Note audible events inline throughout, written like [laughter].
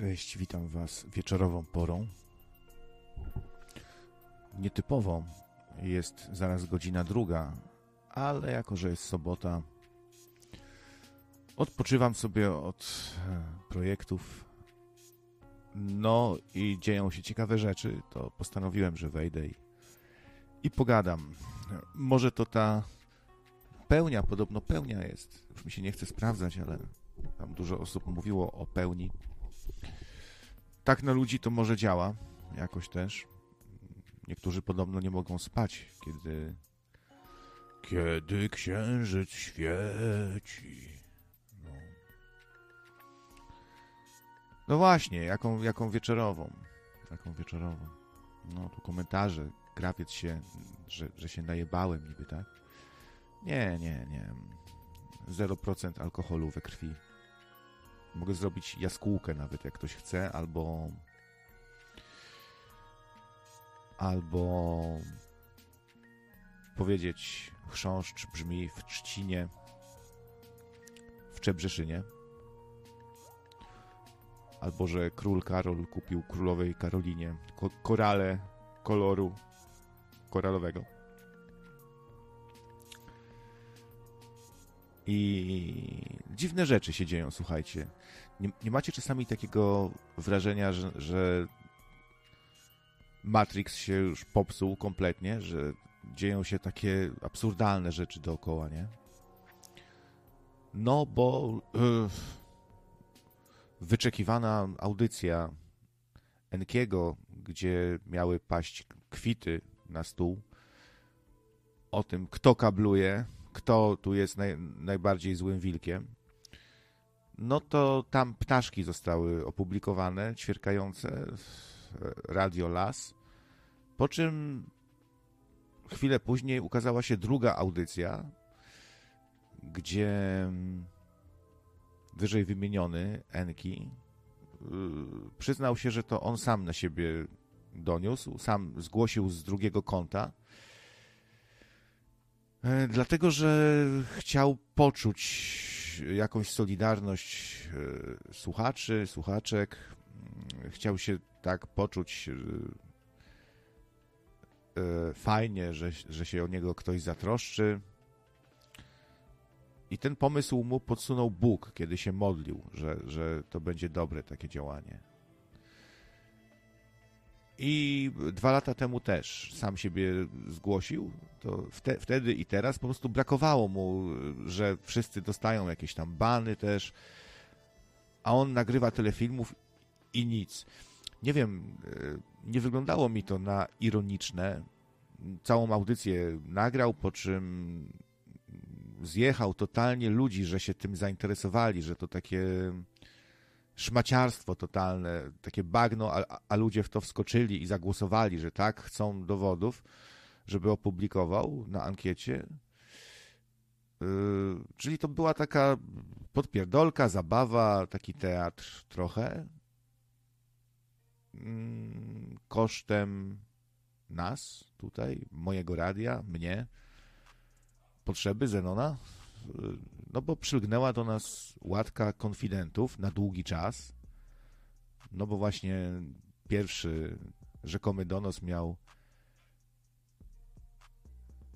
Cześć, witam Was wieczorową porą. Nietypową jest zaraz godzina druga, ale jako, że jest sobota, odpoczywam sobie od e, projektów. No i dzieją się ciekawe rzeczy, to postanowiłem, że wejdę i, i pogadam. Może to ta pełnia, podobno pełnia jest. Już mi się nie chce sprawdzać, ale tam dużo osób mówiło o pełni tak na ludzi to może działa jakoś też. Niektórzy podobno nie mogą spać, kiedy kiedy księżyc świeci. No, no właśnie, jaką, jaką wieczorową. Taką wieczorową. No, tu komentarze, grafiec się, że, że się najebałem niby, tak? Nie, nie, nie. 0% alkoholu we krwi. Mogę zrobić jaskółkę nawet, jak ktoś chce, albo albo powiedzieć chrząszcz brzmi w Trzcinie, w Czebrzeszynie, albo że król Karol kupił królowej Karolinie ko korale koloru koralowego. I dziwne rzeczy się dzieją, słuchajcie. Nie, nie macie czasami takiego wrażenia, że, że Matrix się już popsuł kompletnie, że dzieją się takie absurdalne rzeczy dookoła, nie? No, bo yy, wyczekiwana audycja Enkiego, gdzie miały paść kwity na stół, o tym, kto kabluje, kto tu jest naj, najbardziej złym wilkiem, no to tam ptaszki zostały opublikowane, ćwierkające, Radio Las, po czym chwilę później ukazała się druga audycja, gdzie wyżej wymieniony Enki y, przyznał się, że to on sam na siebie doniósł, sam zgłosił z drugiego konta, dlatego, że chciał poczuć jakąś solidarność e, słuchaczy, słuchaczek. Mm, chciał się tak poczuć e, fajnie, że, że się o niego ktoś zatroszczy. I ten pomysł mu podsunął Bóg, kiedy się modlił, że, że to będzie dobre takie działanie. I dwa lata temu też sam siebie zgłosił. To wte, wtedy i teraz po prostu brakowało mu, że wszyscy dostają jakieś tam bany też, a on nagrywa tyle filmów i nic. Nie wiem, e, nie wyglądało mi to na ironiczne. Całą audycję nagrał, po czym zjechał totalnie ludzi, że się tym zainteresowali, że to takie szmaciarstwo totalne, takie bagno, a, a, ludzie w to wskoczyli i zagłosowali, że tak, chcą dowodów, żeby opublikował na ankiecie. Yy, czyli to była taka podpierdolka, zabawa, taki teatr trochę. Yy, kosztem nas tutaj, mojego radia, mnie, potrzeby Zenona, no bo przylgnęła do nas łatka konfidentów na długi czas, no bo właśnie pierwszy rzekomy donos miał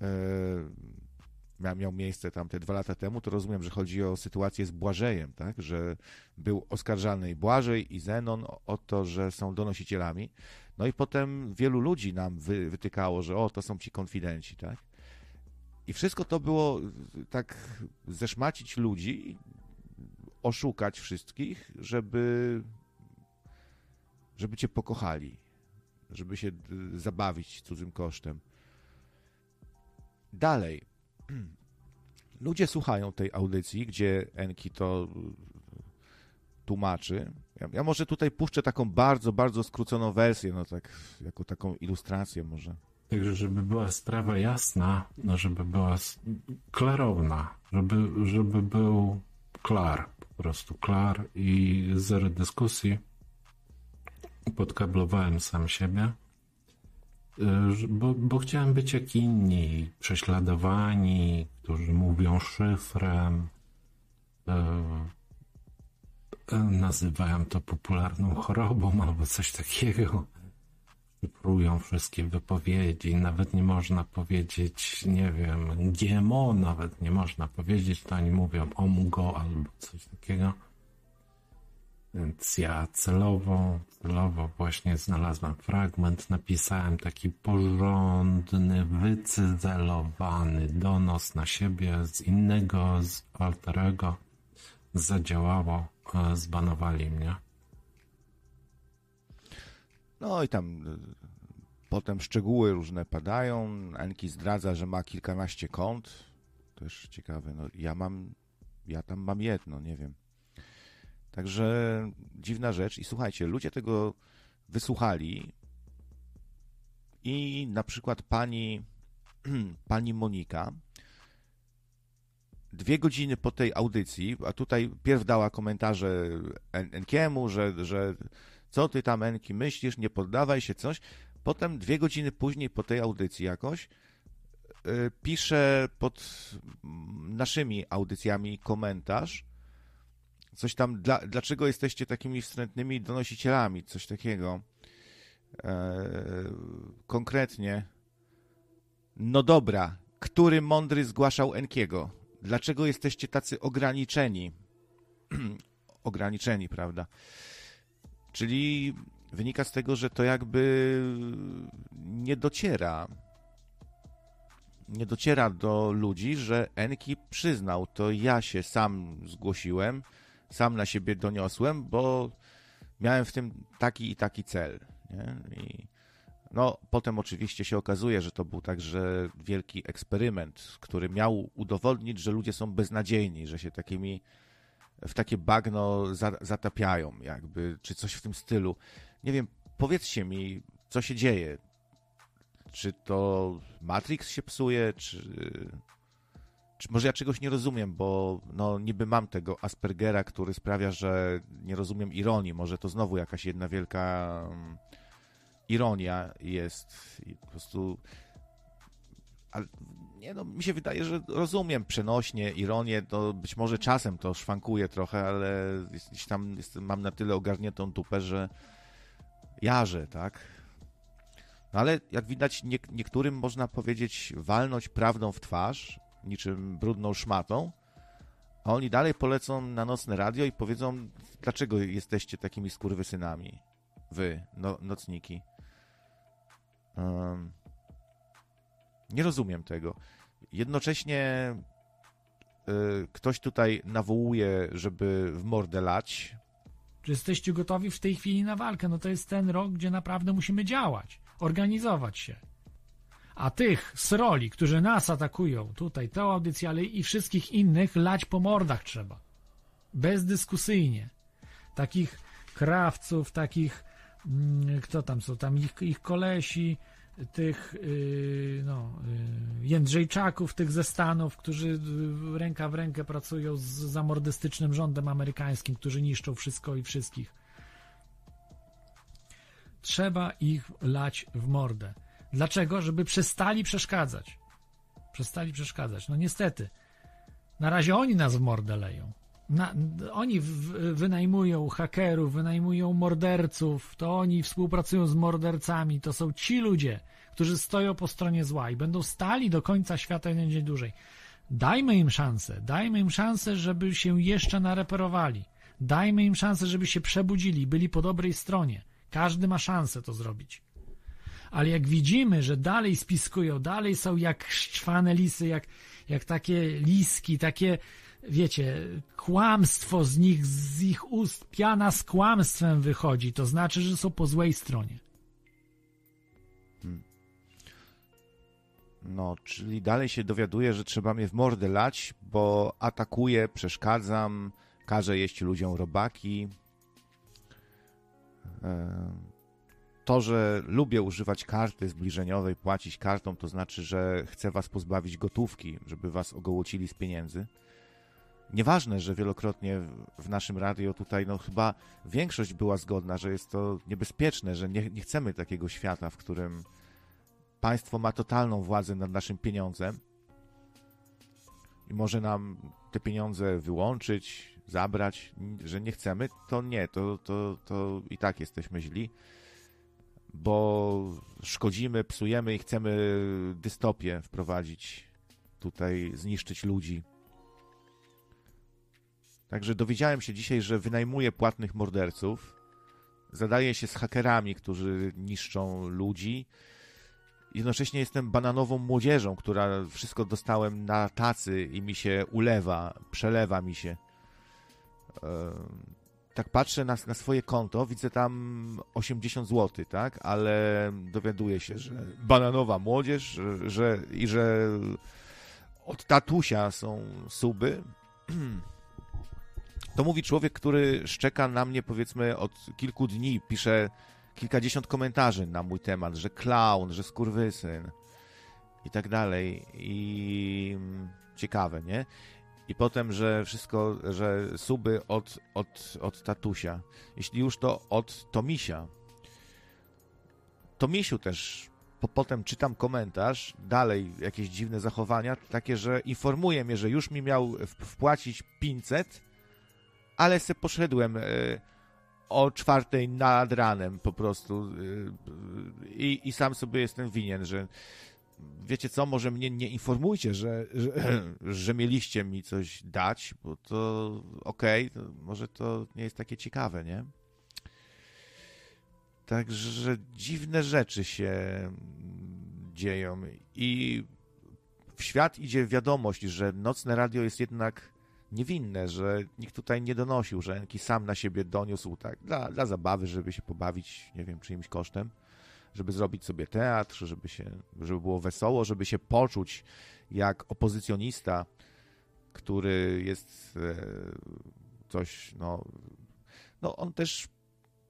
e, miał miejsce tam te dwa lata temu, to rozumiem, że chodzi o sytuację z Błażejem, tak? że był oskarżany i Błażej i Zenon o, to, że są donosicielami. No i potem wielu ludzi nam wy, wytykało, że o, to są ci konfidenci, tak? I wszystko to było tak zeszmacić ludzi, oszukać wszystkich, żeby, żeby cię pokochali, żeby się zabawić cudzym kosztem. Dalej. Ludzie słuchają tej audycji, gdzie Enki to tłumaczy. Ja, ja, może tutaj puszczę taką bardzo, bardzo skróconą wersję, no tak, jako taką ilustrację może. Także, żeby była sprawa jasna, no żeby była klarowna, żeby, żeby był klar, po prostu klar i zero dyskusji. Podkablowałem sam siebie, y, bo, bo chciałem być jak inni, prześladowani, którzy mówią szyfrem, y, e, nazywają to popularną chorobą [laughs] albo coś takiego. Szyfrują wszystkie wypowiedzi, nawet nie można powiedzieć, nie wiem, GMO nawet nie można powiedzieć, to oni mówią OMGO albo coś takiego. Więc ja celowo, celowo właśnie znalazłem fragment, napisałem taki porządny, wycyzelowany donos na siebie z innego, z alterego. Zadziałało, e, zbanowali mnie. No i tam y, potem szczegóły różne padają. Enki zdradza, że ma kilkanaście kont. Też ciekawe. No, ja mam, ja tam mam jedno, nie wiem. Także dziwna rzecz. I słuchajcie, ludzie tego wysłuchali i na przykład pani, [clears throat] pani Monika dwie godziny po tej audycji, a tutaj pierw dała komentarze Enkiemu, że, że co ty tam Enki myślisz, nie poddawaj się, coś. Potem dwie godziny później po tej audycji jakoś yy, pisze pod naszymi audycjami komentarz, coś tam, dla, dlaczego jesteście takimi wstrętnymi donosicielami, coś takiego. E, konkretnie. No dobra, który mądry zgłaszał Enkiego? Dlaczego jesteście tacy ograniczeni? [clears throat] ograniczeni, prawda? Czyli wynika z tego, że to jakby nie dociera. Nie dociera do ludzi, że Enki przyznał, to ja się sam zgłosiłem, sam na siebie doniosłem, bo miałem w tym taki i taki cel. Nie? I no, potem oczywiście się okazuje, że to był także wielki eksperyment, który miał udowodnić, że ludzie są beznadziejni, że się takimi w takie bagno za, zatapiają, jakby, czy coś w tym stylu. Nie wiem, powiedzcie mi, co się dzieje. Czy to Matrix się psuje, czy może ja czegoś nie rozumiem, bo no niby mam tego Aspergera, który sprawia, że nie rozumiem ironii. Może to znowu jakaś jedna wielka um, ironia jest i po prostu ale nie no, mi się wydaje, że rozumiem przenośnie, ironię, to być może czasem to szwankuje trochę, ale gdzieś tam mam na tyle ogarniętą tupę, że jarzę, tak? No ale jak widać, nie, niektórym można powiedzieć walnąć prawdą w twarz, niczym brudną szmatą, a oni dalej polecą na nocne radio i powiedzą, dlaczego jesteście takimi skurwysynami, wy, no, nocniki. Um, nie rozumiem tego. Jednocześnie y, ktoś tutaj nawołuje, żeby w mordę lać. Czy jesteście gotowi w tej chwili na walkę? No to jest ten rok, gdzie naprawdę musimy działać, organizować się. A tych z roli, którzy nas atakują, tutaj tę audycję, ale i wszystkich innych, lać po mordach trzeba. Bezdyskusyjnie. Takich krawców, takich, mm, kto tam są, tam ich, ich kolesi, tych yy, no, yy, Jędrzejczaków, tych ze Stanów, którzy ręka w rękę pracują z zamordystycznym rządem amerykańskim, którzy niszczą wszystko i wszystkich. Trzeba ich lać w mordę. Dlaczego? Żeby przestali przeszkadzać. Przestali przeszkadzać. No niestety. Na razie oni nas w mordę leją. Na, oni w, wynajmują hakerów, wynajmują morderców, to oni współpracują z mordercami. To są ci ludzie, którzy stoją po stronie zła i będą stali do końca świata jeden dzień dłużej. Dajmy im szansę, dajmy im szansę, żeby się jeszcze nareperowali. Dajmy im szansę, żeby się przebudzili, byli po dobrej stronie. Każdy ma szansę to zrobić ale jak widzimy, że dalej spiskują, dalej są jak szczwane lisy, jak, jak takie liski, takie, wiecie, kłamstwo z nich, z ich ust, piana z kłamstwem wychodzi, to znaczy, że są po złej stronie. Hmm. No, czyli dalej się dowiaduje, że trzeba mnie w mordę lać, bo atakuję, przeszkadzam, każę jeść ludziom robaki. To, że lubię używać karty zbliżeniowej, płacić kartą, to znaczy, że chcę was pozbawić gotówki, żeby was ogołocili z pieniędzy. Nieważne, że wielokrotnie w naszym radio tutaj, no chyba większość była zgodna, że jest to niebezpieczne, że nie, nie chcemy takiego świata, w którym państwo ma totalną władzę nad naszym pieniądzem i może nam te pieniądze wyłączyć, zabrać, że nie chcemy, to nie, to, to, to i tak jesteśmy źli, bo szkodzimy, psujemy i chcemy dystopię wprowadzić, tutaj zniszczyć ludzi. Także dowiedziałem się dzisiaj, że wynajmuje płatnych morderców, zadaje się z hakerami, którzy niszczą ludzi. Jednocześnie jestem bananową młodzieżą, która wszystko dostałem na tacy i mi się ulewa, przelewa mi się. Tak patrzę na, na swoje konto, widzę tam 80 zł, tak? Ale dowiaduję się, że bananowa młodzież, że, i że od tatusia są suby. To mówi człowiek, który szczeka na mnie powiedzmy od kilku dni, pisze kilkadziesiąt komentarzy na mój temat, że clown, że skurwysyn i tak dalej. I ciekawe, nie? I potem, że wszystko, że suby od, od, od tatusia. Jeśli już to od Tomisia. Tomisiu też po, potem czytam komentarz, dalej jakieś dziwne zachowania, takie, że informuje mnie, że już mi miał wpłacić 500, ale se poszedłem e, o czwartej nad ranem po prostu i, i sam sobie jestem winien, że wiecie co, może mnie nie informujcie, że, że, [clears throat] że mieliście mi coś dać, bo to okej, okay, może to nie jest takie ciekawe, nie? Także dziwne rzeczy się dzieją i w świat idzie wiadomość, że nocne radio jest jednak niewinne, że nikt tutaj nie donosił, że Enki sam na siebie doniósł tak dla, dla zabawy, żeby się pobawić, nie wiem, czyimś kosztem, żeby zrobić sobie teatr, żeby, się, żeby było wesoło, żeby się poczuć jak opozycjonista, który jest e, coś, no, no on też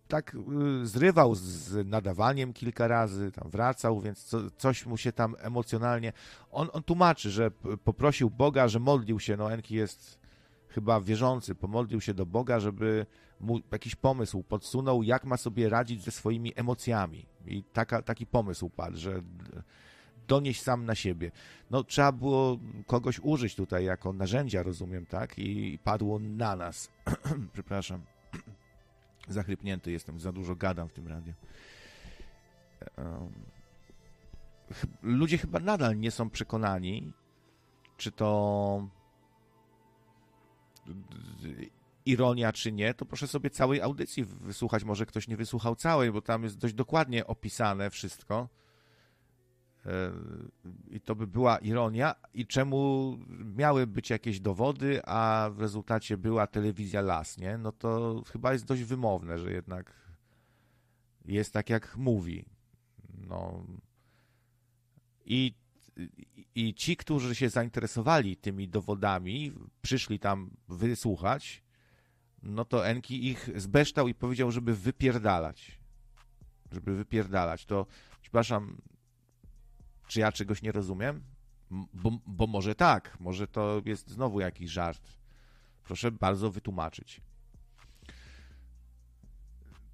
tak y, zrywał z nadawaniem kilka razy, tam wracał, więc co, coś mu się tam emocjonalnie. On, on tłumaczy, że poprosił Boga, że modlił się. No, Enki jest chyba wierzący, pomodlił się do Boga, żeby mu jakiś pomysł podsunął, jak ma sobie radzić ze swoimi emocjami. I taka, taki pomysł padł, że donieść sam na siebie. No, trzeba było kogoś użyć tutaj jako narzędzia, rozumiem, tak? I padło na nas. [clears throat] Przepraszam. [clears throat] Zachrypnięty jestem, za dużo gadam w tym radiu. Ludzie chyba nadal nie są przekonani, czy to ironia, czy nie, to proszę sobie całej audycji wysłuchać. Może ktoś nie wysłuchał całej, bo tam jest dość dokładnie opisane wszystko. I to by była ironia. I czemu miały być jakieś dowody, a w rezultacie była telewizja las, nie? No to chyba jest dość wymowne, że jednak jest tak, jak mówi. No. I, I ci, którzy się zainteresowali tymi dowodami, przyszli tam wysłuchać, no to Enki ich zbeształ i powiedział, żeby wypierdalać. Żeby wypierdalać. To, przepraszam, czy ja czegoś nie rozumiem? Bo, bo może tak, może to jest znowu jakiś żart. Proszę bardzo wytłumaczyć.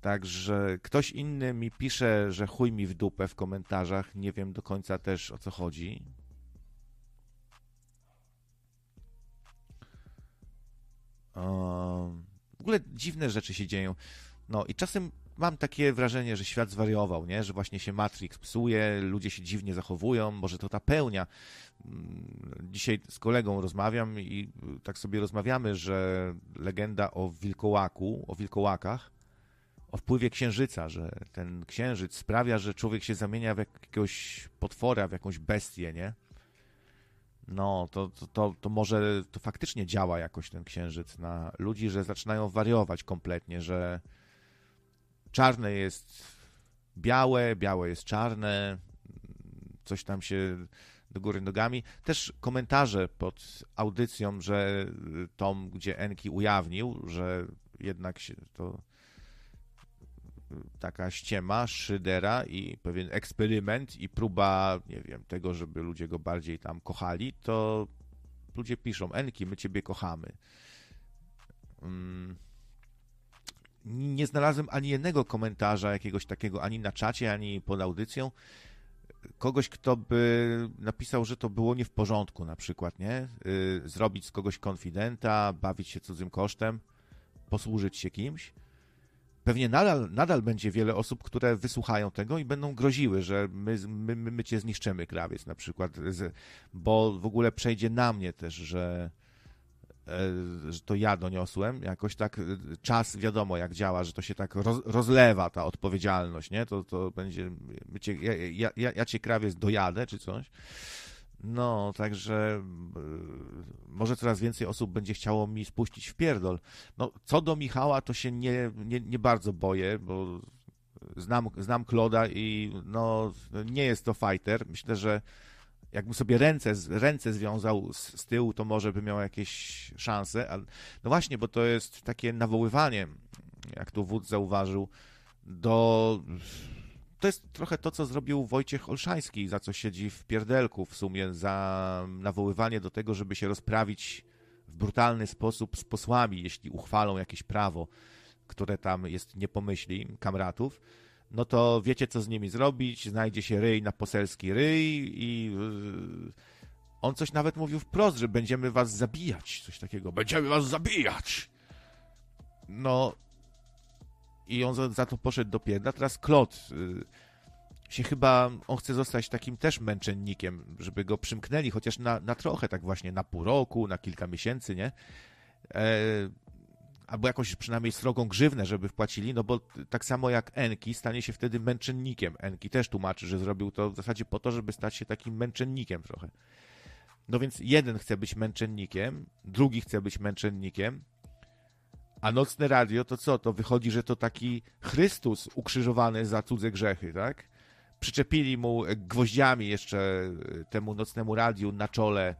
Także ktoś inny mi pisze, że chuj mi w dupę w komentarzach. Nie wiem do końca też o co chodzi. W ogóle dziwne rzeczy się dzieją. No i czasem mam takie wrażenie, że świat zwariował, nie? że właśnie się Matrix psuje, ludzie się dziwnie zachowują, może to ta pełnia. Mm, dzisiaj z kolegą rozmawiam i tak sobie rozmawiamy, że legenda o wilkołaku, o wilkołakach, o wpływie księżyca, że ten księżyc sprawia, że człowiek się zamienia w jakiegoś potwora, w jakąś bestię, nie? No, to, to, to, to może to faktycznie działa jakoś ten księżyc na ludzi, że zaczynają wariować kompletnie, że czarne jest białe, białe jest czarne, coś tam się do góry nogami. Też komentarze pod audycją, że tom, gdzie Enki ujawnił, że jednak się to taka ściema Szydera i pewien eksperyment i próba, nie wiem, tego, żeby ludzie go bardziej tam kochali, to ludzie piszą, Enki, my ciebie kochamy. Mm nie znalazłem ani jednego komentarza jakiegoś takiego, ani na czacie, ani pod audycją, kogoś, kto by napisał, że to było nie w porządku, na przykład, nie? Y, zrobić z kogoś konfidenta, bawić się cudzym kosztem, posłużyć się kimś. Pewnie nadal, nadal będzie wiele osób, które wysłuchają tego i będą groziły, że my, my, my cię zniszczymy, krawiec na przykład, bo w ogóle przejdzie na mnie też, że E, że to ja doniosłem, jakoś tak e, czas wiadomo jak działa, że to się tak roz, rozlewa ta odpowiedzialność, nie? To, to będzie, cię, ja, ja, ja cię krawiec dojadę czy coś. No, także e, może coraz więcej osób będzie chciało mi spuścić w pierdol. No, co do Michała, to się nie, nie, nie bardzo boję, bo znam, znam Kloda i no, nie jest to fighter. Myślę, że jakbym sobie ręce, ręce związał z, z tyłu, to może by miał jakieś szanse. No właśnie, bo to jest takie nawoływanie, jak tu wódz zauważył, do... To jest trochę to, co zrobił Wojciech Olszański, za co siedzi w pierdelku w sumie, za nawoływanie do tego, żeby się rozprawić w brutalny sposób z posłami, jeśli uchwalą jakieś prawo, które tam jest nie pomyśli kamratów. No to wiecie, co z nimi zrobić, znajdzie się ryj na poselski ryj i yy, on coś nawet mówił wprost, że będziemy was zabijać, coś takiego, będziemy was zabijać. No i on za, to poszedł do pierdla, teraz Klot yy, się chyba, on chce zostać takim też męczennikiem, żeby go przymknęli, chociaż na, na trochę, tak właśnie na pół roku, na kilka miesięcy, nie? E, albo jakąś przynajmniej srogą grzywnę, żeby wpłacili, no bo tak samo jak Enki stanie się wtedy męczennikiem. Enki też tłumaczy, że zrobił to w zasadzie po to, żeby stać się takim męczennikiem trochę. No więc jeden chce być męczennikiem, drugi chce być męczennikiem, a nocne radio to co? To wychodzi, że to taki Chrystus ukrzyżowany za cudze grzechy, tak? Przyczepili mu gwoździami jeszcze temu nocnemu radiu na czole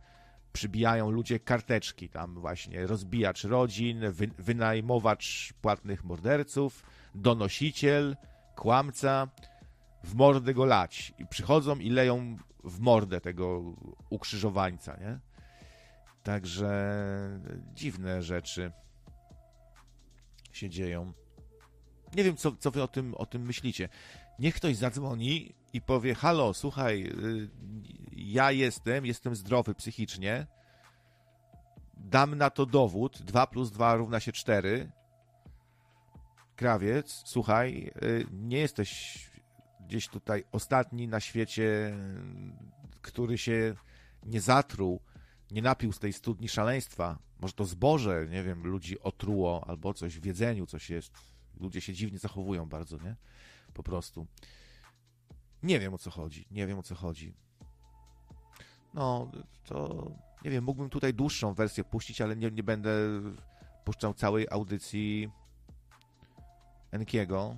przybijają ludzie karteczki, tam właśnie rozbijacz rodzin, wy, wynajmowacz płatnych morderców, donosiciel, kłamca, w mordę go lać. I przychodzą i leją w mordę tego ukrzyżowańca, nie? Także dziwne rzeczy się dzieją. Nie wiem, co, co wy o tym, o tym myślicie. Niech ktoś zadzwoni i powie: Halo, słuchaj, y, ja jestem, jestem zdrowy psychicznie, dam na to dowód, 2 plus 2 równa się 4. Krawiec, słuchaj, y, nie jesteś gdzieś tutaj ostatni na świecie, który się nie zatruł, nie napił z tej studni szaleństwa. Może to zboże, nie wiem, ludzi otruło albo coś w jedzeniu, coś jest. Ludzie się dziwnie zachowują bardzo, nie? Po prostu. Nie wiem o co chodzi. Nie wiem o co chodzi. No, to nie wiem, mógłbym tutaj dłuższą wersję puścić, ale nie, nie będę puszczał całej audycji Enkiego.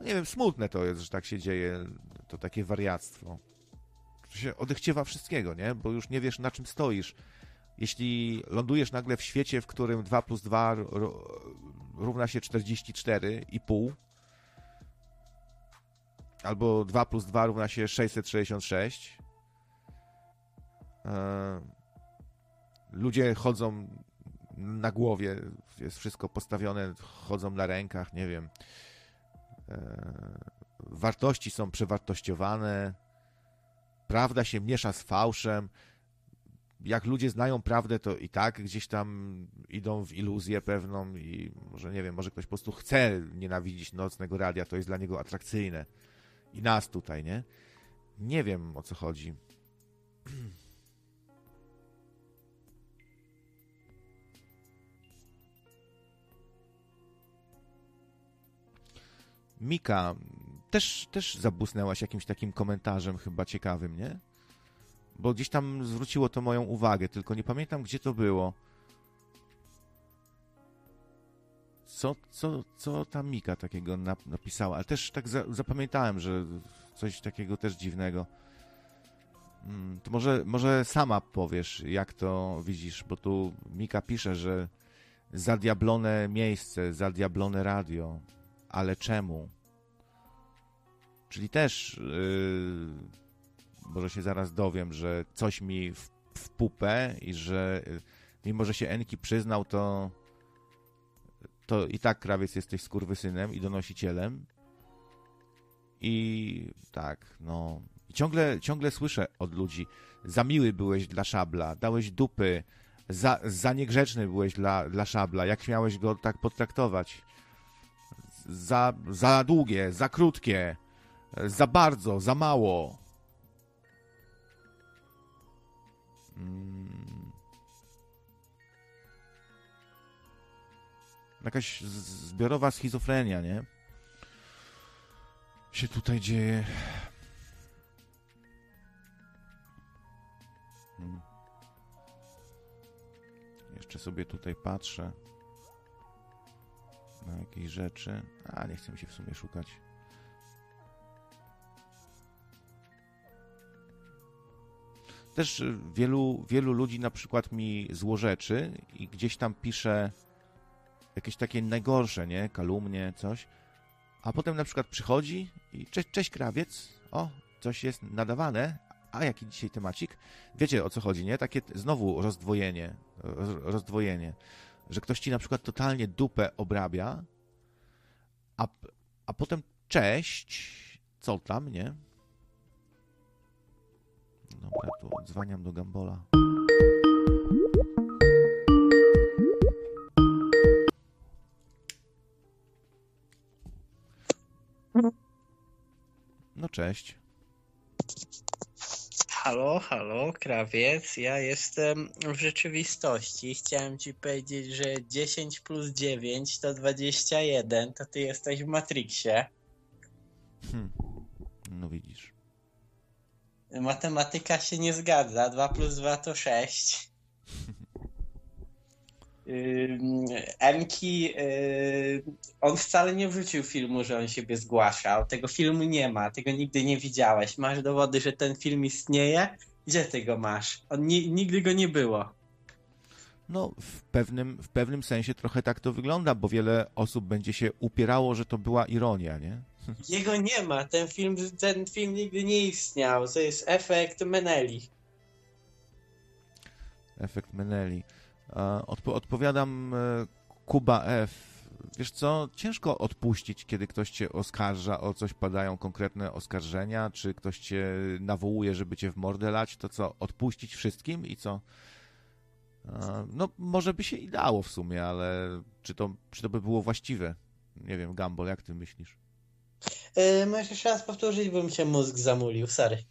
No nie wiem, smutne to jest, że tak się dzieje, to takie wariactwo. Się odechciewa wszystkiego, nie? Bo już nie wiesz, na czym stoisz. Jeśli lądujesz nagle w świecie, w którym 2 plus 2 równa się 44,5, albo 2 plus 2 równa się 666, E, ludzie chodzą na głowie, jest wszystko postawione, chodzą na rękach, nie wiem. E, wartości są przewartościowane, prawda się miesza z fałszem. Jak ludzie znają prawdę, to i tak gdzieś tam idą w iluzję pewną i może nie wiem, może ktoś po prostu chce nienawidzić nocnego radia, to jest dla niego atrakcyjne. I nas tutaj, nie? Nie wiem o co chodzi. [clears throat] Mika, też, też zabłysnęłaś jakimś takim komentarzem chyba ciekawym, nie? Bo gdzieś tam zwróciło to moją uwagę, tylko nie pamiętam, gdzie to było. Co, co, co ta Mika takiego napisała? Ale też tak za, zapamiętałem, że coś takiego też dziwnego. Hmm, to może, może sama powiesz, jak to widzisz, bo tu Mika pisze, że zadiablone miejsce, zadiablone radio ale czemu? Czyli też yy, może się zaraz dowiem, że coś mi w, w pupę i że yy, mimo, że się Enki przyznał, to to i tak krawiec jesteś skurwysynem i donosicielem. I tak, no, I ciągle, ciągle słyszę od ludzi, za miły byłeś dla szabla, dałeś dupy, za, za niegrzeczny byłeś dla, dla szabla, jak miałeś go tak potraktować? Za, za długie, za krótkie, za bardzo, za mało. Mm. Jakaś zbiorowa schizofrenia, nie? Się tutaj dzieje. Hmm. Jeszcze sobie tutaj patrzę na jakieś rzeczy. A, nie chcę mi się w sumie szukać. Też y, wielu, wielu ludzi na przykład mi złorzeczy i gdzieś tam pisze jakieś takie najgorsze, nie? Kalumnie, coś. A potem na przykład przychodzi i cześć, cześć krawiec, o, coś jest nadawane, a jaki dzisiaj temacik? Wiecie o co chodzi, nie? Takie znowu rozdwojenie, roz, rozdwojenie, że ktoś ci na przykład totalnie dupę obrabia, a, a potem cześć, co tam, nie? Dobra, tu dzwaniam do Gambola. No cześć. Halo, halo, krawiec. Ja jestem w rzeczywistości. Chciałem ci powiedzieć, że 10 plus 9 to 21, to ty jesteś w Matrixie. Hm. No widzisz. Matematyka się nie zgadza. 2 plus 2 to 6. [laughs] Ym, Enki, yy, on wcale nie wrzucił filmu, że on siebie zgłaszał. Tego filmu nie ma, tego nigdy nie widziałeś. Masz dowody, że ten film istnieje? Gdzie ty go masz? On ni- nigdy go nie było. No, w pewnym, w pewnym sensie trochę tak to wygląda, bo wiele osób będzie się upierało, że to była ironia, nie? Jego nie ma, ten film, ten film nigdy nie istniał. To jest efekt Meneli. Efekt Meneli. Odpo odpowiadam e, Kuba F. Wiesz co, ciężko odpuścić, kiedy ktoś cię oskarża o coś, padają konkretne oskarżenia, czy ktoś cię nawołuje, żeby cię w mordę lać, to co, odpuścić wszystkim i co? No, może by się i dało w sumie, ale czy to, czy to by było właściwe? Nie wiem, Gambol, jak ty myślisz? Yy, możesz jeszcze raz powtórzyć, bo mi się mózg zamulił, sorry.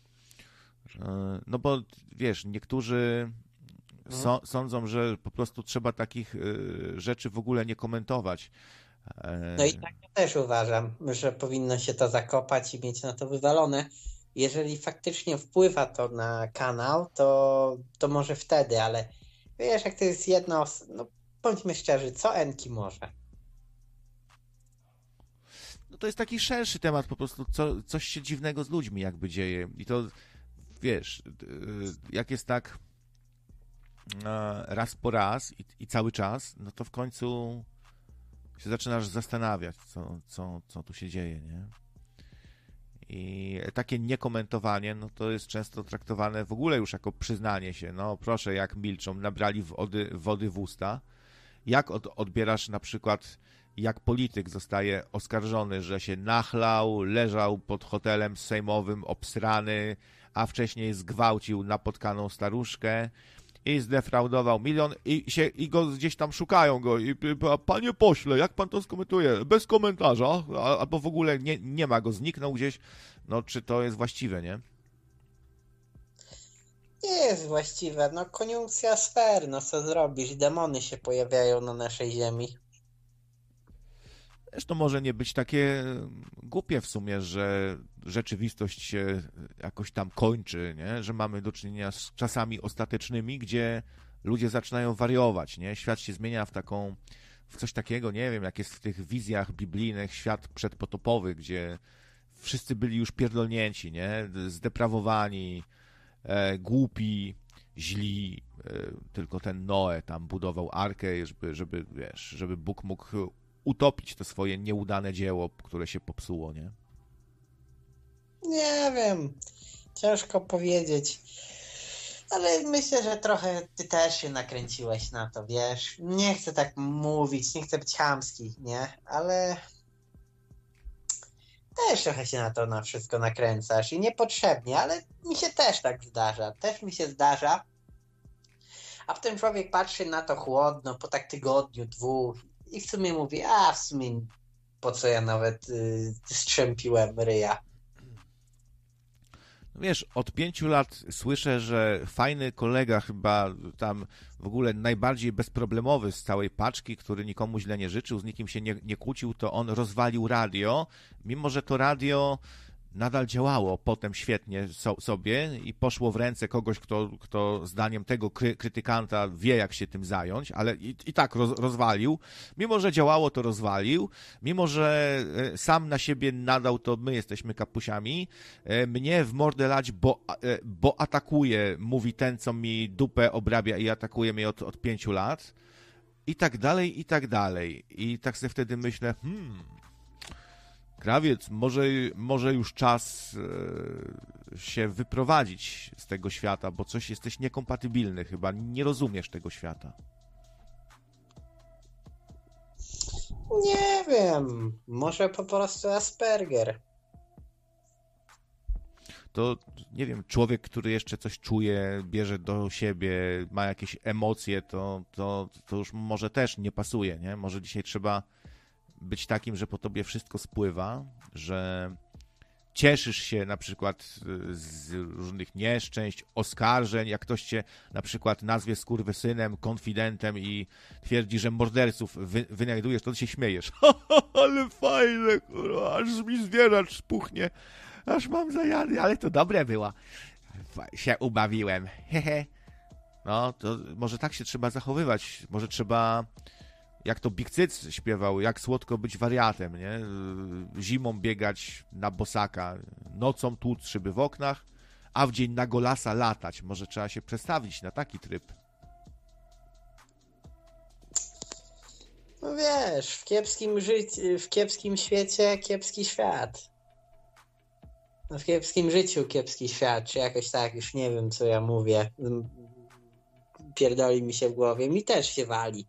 E, No bo wiesz, niektórzy so, sądzą, że po prostu trzeba takich e, rzeczy w ogóle nie komentować. E, No i tak ja też uważam, że powinno się to zakopać i mieć na to wywalone. Jeżeli faktycznie wpływa to na kanał, to, to może wtedy, ale wiesz, jak to jest jedno, no bądźmy szczerzy, co Enki może? No to jest taki szerszy temat, po prostu co, coś się dziwnego z ludźmi jakby dzieje. I to wiesz, e, jak jest tak e, raz po raz i, i cały czas, no to w końcu się zaczynasz zastanawiać, co, co, co tu się dzieje, nie? I takie niekomentowanie, no to jest często traktowane w ogóle już jako przyznanie się. No proszę, jak milczą, nabrali wody, wody w usta. Jak od, odbierasz na przykład, jak polityk zostaje oskarżony, że się nachlał, leżał pod hotelem sejmowym obsrany, a wcześniej zgwałcił napotkaną staruszkę i zdefraudował milion i, się, i go gdzieś tam szukają go i panie pośle, jak pan to skomentuje? Bez komentarza, albo w ogóle nie, nie ma go, zniknął gdzieś, no czy to jest właściwe, nie? Nie jest właściwe, no koniunkcja sfer, no co zrobisz, demony się pojawiają na naszej ziemi. Też to może nie być takie głupie w sumie, że rzeczywistość się jakoś tam kończy, nie? że mamy do czynienia z czasami ostatecznymi, gdzie ludzie zaczynają wariować, nie? Świat się zmienia w taką, w coś takiego, nie wiem, jak jest w tych wizjach biblijnych, świat przedpotopowy, gdzie wszyscy byli już pierdolnięci, nie? Zdeprawowani, e, głupi, źli, e, tylko ten Noe tam budował arkę, żeby, żeby, wiesz, żeby Bóg mógł utopić to swoje nieudane dzieło, które się popsuło, nie? Nie wiem, ciężko powiedzieć. Ale myślę, że trochę ty też się nakręciłeś na to, wiesz. Nie chcę tak mówić, nie chcę być chamski, nie? Ale też trochę się na to na wszystko nakręcasz i niepotrzebnie, ale mi się też tak zdarza. Też mi się zdarza. A potem człowiek patrzy na to chłodno po tak tygodniu, dwóch i w sumie mówi, a w sumie po co ja nawet y, strzępiłem ryja. No wiesz, od pięciu lat słyszę, że fajny kolega, chyba tam w ogóle najbardziej bezproblemowy z całej paczki, który nikomu źle nie życzył, z nikim się nie, nie kłócił, to on rozwalił radio, mimo że to radio nadal działało potem świetnie so, sobie i poszło w ręce kogoś, kto, kto zdaniem tego kry, krytykanta wie, jak się tym zająć, ale i, i tak roz, rozwalił. Mimo, że działało, to rozwalił. Mimo, że e, sam na siebie nadał, to my jesteśmy kapusiami. E, mnie w mordę lać, bo, e, bo atakuje, mówi ten, co mi dupę obrabia i atakuje mnie od, od pięciu lat. I tak dalej, i tak dalej. I tak sobie wtedy myślę, hmm, Krawiec, może, może już czas e, się wyprowadzić z tego świata, bo coś jesteś niekompatybilny chyba, nie rozumiesz tego świata. Nie wiem, może po prostu Asperger. To, nie wiem, człowiek, który jeszcze coś czuje, bierze do siebie, ma jakieś emocje, to, to, to już może też nie pasuje, nie? Może dzisiaj trzeba być takim, że po tobie wszystko spływa, że cieszysz się na przykład y, z różnych nieszczęść, oskarżeń, jak ktoś cię na przykład nazwie skurwysynem, konfidentem i twierdzi, że morderców wy, wynajdujesz, to ty się śmiejesz. [laughs] ale fajne, kurwa, aż mi zwierzacz spuchnie, aż mam zajady, ale to dobre było. Się ubawiłem, hehe. No, to może tak się trzeba zachowywać, może trzeba jak to Big Cyc śpiewał, jak słodko być wariatem, nie? Zimą biegać na bosaka, nocą tłuc szyby w oknach, a w dzień na golasa latać. Może trzeba się przestawić na taki tryb. No wiesz, w kiepskim życiu, w kiepskim świecie kiepski świat. No w kiepskim życiu kiepski świat, czy jakoś tak, już nie wiem co ja mówię. Pierdoli mi się w głowie, mi też się wali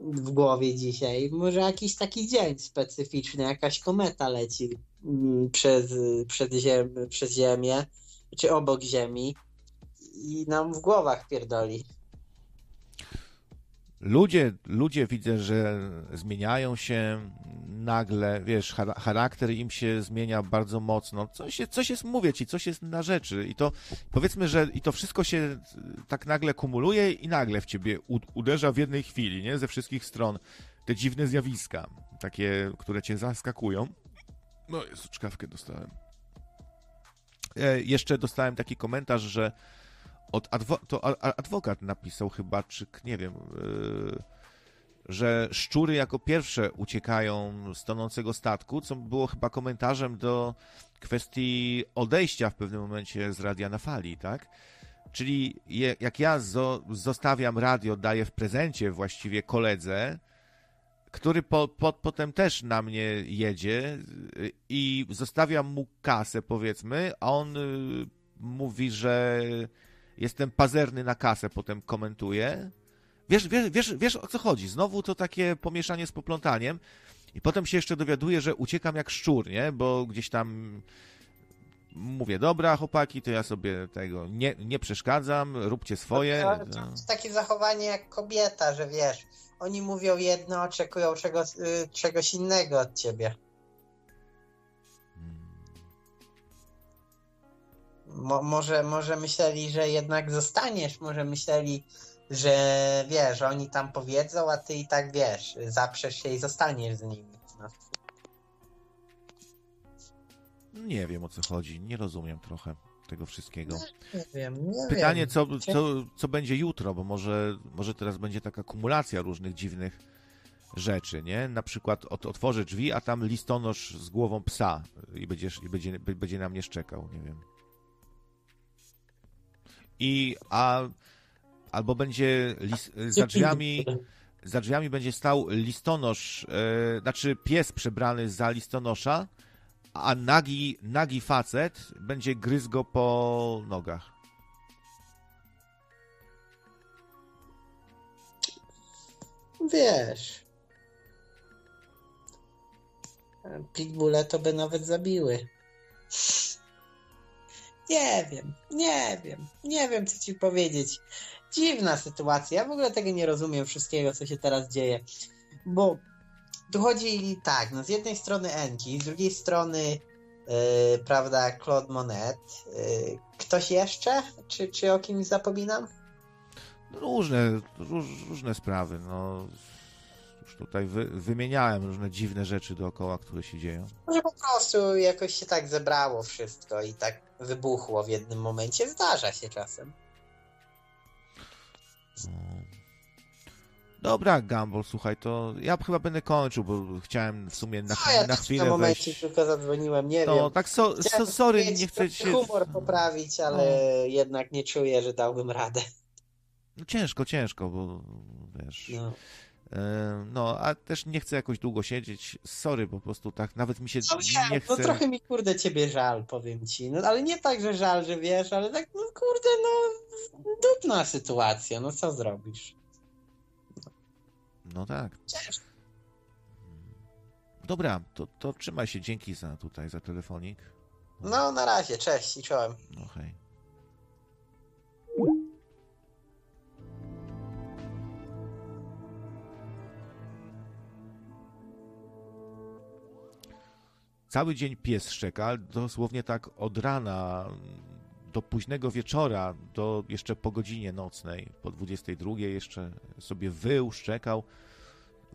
w głowie dzisiaj. Może jakiś taki dzień specyficzny, jakaś kometa leci mm, przez, przez, ziem, przez Ziemię, czy obok Ziemi i nam w głowach pierdoli. Ludzie, ludzie widzę, że zmieniają się nagle, wiesz, charakter im się zmienia bardzo mocno. Coś, jest, coś jest, mówię ci, coś jest na rzeczy i to powiedzmy, że i to wszystko się tak nagle kumuluje i nagle w ciebie uderza w jednej chwili, nie? Ze wszystkich stron. Te dziwne zjawiska, takie, które cię zaskakują. No, jest czkawkę dostałem. E, jeszcze dostałem taki komentarz, że od adwo to adwokat napisał chyba, czy nie wiem, yy, że szczury jako pierwsze uciekają z tonącego statku, co było chyba komentarzem do kwestii odejścia w pewnym momencie z radia na fali, tak? Czyli je, jak ja zo, zostawiam radio, daję w prezencie właściwie koledze, który po, po, potem też na mnie jedzie y, i zostawiam mu kasę, powiedzmy, a on y, mówi, że jestem pazerny na kasę, potem komentuję. Wiesz, wiesz, wiesz, wiesz o co chodzi? Znowu to takie pomieszanie z poplątaniem i potem się jeszcze dowiaduję, że uciekam jak szczur, nie? Bo gdzieś tam mówię, dobra chłopaki, to ja sobie tego nie, nie przeszkadzam, róbcie swoje. To, to, to jest takie zachowanie jak kobieta, że wiesz, oni mówią jedno, oczekują czegoś, y, czegoś innego od ciebie. Mo, może, może myśleli, że jednak zostaniesz, może myśleli, że wiesz, oni tam powiedzą, a ty i tak wiesz, zaprzesz się i zostaniesz z nimi. No. Nie wiem o co chodzi, nie rozumiem trochę tego wszystkiego. Nie wiem, nie Pytanie, wiem. Co, co, co będzie jutro, bo może, może teraz będzie taka kumulacja różnych dziwnych rzeczy, nie? Na przykład ot, otworzę drzwi, a tam listonosz z głową psa i, będziesz, i będzie, będzie na mnie szczekał, nie wiem i a albo będzie lis, za drzwiami za drzwiami będzie stał listonosz, e, znaczy pies przebrany za listonosza, a nagi, nagi facet będzie gryzł go po nogach. Wiesz. Pitbulle to by nawet zabiły. Nie wiem, nie wiem, nie wiem co ci powiedzieć. Dziwna sytuacja. Ja w ogóle tego nie rozumiem wszystkiego, co się teraz dzieje. Bo tu chodzi tak, no z jednej strony Enki, z drugiej strony yy, prawda, Claude Monet. Yy, ktoś jeszcze? Czy, czy o kimś zapominam? Różne, róż, różne sprawy. No, tutaj wy, wymieniałem różne dziwne rzeczy dookoła, które się dzieją. Może po prostu jakoś się tak zebrało wszystko i tak wybuchło w jednym momencie. Zdarza się czasem. No. Dobra, Gumball, słuchaj, to ja chyba będę kończył, bo chciałem w sumie na, No, ja na chwilę na momencie wejść. tylko zadzwoniłem, nie No, wiem. tak so, so, sorry, nie chcę się... humor poprawić, ale jednak nie czuję, że dałbym radę. No, ciężko, ciężko, bo wiesz... No. E, No, a też nie chcę jakoś długo siedzieć. Sorry, po prostu tak, nawet mi się No nie wiem, no chce... trochę mi kurde ciebie żal, powiem ci. No ale nie tak, że żal, że wiesz, ale tak, no kurde, no dupna sytuacja, no co zrobisz? No tak. Ciężko. Dobra, to, to trzymaj się, dzięki za tutaj, za telefonik. No na razie, cześć i czołem. No hej. Cały dzień pies szczeka, dosłownie tak od rana do późnego wieczora, do jeszcze po godzinie nocnej, po 22 jeszcze sobie wył, szczekał.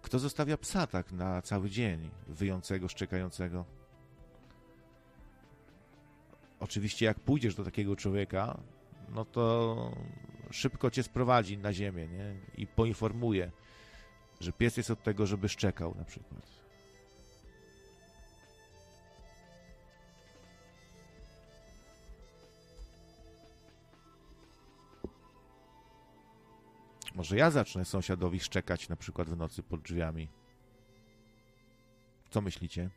Kto zostawia psa tak na cały dzień, wyjącego, szczekającego? Oczywiście, jak pójdziesz do takiego człowieka, no to szybko cię sprowadzi na ziemię, nie? I poinformuje, że pies jest od tego, żeby szczekał na przykład. Może ja zacznę sąsiadowi szczekać na przykład w nocy pod drzwiami. Co myślicie?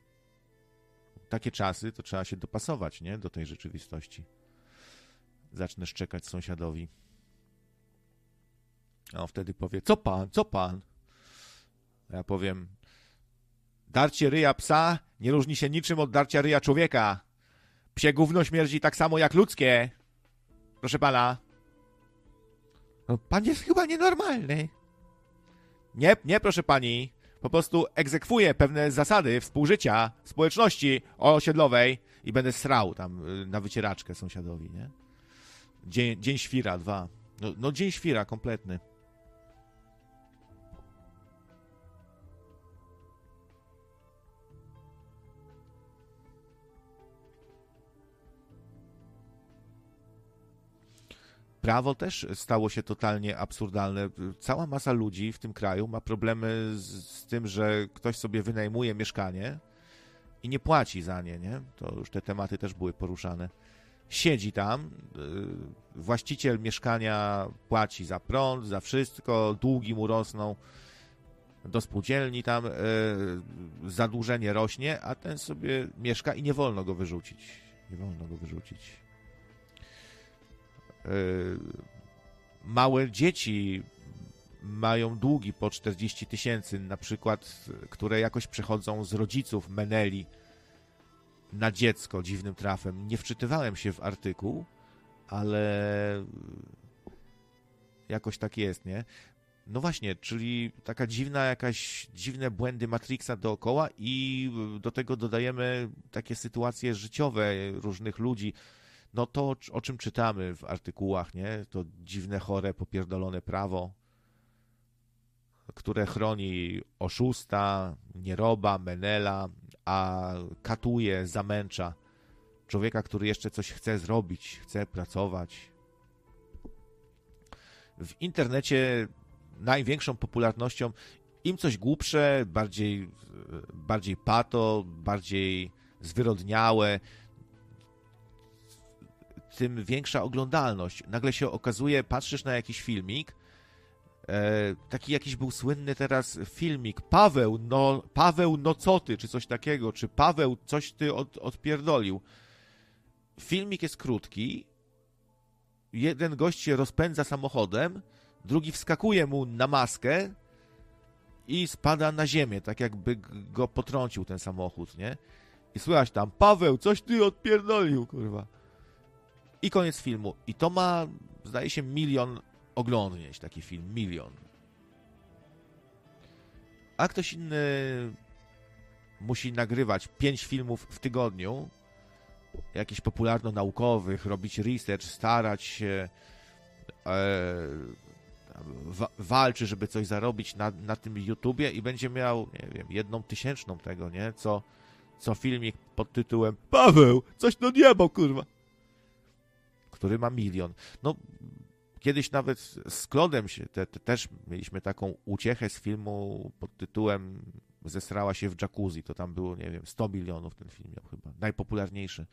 Takie czasy to trzeba się dopasować, nie? Do tej rzeczywistości. Zacznę szczekać sąsiadowi. A on wtedy powie, co pan, co pan? A ja powiem, darcie ryja psa nie różni się niczym od darcia ryja człowieka. Psie gówno śmierdzi tak samo jak ludzkie. Proszę pana. No, pan jest chyba nienormalny. Nie, nie, proszę pani. Po prostu egzekwuję pewne zasady współżycia, społeczności osiedlowej i będę srał tam y, na wycieraczkę sąsiadowi, nie? Dzień, dzień świra, dwa. No, no dzień świra, kompletny. Prawo też stało się totalnie absurdalne. Cała masa ludzi w tym kraju ma problemy z, z tym, że ktoś sobie wynajmuje mieszkanie i nie płaci za nie, nie? To już te tematy też były poruszane. Siedzi tam, y, właściciel mieszkania płaci za prąd, za wszystko, długi mu rosną do spółdzielni tam, y, zadłużenie rośnie, a ten sobie mieszka i nie wolno go wyrzucić. Nie wolno go wyrzucić. Y, małe dzieci mają długi po 40 tysięcy, na przykład, które jakoś przechodzą z rodziców Meneli na dziecko dziwnym trafem. Nie wczytywałem się w artykuł, ale jakoś tak jest, nie? No właśnie, czyli taka dziwna, jakaś dziwne błędy Matrixa dookoła i do tego dodajemy takie sytuacje życiowe różnych ludzi. No to, o czym czytamy w artykułach, nie? To dziwne, chore, popierdolone prawo, które chroni oszusta, nieroba, menela, a katuje, zamęcza człowieka, który jeszcze coś chce zrobić, chce pracować. W internecie największą popularnością im coś głupsze, bardziej, bardziej pato, bardziej zwyrodniałe, tym większa oglądalność. Nagle się okazuje, patrzysz na jakiś filmik, e, taki jakiś był słynny teraz filmik, Paweł, no, Paweł, no co ty, czy coś takiego, czy Paweł, coś ty od, odpierdolił. Filmik jest krótki, jeden gość się rozpędza samochodem, drugi wskakuje mu na maskę i spada na ziemię, tak jakby go potrącił ten samochód, nie? I słychać tam, Paweł, coś ty odpierdolił, kurwa. I koniec filmu. I to ma, zdaje się, milion oglądnięć, taki film, milion. A ktoś inny musi nagrywać pięć filmów w tygodniu, jakichś popularno-naukowych, robić research, starać się, e, wa walczy, żeby coś zarobić na, na tym YouTubie i będzie miał, nie wiem, jedną tysięczną tego, nie? Co, co filmik pod tytułem Paweł, coś do nieba, kurwa. Który ma milion. No, kiedyś nawet z Klodem się, te, te też mieliśmy taką uciechę z filmu pod tytułem Zesrała się w jacuzzi. To tam było, nie wiem, 100 milionów ten film miał chyba. Najpopularniejszy.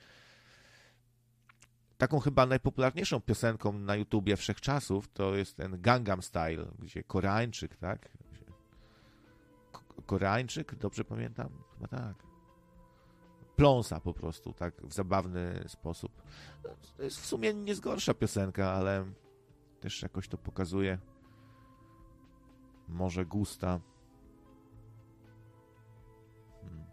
Taką chyba najpopularniejszą piosenką na YouTubie wszechczasów to jest ten Gangnam Style, gdzie Koreańczyk, tak? Koreańczyk, dobrze pamiętam? Chyba tak. Pląsa po prostu, tak, w zabawny sposób. To jest w sumie nie zgorsza piosenka, ale też jakoś to pokazuje może gusta. Hmm.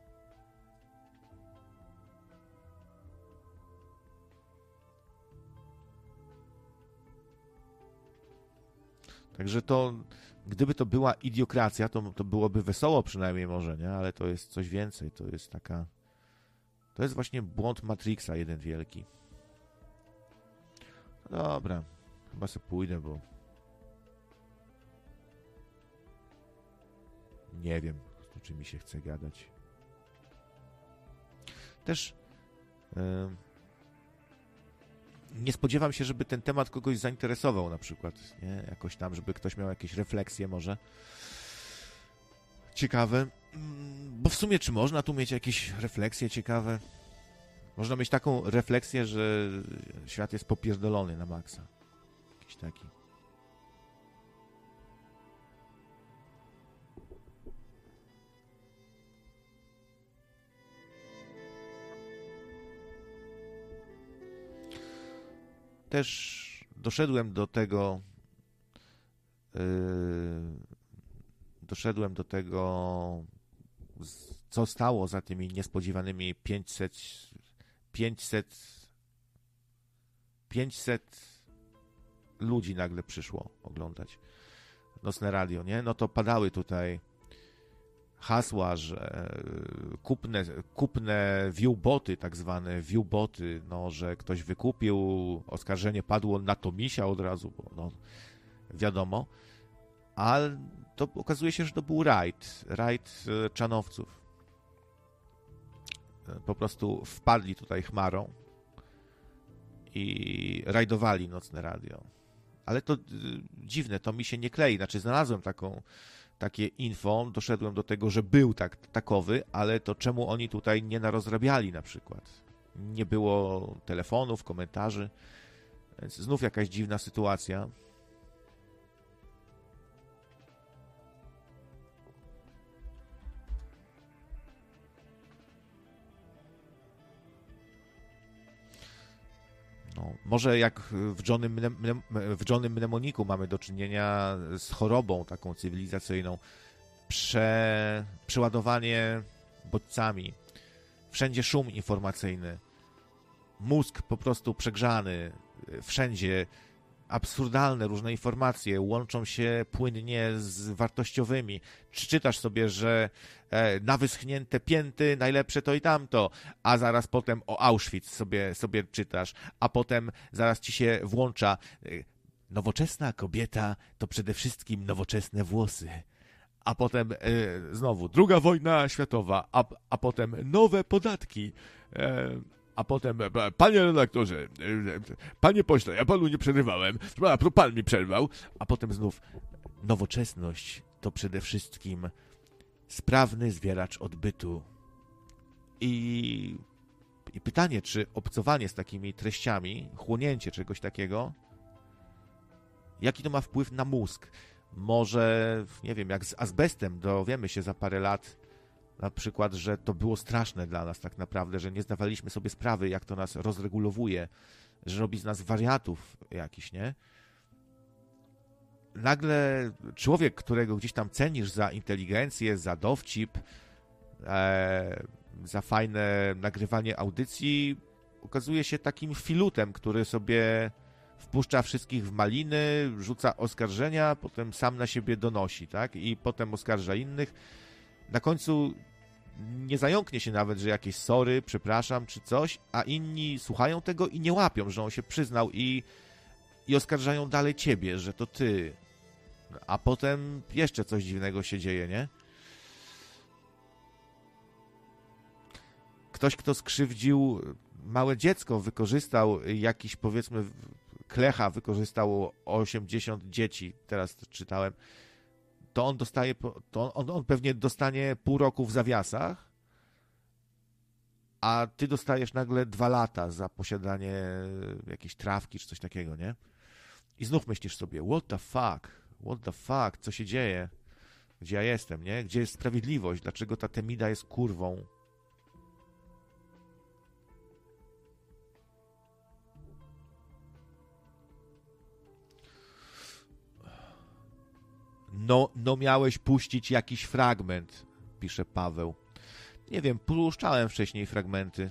Także to, gdyby to była idiokracja, to, to byłoby wesoło przynajmniej może, nie? Ale to jest coś więcej, to jest taka... To jest właśnie błąd Matrixa jeden wielki. No dobra, chyba sobie pójdę, bo... Nie wiem, o czym mi się chce gadać. Też... Yy nie spodziewam się, żeby ten temat kogoś zainteresował na przykład, nie? Jakoś tam, żeby ktoś miał jakieś refleksje może. Ciekawe. Bo w sumie, czy można tu mieć jakieś refleksje ciekawe? Można mieć taką refleksję, że świat jest popierdolony na maksa. Jakiś taki. też doszedłem do tego, yy, doszedłem do tego, co stało za tymi niespodziewanymi 500, 500, 500 ludzi nagle przyszło oglądać nocne radio, nie? No to padały tutaj hasła, że e, kupne, kupne viewboty, tak zwane viewboty, no, że ktoś wykupił, oskarżenie padło na Tomisia od razu, bo no, wiadomo, ale to okazuje się, że to był rajd, rajd e, czanowców. E, po prostu wpadli tutaj chmarą i rajdowali nocne radio. Ale to dziwne, to mi się nie klei. Znaczy, znalazłem taką takie info, doszedłem do tego, że był tak, takowy, ale to czemu oni tutaj nie narozrabiali na przykład? Nie było telefonów, komentarzy, więc znów jakaś dziwna sytuacja. No, może jak w Johnym, w Mnemoniku mamy do czynienia z chorobą taką cywilizacyjną, prze, przeładowanie bodźcami, wszędzie szum informacyjny, mózg po prostu przegrzany, wszędzie absurdalne różne informacje łączą się płynnie z wartościowymi. Czy czytasz sobie, że e, na wyschnięte pięty najlepsze to i tamto, a zaraz potem o Auschwitz sobie, sobie czytasz, a potem zaraz ci się włącza e, nowoczesna kobieta to przede wszystkim nowoczesne włosy. A potem e, znowu druga wojna światowa, a, a potem nowe podatki. A potem, e, panie redaktorze, e, panie pośle, ja panu nie przerywałem, pan mi przerwał, a potem znów nowoczesność to przede wszystkim sprawny zwieracz odbytu. I, I pytanie, czy obcowanie z takimi treściami, chłonięcie czegoś takiego, jaki to ma wpływ na mózg? Może, nie wiem, jak z azbestem dowiemy się za parę lat, na przykład, że to było straszne dla nas tak naprawdę, że nie zdawaliśmy sobie sprawy, jak to nas rozregulowuje, że robi z nas wariatów jakiś, nie? nagle człowiek, którego gdzieś tam cenisz za inteligencję, za dowcip, e, za fajne nagrywanie audycji, okazuje się takim filutem, który sobie wpuszcza wszystkich w maliny, rzuca oskarżenia, potem sam na siebie donosi, tak? I potem oskarża innych. Na końcu nie zająknie się nawet, że jakieś sorry, przepraszam, czy coś, a inni słuchają tego i nie łapią, że on się przyznał i, i oskarżają dalej ciebie, że to ty. A potem jeszcze coś dziwnego się dzieje, nie? Ktoś, kto skrzywdził małe dziecko, wykorzystał jakiś, powiedzmy, klecha, wykorzystał 80 dzieci, teraz czytałem, to on dostaje, to on, on pewnie dostanie pół roku w zawiasach, a ty dostajesz nagle dwa lata za posiadanie jakiejś trawki czy coś takiego, nie? I znów myślisz sobie, what the fuck, what the fuck, co się dzieje? Gdzie ja jestem, nie? Gdzie jest sprawiedliwość? Dlaczego ta Temida jest kurwą? No, no miałeś puścić jakiś fragment, pisze Paweł. Nie wiem, puszczałem wcześniej fragmenty,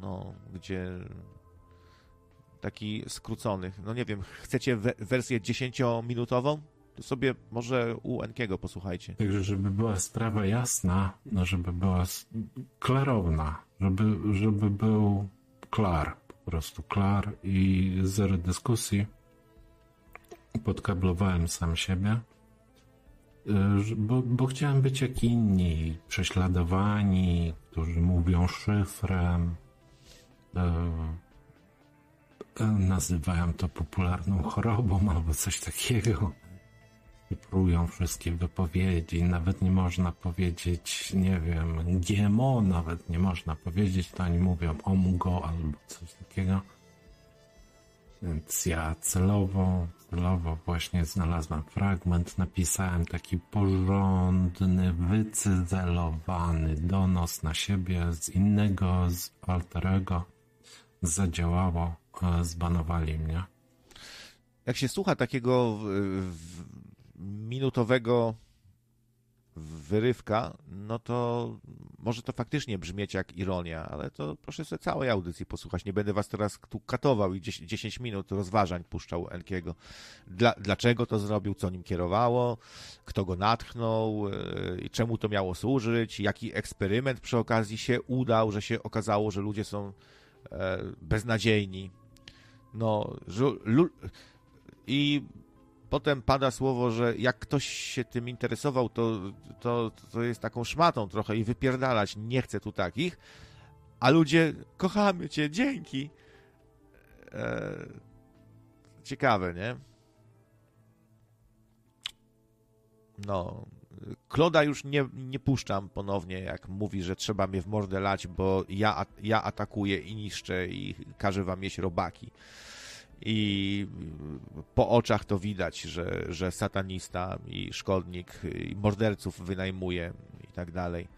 no, gdzie taki skróconych. No nie wiem, chcecie we wersję 10-minutową? To sobie może u Enkiego posłuchajcie. Także, żeby była sprawa jasna, no żeby była klarowna, żeby, żeby był klar, po prostu klar i zero dyskusji. Podkablowałem sam siebie bo, bo chciałem być jak inni, prześladowani, którzy mówią szyfrem. E, e, nazywają to popularną chorobą [laughs] albo coś takiego. Szyfrują wszystkie wypowiedzi, nawet nie można powiedzieć, nie wiem, GMO nawet nie można powiedzieć, to oni mówią OMGO albo coś takiego. Więc ja celowo, właśnie znalazłem fragment, napisałem taki porządny, wycyzelowany donos na siebie z innego, z alterego. Zadziałało, e, zbanowali mnie. Jak się słucha takiego minutowego wyrywka, no to może to faktycznie brzmieć jak ironia, ale to proszę sobie całej audycji posłuchać. Nie będę was teraz tu katował i 10, 10 minut rozważań puszczał Enkiego. Dla, dlaczego to zrobił, co nim kierowało, kto go natchnął yy, i czemu to miało służyć, jaki eksperyment przy okazji się udał, że się okazało, że ludzie są e, beznadziejni. No, że, i potem pada słowo, że jak ktoś się tym interesował, to, to, to jest taką szmatą trochę i wypierdalać, nie chcę tu takich, a ludzie, kochamy cię, dzięki. E, ciekawe, nie? No, Kloda już nie, nie puszczam ponownie, jak mówi, że trzeba mnie w mordę lać, bo ja, ja atakuję i niszczę i każę wam mieć robaki i po oczach to widać, że, że satanista i szkodnik i morderców wynajmuje i tak dalej.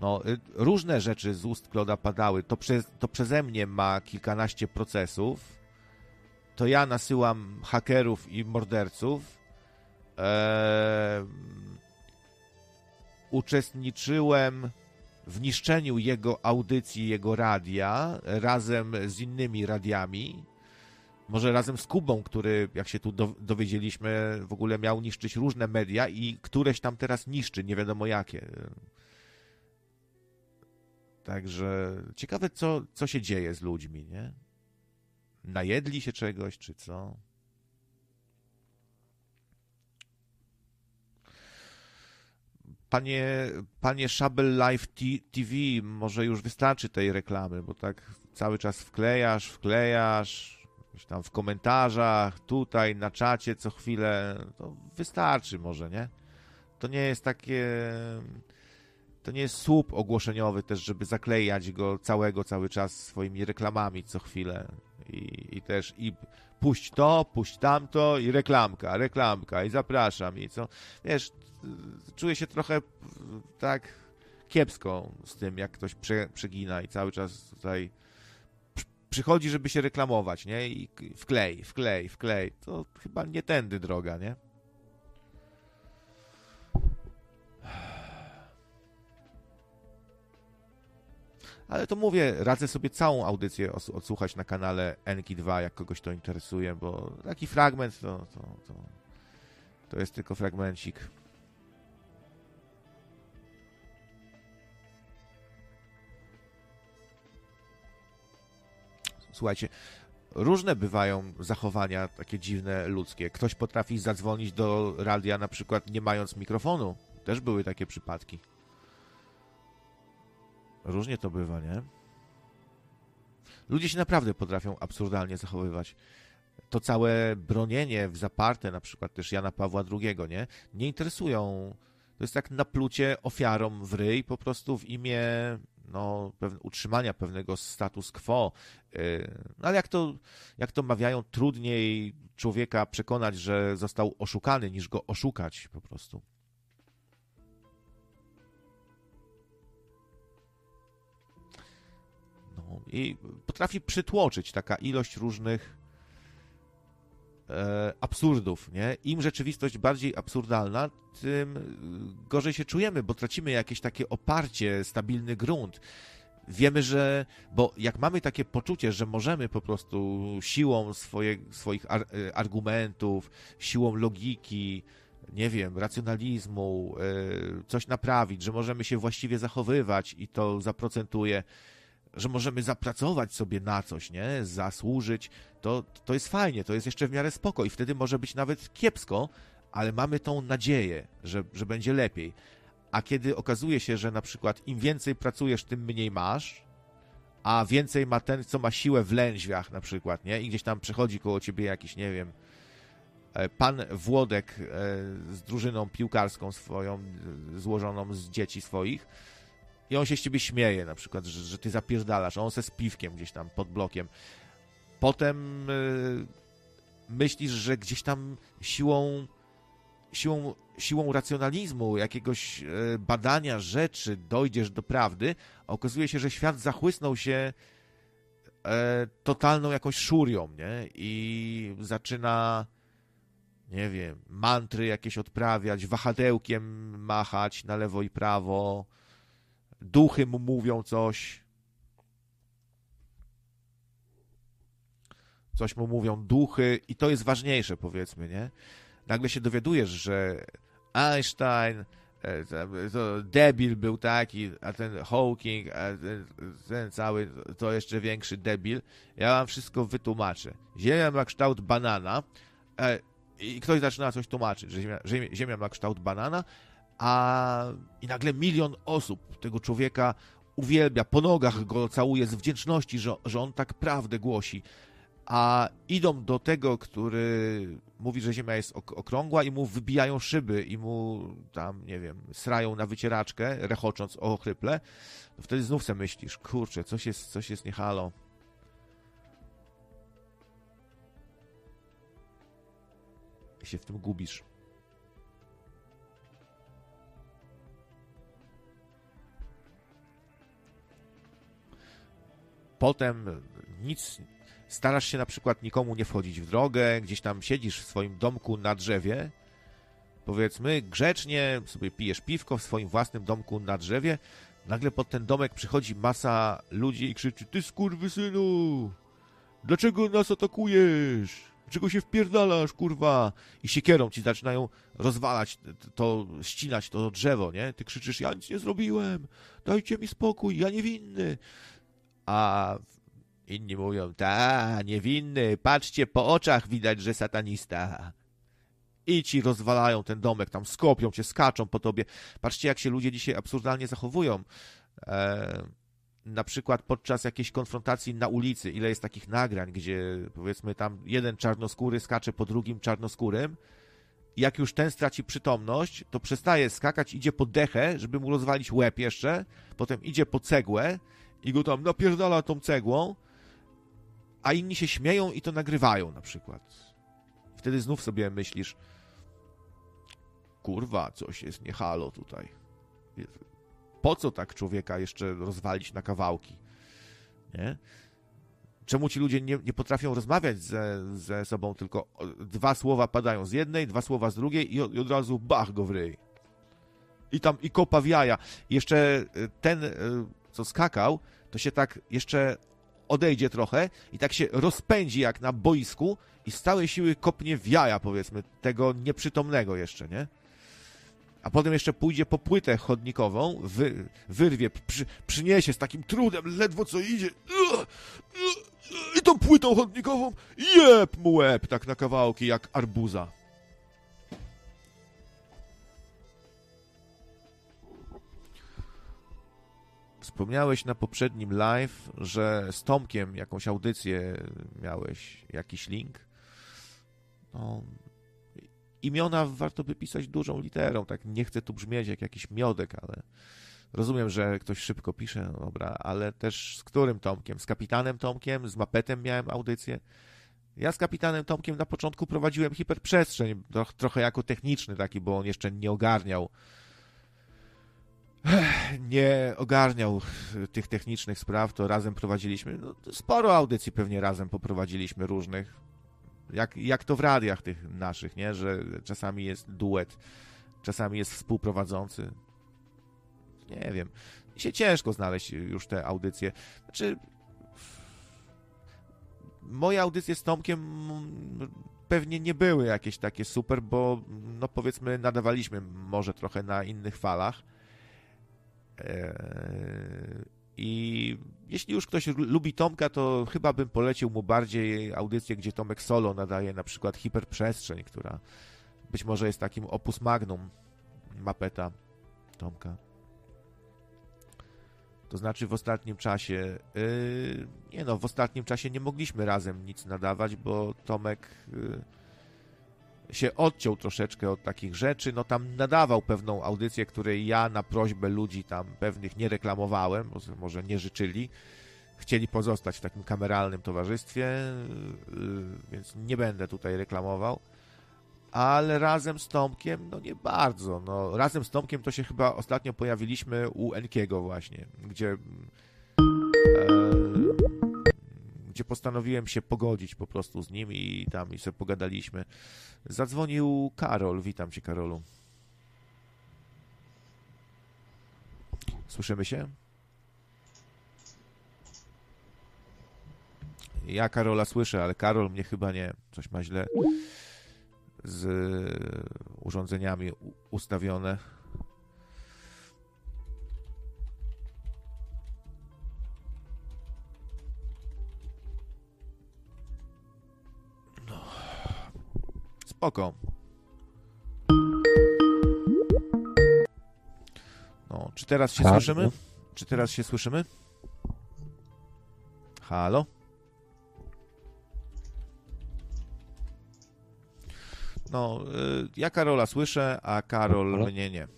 No, y, różne rzeczy z ust Kloda padały. To, przez, to przeze mnie ma kilkanaście procesów. To ja nasyłam hakerów i morderców. Eee, uczestniczyłem w niszczeniu jego audycji, jego radia razem z innymi radiami może razem z Kubą, który, jak się tu dowiedzieliśmy, w ogóle miał niszczyć różne media i któreś tam teraz niszczy, nie wiadomo jakie. Także ciekawe, co, co się dzieje z ludźmi, nie? Najedli się czegoś, czy co? Panie, panie Shable Live TV, może już wystarczy tej reklamy, bo tak cały czas wklejasz, wklejasz, gdzieś tam w komentarzach, tutaj na czacie co chwilę, to wystarczy może, nie? To nie jest takie to nie jest słup ogłoszeniowy też, żeby zaklejać go całego cały czas swoimi reklamami co chwilę i, i też i puść to, puść tamto i reklamka, reklamka i zapraszam i co, wiesz, czuję się trochę tak kiepsko z tym, jak ktoś prze, przegina i cały czas tutaj przychodzi, żeby się reklamować, nie? I wklej, wklej, wklej. To chyba nie tędy droga, nie? Ale to mówię, radzę sobie całą audycję odsłuchać na kanale Enki2, jak kogoś to interesuje, bo taki fragment to, to, to, to jest tylko fragmencik. Słuchajcie, różne bywają zachowania takie dziwne ludzkie. Ktoś potrafi zadzwonić do radia na przykład nie mając mikrofonu. Też były takie przypadki. Różnie to bywa, nie? Ludzie się naprawdę potrafią absurdalnie zachowywać. To całe bronienie w zaparte, na przykład też Jana Pawła II, nie? Nie interesują. To jest tak naplucie ofiarom w ryj po prostu w imię no, utrzymania pewnego status quo. Y, no, ale jak to, jak to mawiają, trudniej człowieka przekonać, że został oszukany, niż go oszukać po prostu. No, I potrafi przytłoczyć taka ilość różnych e, absurdów, nie? Im rzeczywistość bardziej absurdalna, tym gorzej się czujemy, bo tracimy jakieś takie oparcie, stabilny grunt. Wiemy, że, bo jak mamy takie poczucie, że możemy po prostu siłą swoje, swoich ar, e, argumentów, siłą logiki, nie wiem, racjonalizmu, e, coś naprawić, że możemy się właściwie zachowywać i to zaprocentuje, że możemy zapracować sobie na coś, nie? Zasłużyć, to, to jest fajnie, to jest jeszcze w miarę spoko i wtedy może być nawet kiepsko, ale mamy tą nadzieję, że, że będzie lepiej. A kiedy okazuje się, że na przykład im więcej pracujesz, tym mniej masz, a więcej ma ten, co ma siłę w lędźwiach na przykład, nie? I gdzieś tam przechodzi koło ciebie jakiś, nie wiem, e, pan Włodek e, z drużyną piłkarską swoją, e, złożoną z dzieci swoich, i on się z ciebie śmieje na przykład, że, że ty zapierdalasz, a on se z piwkiem gdzieś tam pod blokiem. Potem yy, myślisz, że gdzieś tam siłą siłą, siłą racjonalizmu, jakiegoś yy, badania rzeczy dojdziesz do prawdy, a okazuje się, że świat zachłysnął się yy, totalną jakąś szurią, nie? I zaczyna nie wiem, mantry jakieś odprawiać, wahadełkiem machać na lewo i prawo, duchy mu mówią coś. Coś mu mówią duchy i to jest ważniejsze, powiedzmy, nie? Nagle się dowiadujesz, że Einstein e, to debil był taki, a ten Hawking, a ten, ten, cały to jeszcze większy debil. Ja wam wszystko wytłumaczę. Ziemia ma kształt banana e, i ktoś zaczyna coś tłumaczyć, że ziemia, ziemia ma kształt banana, a i nagle milion osób tego człowieka uwielbia, po nogach go całuje z wdzięczności, że, że on tak prawdę głosi. A idą do tego, który mówi, że Ziemia jest okrągła i mu wybijają szyby i mu tam, nie wiem, srają na wycieraczkę, rechocząc ochryple. No wtedy znów sobie myślisz, kurczę, coś jest, coś jest niehalo. I się w tym gubisz. Potem nic, starasz się na przykład nikomu nie wchodzić w drogę, gdzieś tam siedzisz w swoim domku na drzewie, powiedzmy, grzecznie sobie pijesz piwko w swoim własnym domku na drzewie, nagle pod ten domek przychodzi masa ludzi i krzyczy, ty synu, dlaczego nas atakujesz? Dlaczego się wpierdalasz, kurwa? I siekierą ci zaczynają rozwalać to, ścinać to drzewo, nie? Ty krzyczysz, ja nic nie zrobiłem, dajcie mi spokój, ja niewinny a inni mówią, ta, niewinny, patrzcie, po oczach widać, że satanista. I ci rozwalają ten domek, tam skopią cię, skaczą po tobie. Patrzcie, jak się ludzie dzisiaj absurdalnie zachowują. E, na przykład podczas jakiejś konfrontacji na ulicy, ile jest takich nagrań, gdzie powiedzmy tam jeden czarnoskóry skacze po drugim czarnoskórym, jak już ten straci przytomność, to przestaje skakać, idzie po dechę, żeby mu rozwalić łeb jeszcze, potem idzie po cegłę, i go tam napierdala tą cegłą, a inni się śmieją i to nagrywają na przykład. Wtedy znów sobie myślisz, kurwa, coś jest nie halo tutaj. Po co tak człowieka jeszcze rozwalić na kawałki? Nie? Czemu ci ludzie nie, nie potrafią rozmawiać ze, ze sobą, tylko dwa słowa padają z jednej, dwa słowa z drugiej i od, i od razu bach go w ryj. I tam i kopa w jaja. Jeszcze ten, co skakał, to się tak jeszcze odejdzie trochę i tak się rozpędzi jak na boisku i z całej siły kopnie w jaja, powiedzmy, tego nieprzytomnego jeszcze, nie? A potem jeszcze pójdzie po płytę chodnikową, wy, wyrwie, przy, przyniesie z takim trudem, ledwo co idzie. I tą płytą chodnikową jeb mu łeb, tak na kawałki, jak arbuza. Wspomniałeś na poprzednim live, że z Tomkiem jakąś audycję miałeś, jakiś link. No, imiona warto by pisać dużą literą, tak nie chcę tu brzmieć jak jakiś miodek, ale rozumiem, że ktoś szybko pisze, no dobra, ale też z którym Tomkiem? Z kapitanem Tomkiem, z Mapetem miałem audycję. Ja z kapitanem Tomkiem na początku prowadziłem hiperprzestrzeń, trochę jako techniczny taki, bo on jeszcze nie ogarniał nie ogarniał tych technicznych spraw, to razem prowadziliśmy, no, sporo audycji pewnie razem poprowadziliśmy różnych, jak, jak to w radiach tych naszych, nie, że czasami jest duet, czasami jest współprowadzący. Nie wiem, mi się ciężko znaleźć już te audycje. Znaczy, moje audycje z Tomkiem pewnie nie były jakieś takie super, bo no powiedzmy nadawaliśmy może trochę na innych falach, I jeśli już ktoś lubi Tomka, to chyba bym polecił mu bardziej audycję, gdzie Tomek Solo nadaje na przykład Hiperprzestrzeń, która być może jest takim opus magnum mapeta Tomka. To znaczy w ostatnim czasie, yy, nie no, w ostatnim czasie nie mogliśmy razem nic nadawać, bo Tomek yy, się odciął troszeczkę od takich rzeczy, no tam nadawał pewną audycję, której ja na prośbę ludzi tam pewnych nie reklamowałem, może nie życzyli, chcieli pozostać w takim kameralnym towarzystwie, yy, więc nie będę tutaj reklamował, ale razem z Tomkiem, no nie bardzo, no. Razem z Tomkiem to się chyba ostatnio pojawiliśmy u Enkiego właśnie, gdzie e, gdzie postanowiłem się pogodzić po prostu z nim i tam i sobie pogadaliśmy. Zadzwonił Karol. Witam cię, Karolu. Słyszymy się? Ja Karola słyszę, ale Karol mnie chyba nie. Coś ma źle z urządzeniami ustawione. Spoko. No, czy teraz się Halo? słyszymy? Czy teraz się słyszymy? Halo? No, y, ja Karola słyszę, a Karol Halo? mnie nie.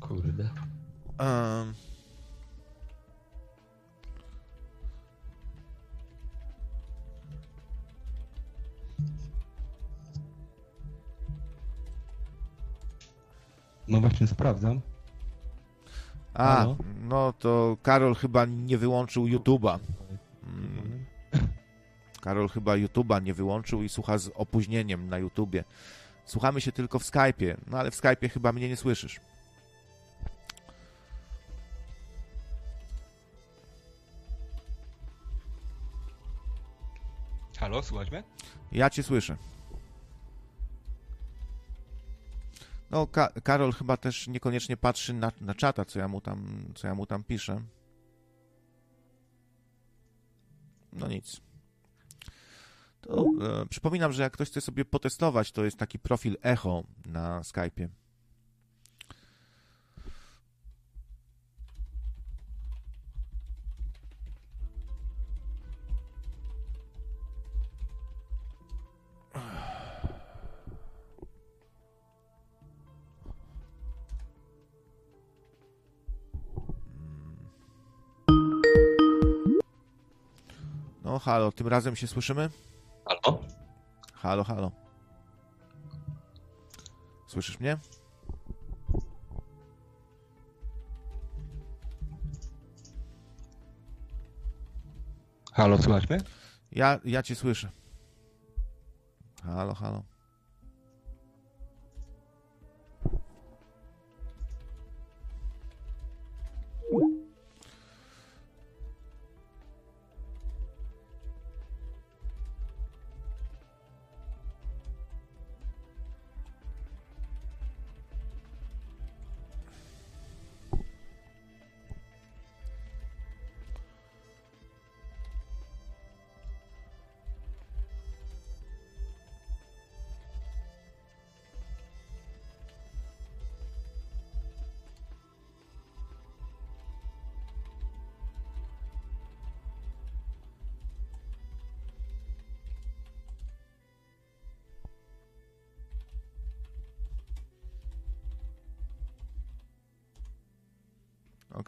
Kurde. Um, No właśnie sprawdzam. A, Halo? no to Karol chyba nie wyłączył YouTube'a. Mm. Karol chyba YouTube'a nie wyłączył i słucha z opóźnieniem na YouTubie. Słuchamy się tylko w Skype'ie, no ale w Skype'ie chyba mnie nie słyszysz. Halo, słuchaj mnie? Ja cię słyszę. No, Ka Karol chyba też niekoniecznie patrzy na, na czata, co ja mu tam, co ja mu tam piszę. No nic. To, e, przypominam, że jak ktoś chce sobie potestować, to jest taki profil Echo na Skype'ie. No, halo, tym razem się słyszymy? Halo? Halo, halo. Słyszysz mnie? Halo, słychać mnie? Ja, ja cię słyszę. Halo, halo.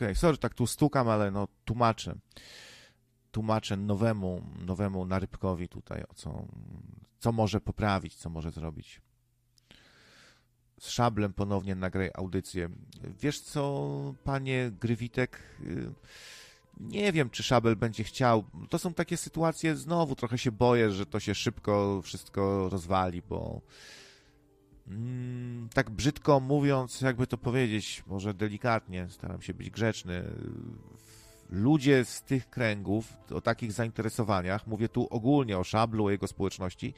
Okej. Sorry, tak tu stukam, ale no tłumaczę. Tłumaczę nowemu, nowemu narybkowi tutaj, o co, co może poprawić, co może zrobić. Z szablem ponownie nagraj audycję. Wiesz co, panie Grywitek? y, Nie wiem, czy Szabel będzie chciał. To są takie sytuacje, znowu trochę się boję, że to się szybko wszystko rozwali, bo mm, tak brzydko mówiąc, jakby to powiedzieć, może delikatnie, staram się być grzeczny. Ludzie z tych kręgów, o takich zainteresowaniach, mówię tu ogólnie o Szablu, o jego społeczności,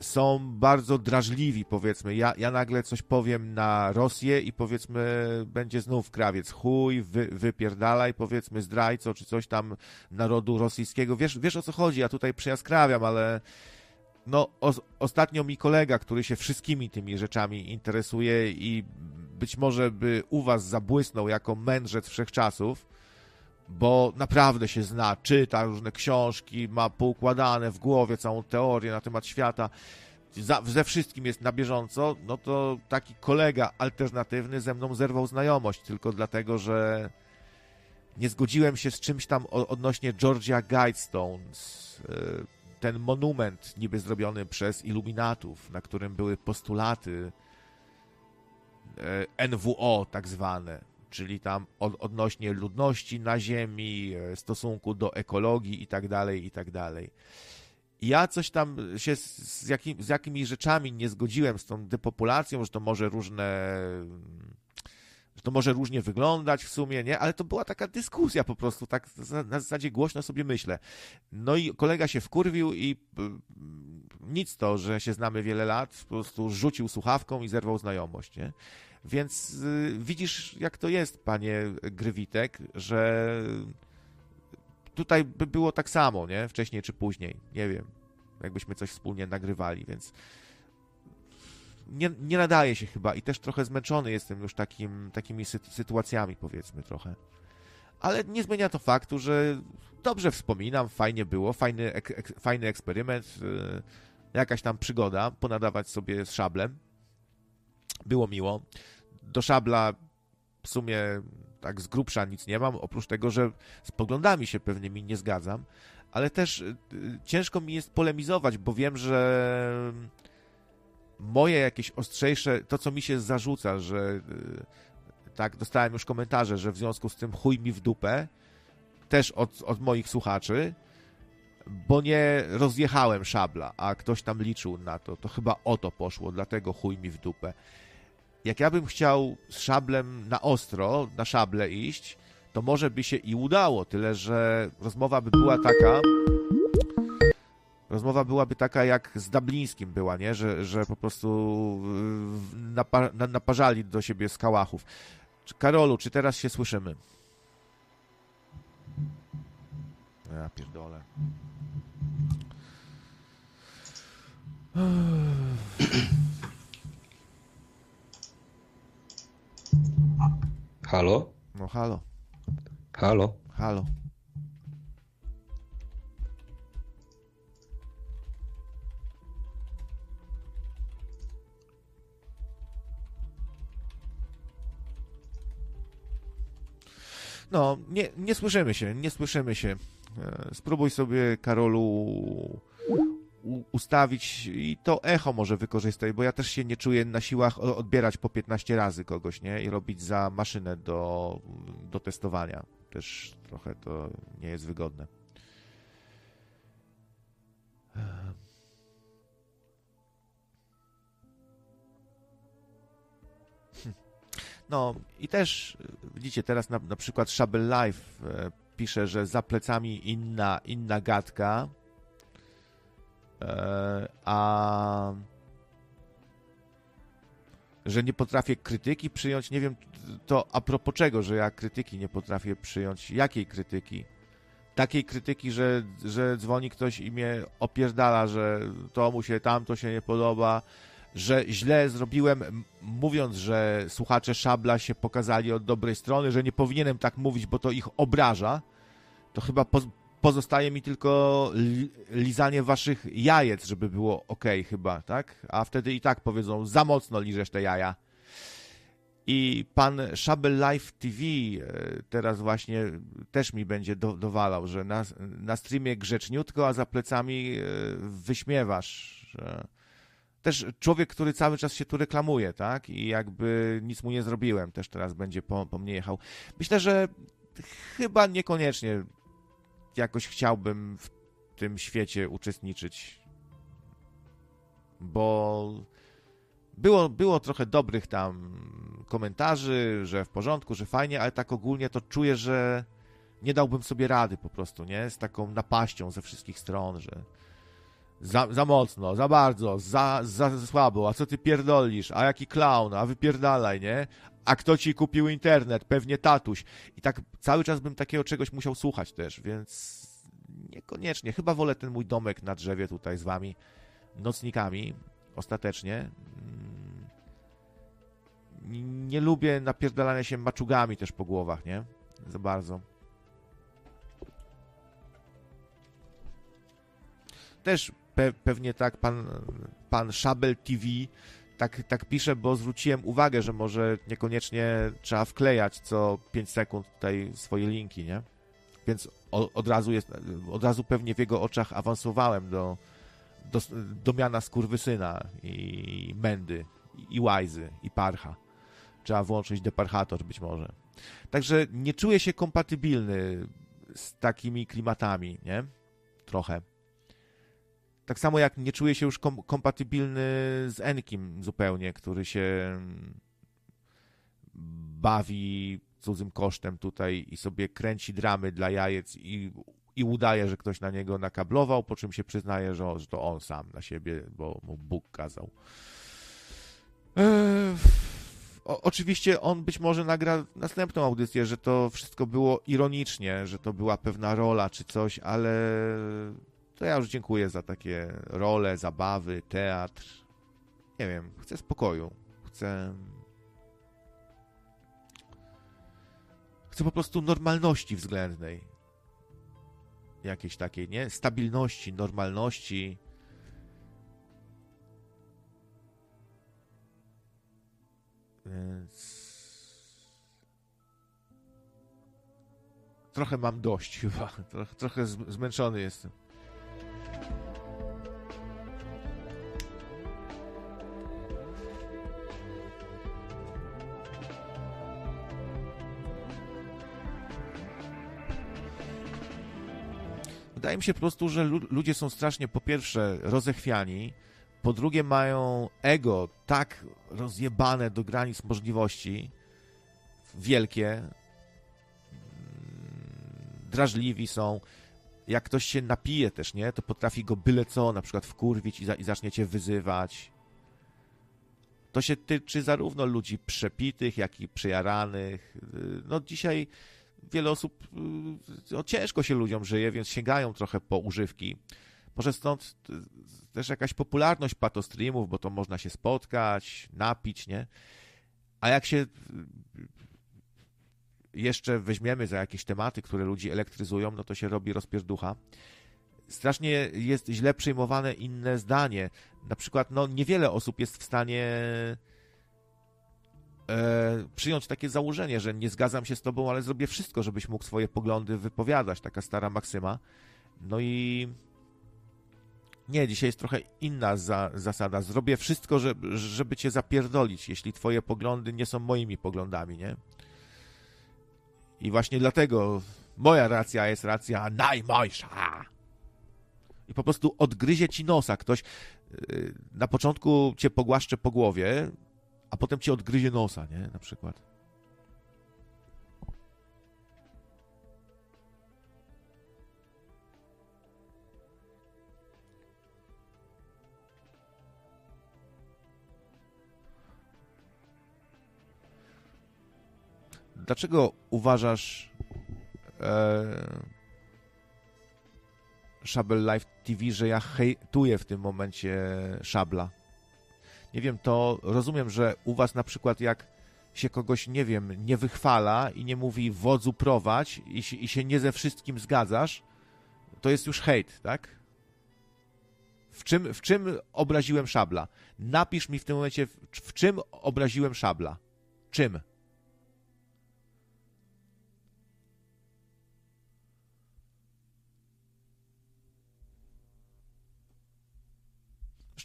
są bardzo drażliwi, powiedzmy. Ja, ja nagle coś powiem na Rosję i powiedzmy będzie znów krawiec chuj, wy, wypierdalaj, powiedzmy zdrajco, czy coś tam narodu rosyjskiego. Wiesz, wiesz o co chodzi, ja tutaj przyjaskrawiam, ale no o, ostatnio mi kolega, który się wszystkimi tymi rzeczami interesuje i być może by u was zabłysnął jako mędrzec wszechczasów, bo naprawdę się zna, czyta różne książki, ma poukładane w głowie całą teorię na temat świata, za, ze wszystkim jest na bieżąco, no to taki kolega alternatywny ze mną zerwał znajomość tylko dlatego, że nie zgodziłem się z czymś tam odnośnie Georgia Guidestones. y, Ten monument niby zrobiony przez iluminatów, na którym były postulaty e, NWO tak zwane, czyli tam od, odnośnie ludności na Ziemi, e, stosunku do ekologii i tak dalej, i tak dalej. Ja coś tam się z, jakim, z jakimiś rzeczami nie zgodziłem z tą depopulacją, że to może różne to może różnie wyglądać w sumie, nie? Ale to była taka dyskusja po prostu, tak na zasadzie głośno sobie myślę. No i kolega się wkurwił i y, nic to, że się znamy wiele lat, po prostu rzucił słuchawką i zerwał znajomość, nie? Więc y, widzisz, jak to jest, panie Grywitek, że tutaj by było tak samo, nie? Wcześniej czy później, nie wiem, jakbyśmy coś wspólnie nagrywali, więc nie, nie nadaje się chyba i też trochę zmęczony jestem już takim, takimi sy- sytuacjami, powiedzmy trochę. Ale nie zmienia to faktu, że dobrze wspominam, fajnie było, fajny, ek, ek, fajny eksperyment, yy, jakaś tam przygoda, ponadawać sobie z szablem. Było miło. Do szabla w sumie tak z grubsza nic nie mam, oprócz tego, że z poglądami się pewnymi nie zgadzam, ale też y, y, ciężko mi jest polemizować, bo wiem, że moje jakieś ostrzejsze, to co mi się zarzuca, że y, tak, dostałem już komentarze, że w związku z tym chuj mi w dupę, też od, od moich słuchaczy, bo nie rozjechałem szabla, a ktoś tam liczył na to, to chyba o to poszło, dlatego chuj mi w dupę. Jak ja bym chciał z szablem na ostro, na szable iść, to może by się i udało, tyle że rozmowa by była taka, rozmowa byłaby taka jak z Dublińskim była, nie? Że, że po prostu y, napa, na, naparzali do siebie skałachów. Czy- Karolu, czy teraz się słyszymy? Ja pierdolę. Halo? No halo, Halo? halo. No, nie, nie słyszymy się, nie słyszymy się. E, Spróbuj sobie, Karolu, ustawić i to echo może wykorzystaj, bo ja też się nie czuję na siłach odbierać po 15 razy kogoś, nie? I robić za maszynę do, do testowania. Też trochę to nie jest wygodne. No i też y, widzicie teraz na, na przykład Shable Life e, pisze, że za plecami inna, inna gadka, e, a że nie potrafię krytyki przyjąć. Nie wiem to a propos czego, że ja krytyki nie potrafię przyjąć. Jakiej krytyki? Takiej krytyki, że, że dzwoni ktoś i mnie opierdala, że to mu się tamto się nie podoba, że źle zrobiłem, mówiąc, że słuchacze Szabla się pokazali od dobrej strony, że nie powinienem tak mówić, bo to ich obraża, to chyba poz pozostaje mi tylko li lizanie waszych jajec, żeby było ok chyba, tak? A wtedy i tak powiedzą, za mocno liżesz te jaja. I pan Szabel Live TV e, teraz właśnie też mi będzie do, dowalał, że na, na streamie grzeczniutko, a za plecami e, wyśmiewasz. Że też człowiek, który cały czas się tu reklamuje, tak? I jakby nic mu nie zrobiłem, też teraz będzie po, po mnie jechał. Myślę, że chyba niekoniecznie jakoś chciałbym w tym świecie uczestniczyć, bo było, było trochę dobrych tam komentarzy, że w porządku, że fajnie, ale tak ogólnie to czuję, że nie dałbym sobie rady po prostu, nie? Z taką napaścią ze wszystkich stron, że za, za mocno, za bardzo, za, za słabo, a co ty pierdolisz, a jaki clown, a wypierdalaj, nie? A kto ci kupił internet? Pewnie tatuś. I tak cały czas bym takiego czegoś musiał słuchać też, więc niekoniecznie. Chyba wolę ten mój domek na drzewie tutaj z wami, nocnikami, ostatecznie. Mm, nie lubię napierdalania się maczugami też po głowach, nie? Za bardzo. Też pe pewnie tak pan, pan Szabel TV tak, tak pisze, bo zwróciłem uwagę, że może niekoniecznie trzeba wklejać co 5 sekund tutaj swoje linki, nie? Więc od razu jest, od razu pewnie w jego oczach awansowałem do, do, do miana skurwysyna i Mendy, i Łajzy, i Parcha. Trzeba włączyć deparchator być może. Także nie czuję się kompatybilny z takimi klimatami, nie? Trochę. Tak samo jak nie czuję się już kom kompatybilny z Enkim zupełnie, który się bawi cudzym kosztem tutaj i sobie kręci dramy dla jajec i, i udaje, że ktoś na niego nakablował, po czym się przyznaje, że, że to on sam na siebie, bo mu Bóg kazał. Eee, o, oczywiście on być może nagra następną audycję, że to wszystko było ironicznie, że to była pewna rola czy coś, ale to ja już dziękuję za takie role, zabawy, teatr. Nie wiem, chcę spokoju. Chcę. Chcę po prostu normalności względnej. Jakiejś takiej, nie? Stabilności, normalności. Więc. Trochę mam dość chyba. [laughs] Trochę, trochę zmęczony jestem. Wydaje mi się po prostu, że ludzie są strasznie po pierwsze rozechwiani, po drugie mają ego tak rozjebane do granic możliwości, wielkie, mm, drażliwi są. Jak ktoś się napije też, nie, to potrafi go byle co, na przykład wkurwić i, za, i zaczniecie wyzywać. To się tyczy zarówno ludzi przepitych, jak i przejaranych. No dzisiaj wiele osób, y, no, ciężko się ludziom żyje, więc sięgają trochę po używki. Może stąd też jakaś popularność patostreamów, bo to można się spotkać, napić, nie? A jak się y, jeszcze weźmiemy za jakieś tematy, które ludzi elektryzują, no to się robi rozpierducha. Strasznie jest źle przyjmowane inne zdanie. Na przykład, no niewiele osób jest w stanie e, przyjąć takie założenie, że nie zgadzam się z tobą, ale zrobię wszystko, żebyś mógł swoje poglądy wypowiadać. Taka stara maksyma. No i nie, dzisiaj jest trochę inna za, zasada. Zrobię wszystko, żeby, żeby cię zapierdolić, jeśli twoje poglądy nie są moimi poglądami, nie? I właśnie dlatego moja racja jest racja najmojsza. I po prostu odgryzie ci nosa. Ktoś yy, na początku cię pogłaszcze po głowie, a potem ci odgryzie nosa, nie? Na przykład. Dlaczego uważasz e, Szabel Live TV, że ja hejtuję w tym momencie Szabla? Nie wiem, to rozumiem, że u was na przykład jak się kogoś, nie wiem, nie wychwala i nie mówi wodzu prowadź i się, i się nie ze wszystkim zgadzasz, to jest już hejt, tak? W czym, w czym obraziłem szabla? Napisz mi w tym momencie, w, w czym obraziłem szabla. Czym?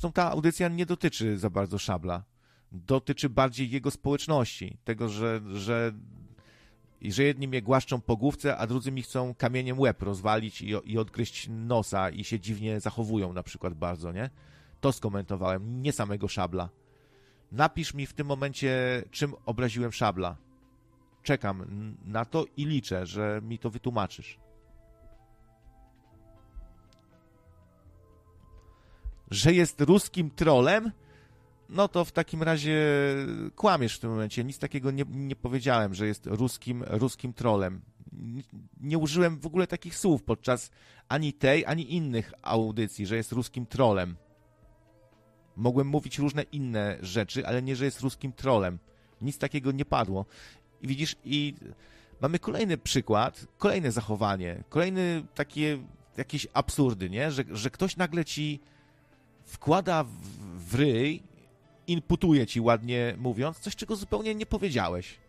Zresztą ta audycja nie dotyczy za bardzo Szabla. Dotyczy bardziej jego społeczności. Tego, że, że, że jedni mnie głaszczą po główce, a drudzy mi chcą kamieniem łeb rozwalić i, i odgryźć nosa i się dziwnie zachowują na przykład bardzo, nie? To skomentowałem, nie samego Szabla. Napisz mi w tym momencie, czym obraziłem Szabla. Czekam na to i liczę, że mi to wytłumaczysz. Że jest ruskim trolem? No to w takim razie kłamiesz w tym momencie. Nic takiego nie, nie powiedziałem, że jest ruskim, ruskim trolem. Nie, użyłem w ogóle takich słów podczas ani tej, ani innych audycji, że jest ruskim trolem. Mogłem mówić różne inne rzeczy, ale nie, że jest ruskim trolem. Nic takiego nie padło. I widzisz, i mamy kolejny przykład, kolejne zachowanie, kolejny takie jakieś absurdy, nie? Że, że ktoś nagle ci wkłada w, ryj, inputuje ci ładnie mówiąc, coś, czego zupełnie nie powiedziałeś.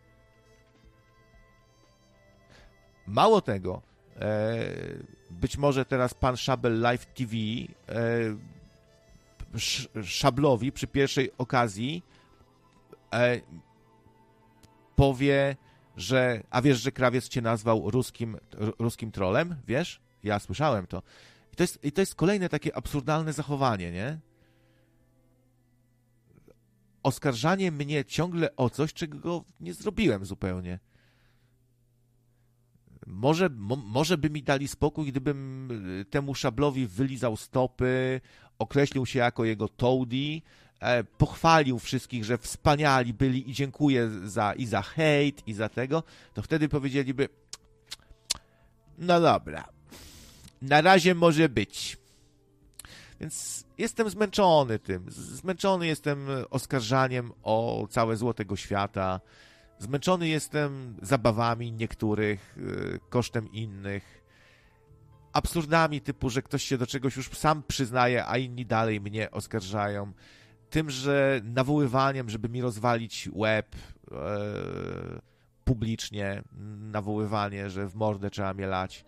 Mało tego, e, być może teraz pan Szabel Live TV e, Szablowi przy pierwszej okazji e, powie, że a wiesz, że krawiec cię nazwał ruskim, ruskim trolem? Wiesz? Ja słyszałem to. I to, jest, I to jest kolejne takie absurdalne zachowanie, nie? Oskarżanie mnie ciągle o coś, czego nie zrobiłem zupełnie. Może, mo, może by mi dali spokój, gdybym y, temu szablowi wylizał stopy, określił się jako jego toady, e, pochwalił wszystkich, że wspaniali byli i dziękuję za, i za hejt, i za tego, to wtedy powiedzieliby no dobra, na razie może być. Więc jestem zmęczony tym. Zmęczony jestem oskarżaniem o całe zło tego świata. Zmęczony jestem zabawami niektórych y, kosztem innych. Absurdami typu, że ktoś się do czegoś już sam przyznaje, a inni dalej mnie oskarżają. Tym, że nawoływaniem, żeby mi rozwalić łeb e, publicznie, nawoływanie, że w mordę trzeba mnie lać.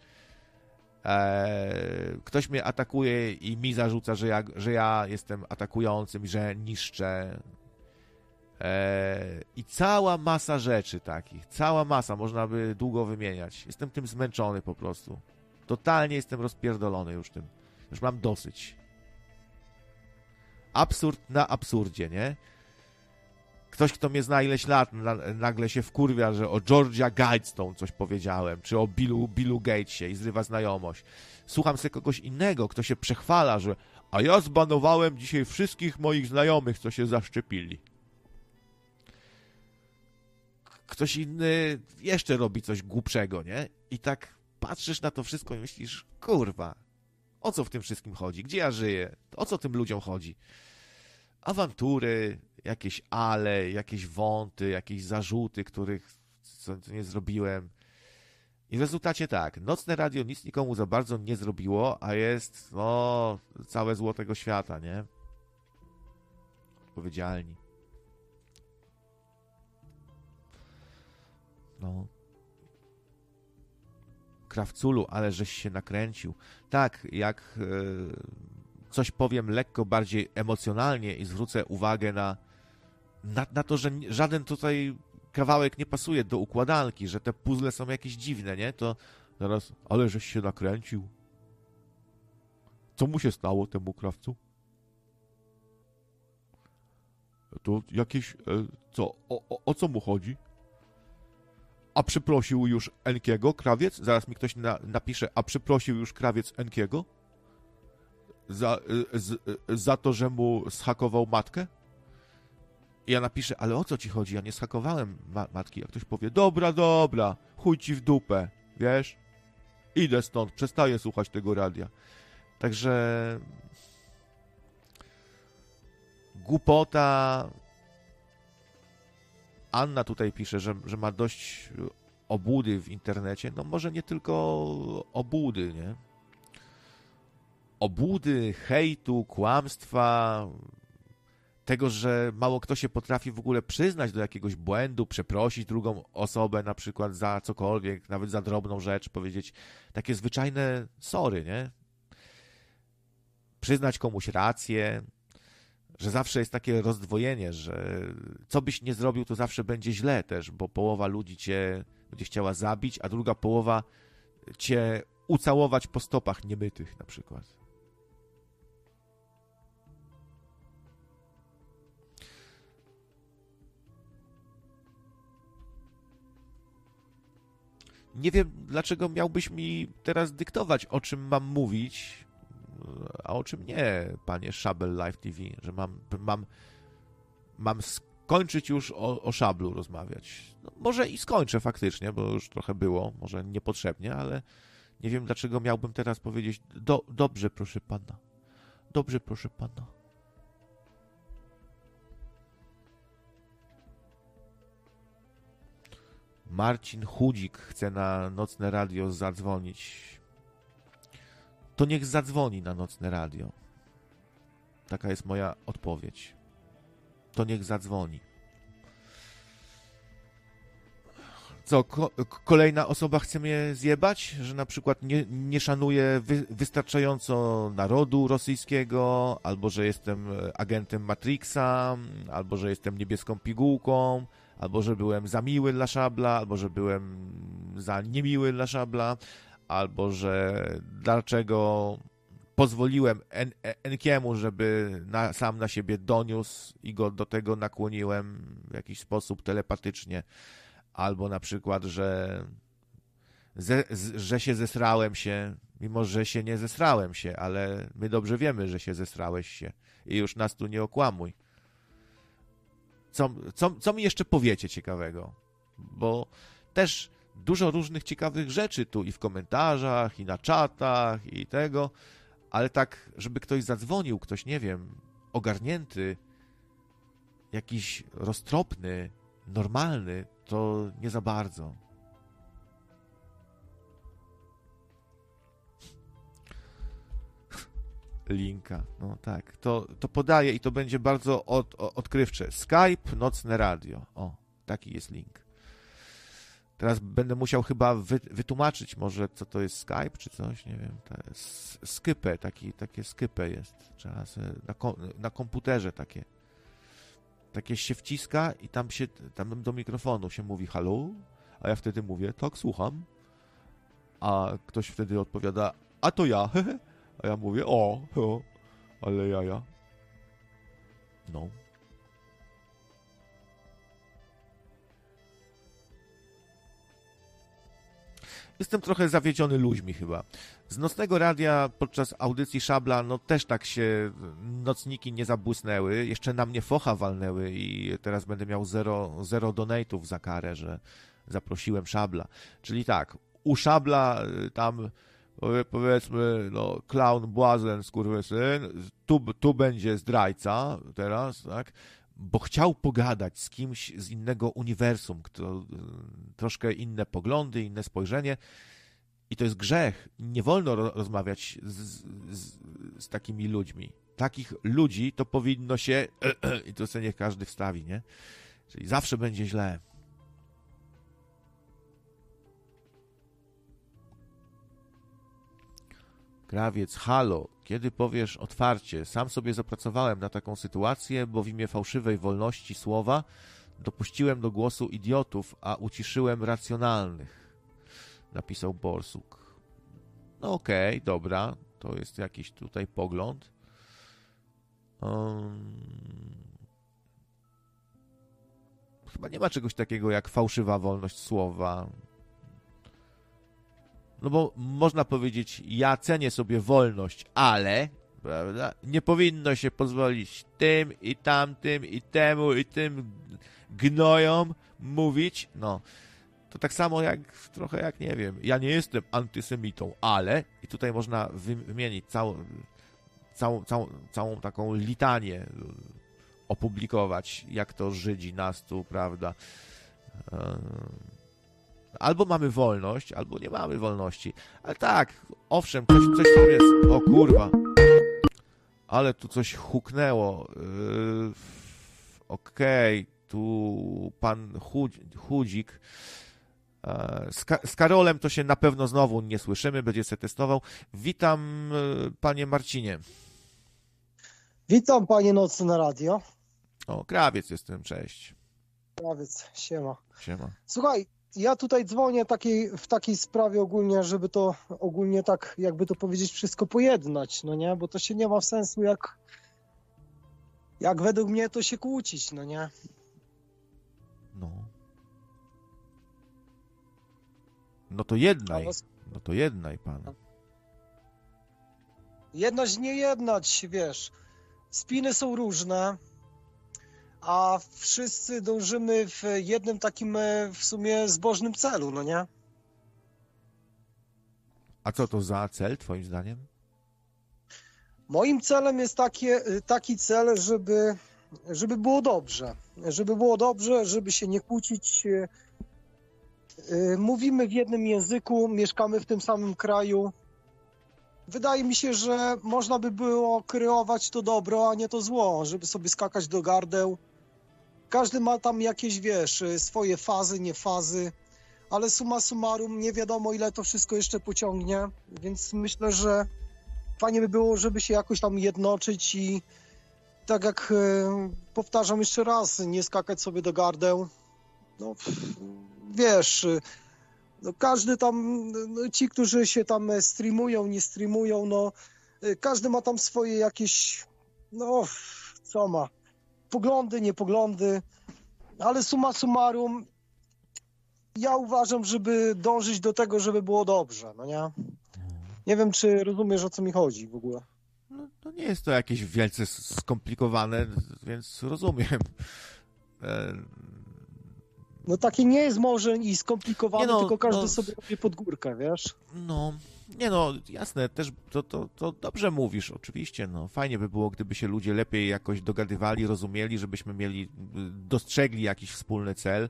E, ktoś mnie atakuje i mi zarzuca, że ja, że ja jestem atakującym i że niszczę. E, I cała masa rzeczy takich, cała masa, można by długo wymieniać. Jestem tym zmęczony po prostu. Totalnie jestem rozpierdolony już tym. Już mam dosyć. Absurd na absurdzie, nie? Ktoś, kto mnie zna ileś lat, nagle się wkurwia, że o Georgia Guidestone coś powiedziałem, czy o Billu, Billu Gatesie i zrywa znajomość. Słucham sobie kogoś innego, kto się przechwala, że a ja zbanowałem dzisiaj wszystkich moich znajomych, co się zaszczepili. Ktoś inny jeszcze robi coś głupszego, nie? I tak patrzysz na to wszystko i myślisz, kurwa, o co w tym wszystkim chodzi? Gdzie ja żyję? O co tym ludziom chodzi? Awantury, jakieś ale, jakieś wąty, jakieś zarzuty, których nie zrobiłem. I w rezultacie tak, nocne radio nic nikomu za bardzo nie zrobiło, a jest, no, całe zło tego świata, nie? Odpowiedzialni. No. Krawculu, ale żeś się nakręcił. Tak, jak e, coś powiem lekko bardziej emocjonalnie i zwrócę uwagę na na, na to, że żaden tutaj kawałek nie pasuje do układanki, że te puzzle są jakieś dziwne, nie? To zaraz, ale żeś się nakręcił. Co mu się stało temu krawcu? To jakieś, e, co, o, o, o co mu chodzi? A przeprosił już Enkiego, krawiec? Zaraz mi ktoś na, napisze, a przeprosił już krawiec Enkiego? Za, e, z, e, za to, że mu schakował matkę? I ja napiszę, ale o co ci chodzi? Ja nie schakowałem ma matki. A ktoś powie, dobra, dobra, chuj ci w dupę, wiesz? Idę stąd, przestaję słuchać tego radia. Także głupota. Anna tutaj pisze, że, że ma dość obłudy w internecie. No może nie tylko obłudy, nie? Obłudy, hejtu, kłamstwa, tego, że mało kto się potrafi w ogóle przyznać do jakiegoś błędu, przeprosić drugą osobę na przykład za cokolwiek, nawet za drobną rzecz, powiedzieć takie zwyczajne sorry, nie? Przyznać komuś rację, że zawsze jest takie rozdwojenie, że co byś nie zrobił, to zawsze będzie źle też, bo połowa ludzi cię będzie chciała zabić, a druga połowa cię ucałować po stopach niemytych na przykład. Nie wiem, dlaczego miałbyś mi teraz dyktować, o czym mam mówić, a o czym nie, panie Szabel Live TV, że mam, mam, mam skończyć już o, o szablu rozmawiać. No, może i skończę faktycznie, bo już trochę było, może niepotrzebnie, ale nie wiem, dlaczego miałbym teraz powiedzieć do, dobrze, proszę pana. Dobrze, proszę pana. Marcin Chudzik chce na nocne radio zadzwonić. To niech zadzwoni na nocne radio. Taka jest moja odpowiedź. To niech zadzwoni. Co, ko kolejna osoba chce mnie zjebać? Że na przykład nie, nie szanuje wy wystarczająco narodu rosyjskiego, albo że jestem agentem Matrixa, albo że jestem niebieską pigułką, albo że byłem za miły dla Szabla, albo że byłem za niemiły dla Szabla, albo że dlaczego pozwoliłem en Enkiemu, żeby na, sam na siebie doniósł i go do tego nakłoniłem w jakiś sposób telepatycznie, albo na przykład, że, ze, z, że się zesrałem się, mimo że się nie zesrałem się, ale my dobrze wiemy, że się zesrałeś się i już nas tu nie okłamuj. Co, co, co mi jeszcze powiecie ciekawego? Bo też dużo różnych ciekawych rzeczy tu i w komentarzach, i na czatach, i tego, ale tak, żeby ktoś zadzwonił, ktoś, nie wiem, ogarnięty, jakiś roztropny, normalny, to nie za bardzo. Linka. No tak, to, to podaję i to będzie bardzo od, odkrywcze. Skype, nocne radio. O, taki jest link. Teraz będę musiał chyba wy, wytłumaczyć może, co to jest Skype, czy coś, nie wiem. Skype, taki, takie Skype jest. Trzeba na, na komputerze takie. Takie się wciska i tam się, tam do mikrofonu się mówi halo, a ja wtedy mówię, tak, słucham. A ktoś wtedy odpowiada, a to ja, [laughs] Ja mówię, o, o ale jaja. No. Jestem trochę zawiedziony ludźmi chyba. Z nocnego radia podczas audycji Szabla, no też tak się nocniki nie zabłysnęły. Jeszcze na mnie focha walnęły i teraz będę miał zero, zero donate'ów za karę, że zaprosiłem Szabla. Czyli tak, u Szabla y, tam powiedzmy, no, clown, błazen, skurwysyn, tu, tu będzie zdrajca teraz, tak, bo chciał pogadać z kimś z innego uniwersum, kto, troszkę inne poglądy, inne spojrzenie i to jest grzech. Nie wolno rozmawiać z, z, z takimi ludźmi. Takich ludzi to powinno się, [clears throat] i to sobie niech każdy wstawi, nie? Czyli zawsze będzie źle. Krawiec, halo, kiedy powiesz otwarcie? Sam sobie zapracowałem na taką sytuację, bo w imię fałszywej wolności słowa dopuściłem do głosu idiotów, a uciszyłem racjonalnych. Napisał Borsuk. No okej, okay, dobra, to jest jakiś tutaj pogląd. Um... Chyba nie ma czegoś takiego jak fałszywa wolność słowa. No bo można powiedzieć, ja cenię sobie wolność, ale prawda, nie powinno się pozwolić tym i tamtym i temu i tym gnojom mówić. No, to tak samo jak trochę jak nie wiem, ja nie jestem antysemitą, ale i tutaj można wymienić całą, całą, całą, całą taką litanię opublikować, jak to Żydzi nas tu, prawda, Albo mamy wolność, albo nie mamy wolności. Ale tak, owszem, coś, coś tam jest. O kurwa. Ale tu coś huknęło. Yy, Okej, tu pan Chudz- Chudzik. E, Z, Ka- z Karolem to się na pewno znowu nie słyszymy, będzie se testował. Witam, e, panie Marcinie. Witam panie Nocny na radio. O, krawiec jestem, cześć. Krawiec, siema. Siema. Słuchaj, ja tutaj dzwonię takiej, w takiej sprawie ogólnie, żeby to ogólnie tak, jakby to powiedzieć, wszystko pojednać, no nie? Bo to się nie ma sensu jak, jak według mnie to się kłócić, no nie? No. No to jednaj. No to jednaj, pan. Jednać, nie jednać, wiesz. Spiny są różne, a wszyscy dążymy w jednym takim e, w sumie zbożnym celu, no nie? A co to za cel, twoim zdaniem? Moim celem jest takie, taki cel, żeby, żeby było dobrze. Żeby było dobrze, żeby się nie kłócić. Yy, Mówimy w jednym języku, mieszkamy w tym samym kraju. Wydaje mi się, że można by było kreować to dobro, a nie to zło, żeby sobie skakać do gardeł. Każdy ma tam jakieś, wiesz, swoje fazy, nie fazy, ale summa summarum nie wiadomo, ile to wszystko jeszcze pociągnie, więc myślę, że fajnie by było, żeby się jakoś tam jednoczyć i tak jak e, powtarzam jeszcze raz, nie skakać sobie do gardeł. No, wiesz, e, no każdy tam, no, ci, którzy się tam streamują, nie streamują, no e, każdy ma tam swoje jakieś, no co ma, poglądy, nie poglądy, ale summa summarum ja uważam, żeby dążyć do tego, żeby było dobrze, no nie? Nie wiem, czy rozumiesz, o co mi chodzi w ogóle. No, nie jest to jakieś wielce skomplikowane, więc rozumiem. E, No takie nie jest może i skomplikowane, no, tylko każdy no, sobie robi pod górkę, wiesz? No, nie no, jasne, też to, to, to dobrze mówisz, oczywiście, no. Fajnie by było, gdyby się ludzie lepiej jakoś dogadywali, rozumieli, żebyśmy mieli, y, dostrzegli jakiś wspólny cel,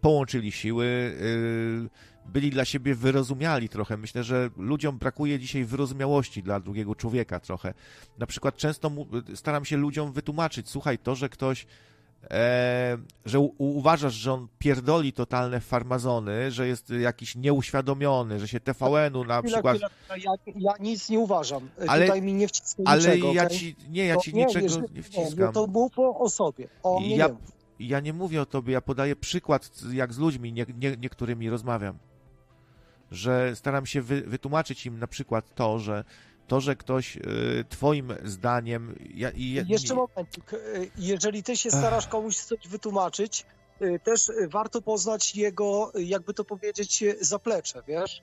połączyli siły, y, byli dla siebie wyrozumiali trochę. Myślę, że ludziom brakuje dzisiaj wyrozumiałości dla drugiego człowieka trochę. Na przykład często staram się ludziom wytłumaczyć, słuchaj, to, że ktoś e, że u, uważasz, że on pierdoli totalne farmazony, że jest jakiś nieuświadomiony, że się TVN-u na Chwila, przykład... chwila, ja, ja nic nie uważam. Ale- Tutaj mi nie wciskaj Ale niczego, ja okej? ci, nie, ja To ci nie, niczego jeżeli- nie Nie, wciskam. to było po o sobie. O mnie Ja- nie. Ja nie mówię o tobie, ja podaję przykład, jak z ludźmi nie, nie, niektórymi rozmawiam. Że staram się wy, wytłumaczyć im na przykład to, że to, że ktoś y, twoim zdaniem... Ja, ja- Jeszcze momencik. Y, Jeżeli ty się starasz komuś coś wytłumaczyć, y, też warto poznać jego, jakby to powiedzieć, zaplecze, wiesz?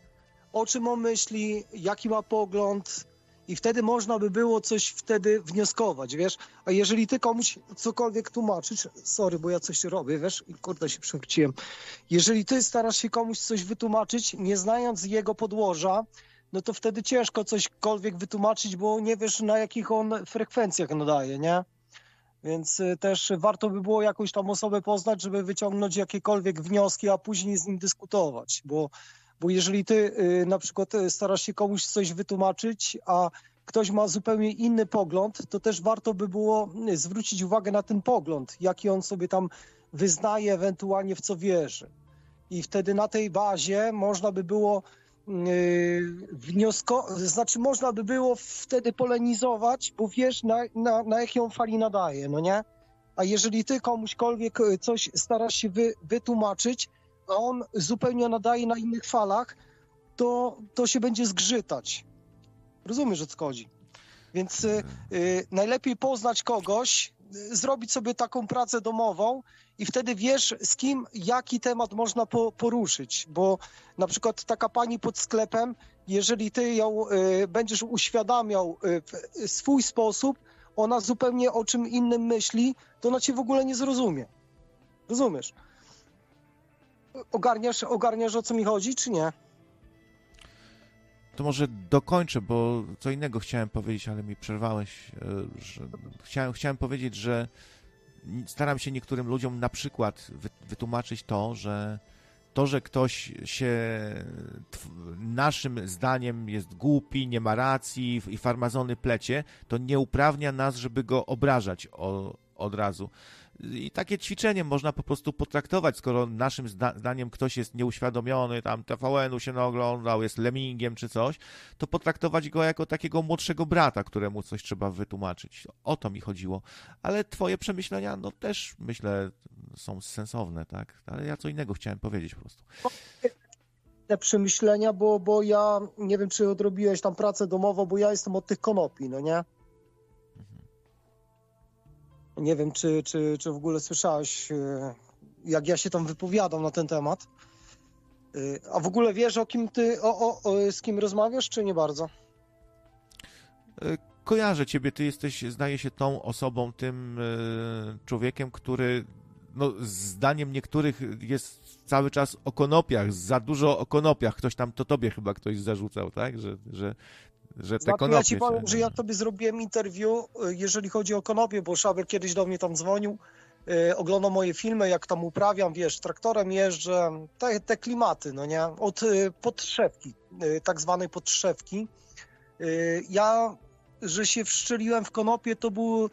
O czym on myśli, jaki ma pogląd i wtedy można by było coś wtedy wnioskować, wiesz? A jeżeli ty komuś cokolwiek tłumaczysz, sorry, bo ja coś robię, wiesz? I kurde się przewróciłem. Jeżeli ty starasz się komuś coś wytłumaczyć, nie znając jego podłoża, no to wtedy ciężko cośkolwiek wytłumaczyć, bo nie wiesz na jakich on frekwencjach nadaje, nie? Więc y, też warto by było jakąś tam osobę poznać, żeby wyciągnąć jakiekolwiek wnioski, a później z nim dyskutować, bo, bo jeżeli ty y, na przykład y, starasz się komuś coś wytłumaczyć, a ktoś ma zupełnie inny pogląd, to też warto by było zwrócić uwagę na ten pogląd, jaki on sobie tam wyznaje, ewentualnie w co wierzy. I wtedy na tej bazie można by było wniosko, znaczy można by było wtedy polemizować, bo wiesz na, na, na jakiej fali nadaje, no nie? A jeżeli ty komuśkolwiek y, coś starasz się wy, wytłumaczyć, a on zupełnie nadaje na innych falach, to, to się będzie zgrzytać. Rozumiesz, o co chodzi. Więc y, y, najlepiej poznać kogoś, y, zrobić sobie taką pracę domową i wtedy wiesz, z kim jaki temat można po, poruszyć. Bo na przykład taka pani pod sklepem, jeżeli ty ją y, będziesz uświadamiał y, w swój sposób, ona zupełnie o czym innym myśli, to ona cię w ogóle nie zrozumie. Rozumiesz? Ogarniasz, ogarniasz o co mi chodzi, czy nie? To może dokończę, bo co innego chciałem powiedzieć, ale mi przerwałeś. e, chciałem, chciałem powiedzieć, że staram się niektórym ludziom na przykład wy- wytłumaczyć to, że to, że ktoś się naszym zdaniem jest głupi, nie ma racji i farmazony plecie, to nie uprawnia nas, żeby go obrażać o, od razu. I takie ćwiczenie można po prostu potraktować, skoro naszym zda zdaniem ktoś jest nieuświadomiony, tam TVN-u się naoglądał, jest lemingiem czy coś, to potraktować go jako takiego młodszego brata, któremu coś trzeba wytłumaczyć. O to mi chodziło. Ale twoje przemyślenia, no też myślę, są sensowne, tak? Ale ja co innego chciałem powiedzieć po prostu. Te przemyślenia, bo, bo ja nie wiem, czy odrobiłeś tam pracę domową, bo ja jestem od tych konopi, no nie? Nie wiem, czy, czy, czy w ogóle słyszałeś, e, jak ja się tam wypowiadam na ten temat. E, A w ogóle wiesz, o kim ty, o, o, o, z kim rozmawiasz, czy nie bardzo? E, Kojarzę ciebie, ty jesteś, zdaje się, tą osobą, tym człowiekiem, który, no, zdaniem niektórych jest cały czas o konopiach, za dużo o konopiach. Ktoś tam, to tobie chyba ktoś zarzucał, tak? Że, że, że te Znaczy, konopie... ja ci powiem, się- że ja tobie zrobiłem interview, y, jeżeli chodzi o konopie, bo Szaber kiedyś do mnie tam dzwonił, y, oglądał moje filmy, jak tam uprawiam, wiesz, traktorem jeżdżę, te, te klimaty, no nie, od y, podszewki, y, tak zwanej podszewki. Y, ja, że się wszczeliłem w konopie, to był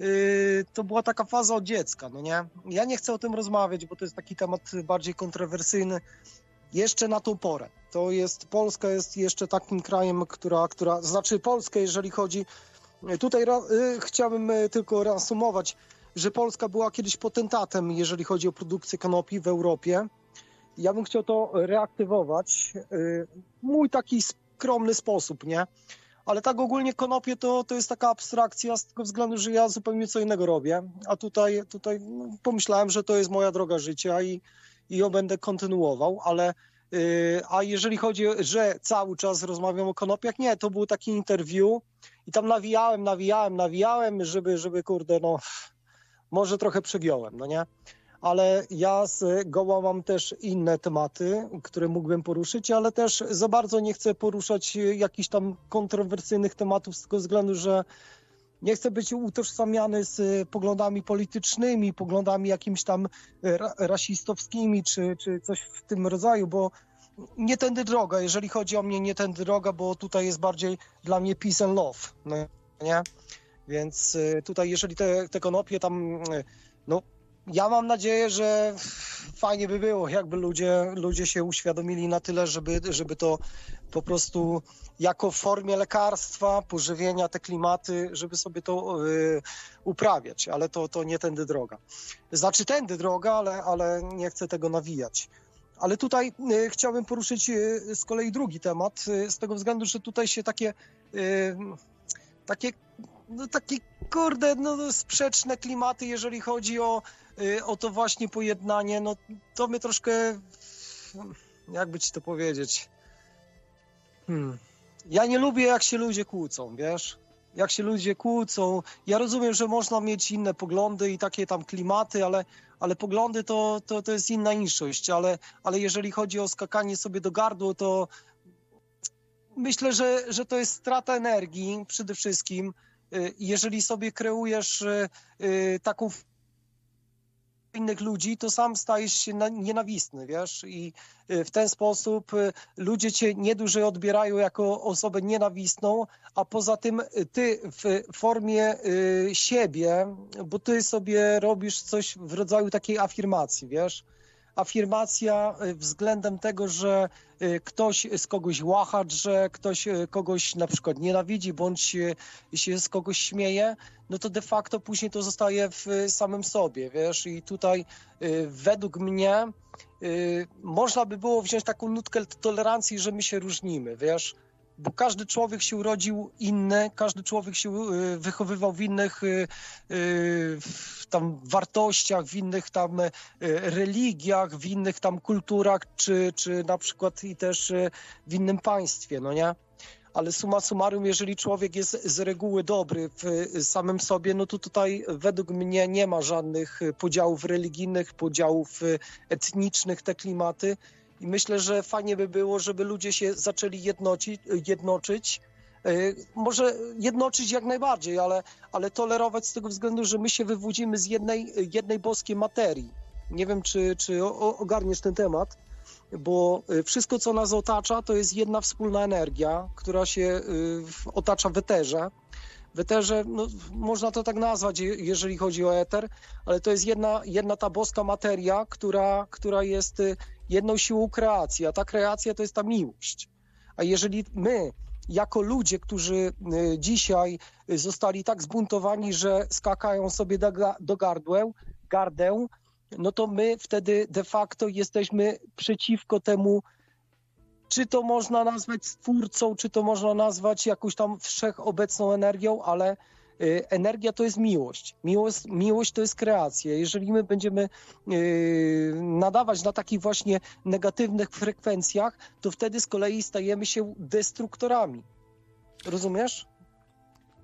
y, to była taka faza od dziecka, no nie? Ja nie chcę o tym rozmawiać, bo to jest taki temat bardziej kontrowersyjny. Jeszcze na tą porę. To jest, Polska jest jeszcze takim krajem, która, która znaczy Polskę, jeżeli chodzi, tutaj ra, y, chciałbym y, tylko reasumować, że Polska była kiedyś potentatem, jeżeli chodzi o produkcję konopi w Europie. Ja bym chciał to reaktywować. y, Mój taki skromny sposób, nie? Ale tak ogólnie konopie to, to jest taka abstrakcja z tego względu, że ja zupełnie co innego robię. A tutaj, tutaj no, pomyślałem, że to jest moja droga życia i, i ją będę kontynuował, ale yy, a jeżeli chodzi, że cały czas rozmawiam o konopiach, nie, to był taki interview i tam nawijałem, nawijałem, nawijałem, żeby, żeby kurde, no może trochę przegiąłem, no nie? Ale ja z Goła mam też inne tematy, które mógłbym poruszyć, ale też za bardzo nie chcę poruszać jakichś tam kontrowersyjnych tematów z tego względu, że nie chcę być utożsamiany z poglądami politycznymi, poglądami jakimiś tam ra rasistowskimi czy, czy coś w tym rodzaju, bo nie tędy droga, jeżeli chodzi o mnie, nie tędy droga, bo tutaj jest bardziej dla mnie peace and love, no nie? Więc y, tutaj, jeżeli te, te konopie tam, no ja mam nadzieję, że fajnie by było, jakby ludzie, ludzie się uświadomili na tyle, żeby, żeby to po prostu jako w formie lekarstwa, pożywienia, te klimaty, żeby sobie to y, uprawiać, ale to, to nie tędy droga. Znaczy tędy droga, ale, ale nie chcę tego nawijać. Ale tutaj y, chciałbym poruszyć y, z kolei drugi temat, y, z tego względu, że tutaj się takie, y, takie, no takie kurde, no sprzeczne klimaty, jeżeli chodzi o, y, o to właśnie pojednanie, no to mnie troszkę, jakby ci to powiedzieć, hmm. ja nie lubię jak się ludzie kłócą, wiesz? Jak się ludzie kłócą. Ja rozumiem, że można mieć inne poglądy i takie tam klimaty, ale, ale poglądy to, to, to jest inna inszość, ale, ale jeżeli chodzi o skakanie sobie do gardła, to myślę, że, że to jest strata energii przede wszystkim. Y, Jeżeli sobie kreujesz y, y, taką innych ludzi, to sam stajesz się na- nienawistny, wiesz? I y, w ten sposób y, ludzie cię nieduże odbierają jako osobę nienawistną, a poza tym y, ty w formie siebie, bo ty sobie robisz coś w rodzaju takiej afirmacji, wiesz? Afirmacja y, względem tego, że y, ktoś z kogoś łacha, że ktoś y, kogoś na przykład nienawidzi, bądź się z kogoś śmieje, no to de facto później to zostaje w samym sobie, wiesz? I tutaj według mnie można by było wziąć taką nutkę tolerancji, że my się różnimy, wiesz? Bo każdy człowiek się urodził inny, każdy człowiek się y, wychowywał w innych y, y, w tam wartościach, w innych tam religiach, w innych tam kulturach, czy, czy na przykład i też w innym państwie, no nie? Ale summa summarum, jeżeli człowiek jest z reguły dobry w samym sobie, no to tutaj według mnie nie ma żadnych podziałów religijnych, podziałów etnicznych, te klimaty. I myślę, że fajnie by było, żeby ludzie się zaczęli jednoczyć. Y, Może jednoczyć jak najbardziej, ale, ale tolerować z tego względu, że my się wywodzimy z jednej, jednej boskiej materii. Nie wiem, czy, czy ogarniesz ten temat. bo y, wszystko, co nas otacza, to jest jedna wspólna energia, która się w- otacza w eterze. W eterze, no, można to tak nazwać, je- jeżeli chodzi o eter, ale to jest jedna, jedna ta boska materia, która, która jest jedną siłą kreacji, a ta kreacja to jest ta miłość. A jeżeli my, jako ludzie, którzy y, dzisiaj zostali tak zbuntowani, że skakają sobie do, do gardłem, gardeł, no to my wtedy de facto jesteśmy przeciwko temu, czy to można nazwać stwórcą, czy to można nazwać jakąś tam wszechobecną energią, ale energia to jest miłość. Miłość, miłość to jest kreacja. Jeżeli my będziemy y, nadawać na takich właśnie negatywnych frekwencjach, to wtedy z kolei stajemy się destruktorami. Rozumiesz?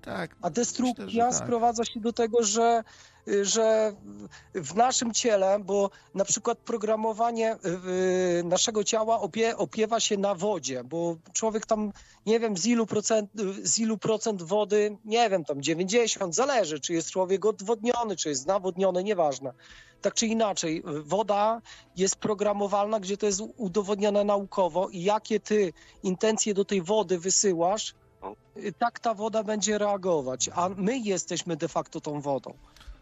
Tak. A destrukcja Myślę, tak. sprowadza się do tego, że, że w naszym ciele, bo na przykład programowanie y, naszego ciała opie, opiewa się na wodzie, bo człowiek tam, nie wiem, z ilu, procent, z ilu procent wody, nie wiem, tam 90, zależy, czy jest człowiek odwodniony, czy jest nawodniony, nieważne. Tak czy inaczej, woda jest programowalna, gdzie to jest udowodnione naukowo i jakie ty intencje do tej wody wysyłasz, y, tak ta woda będzie reagować, a my jesteśmy de facto tą wodą.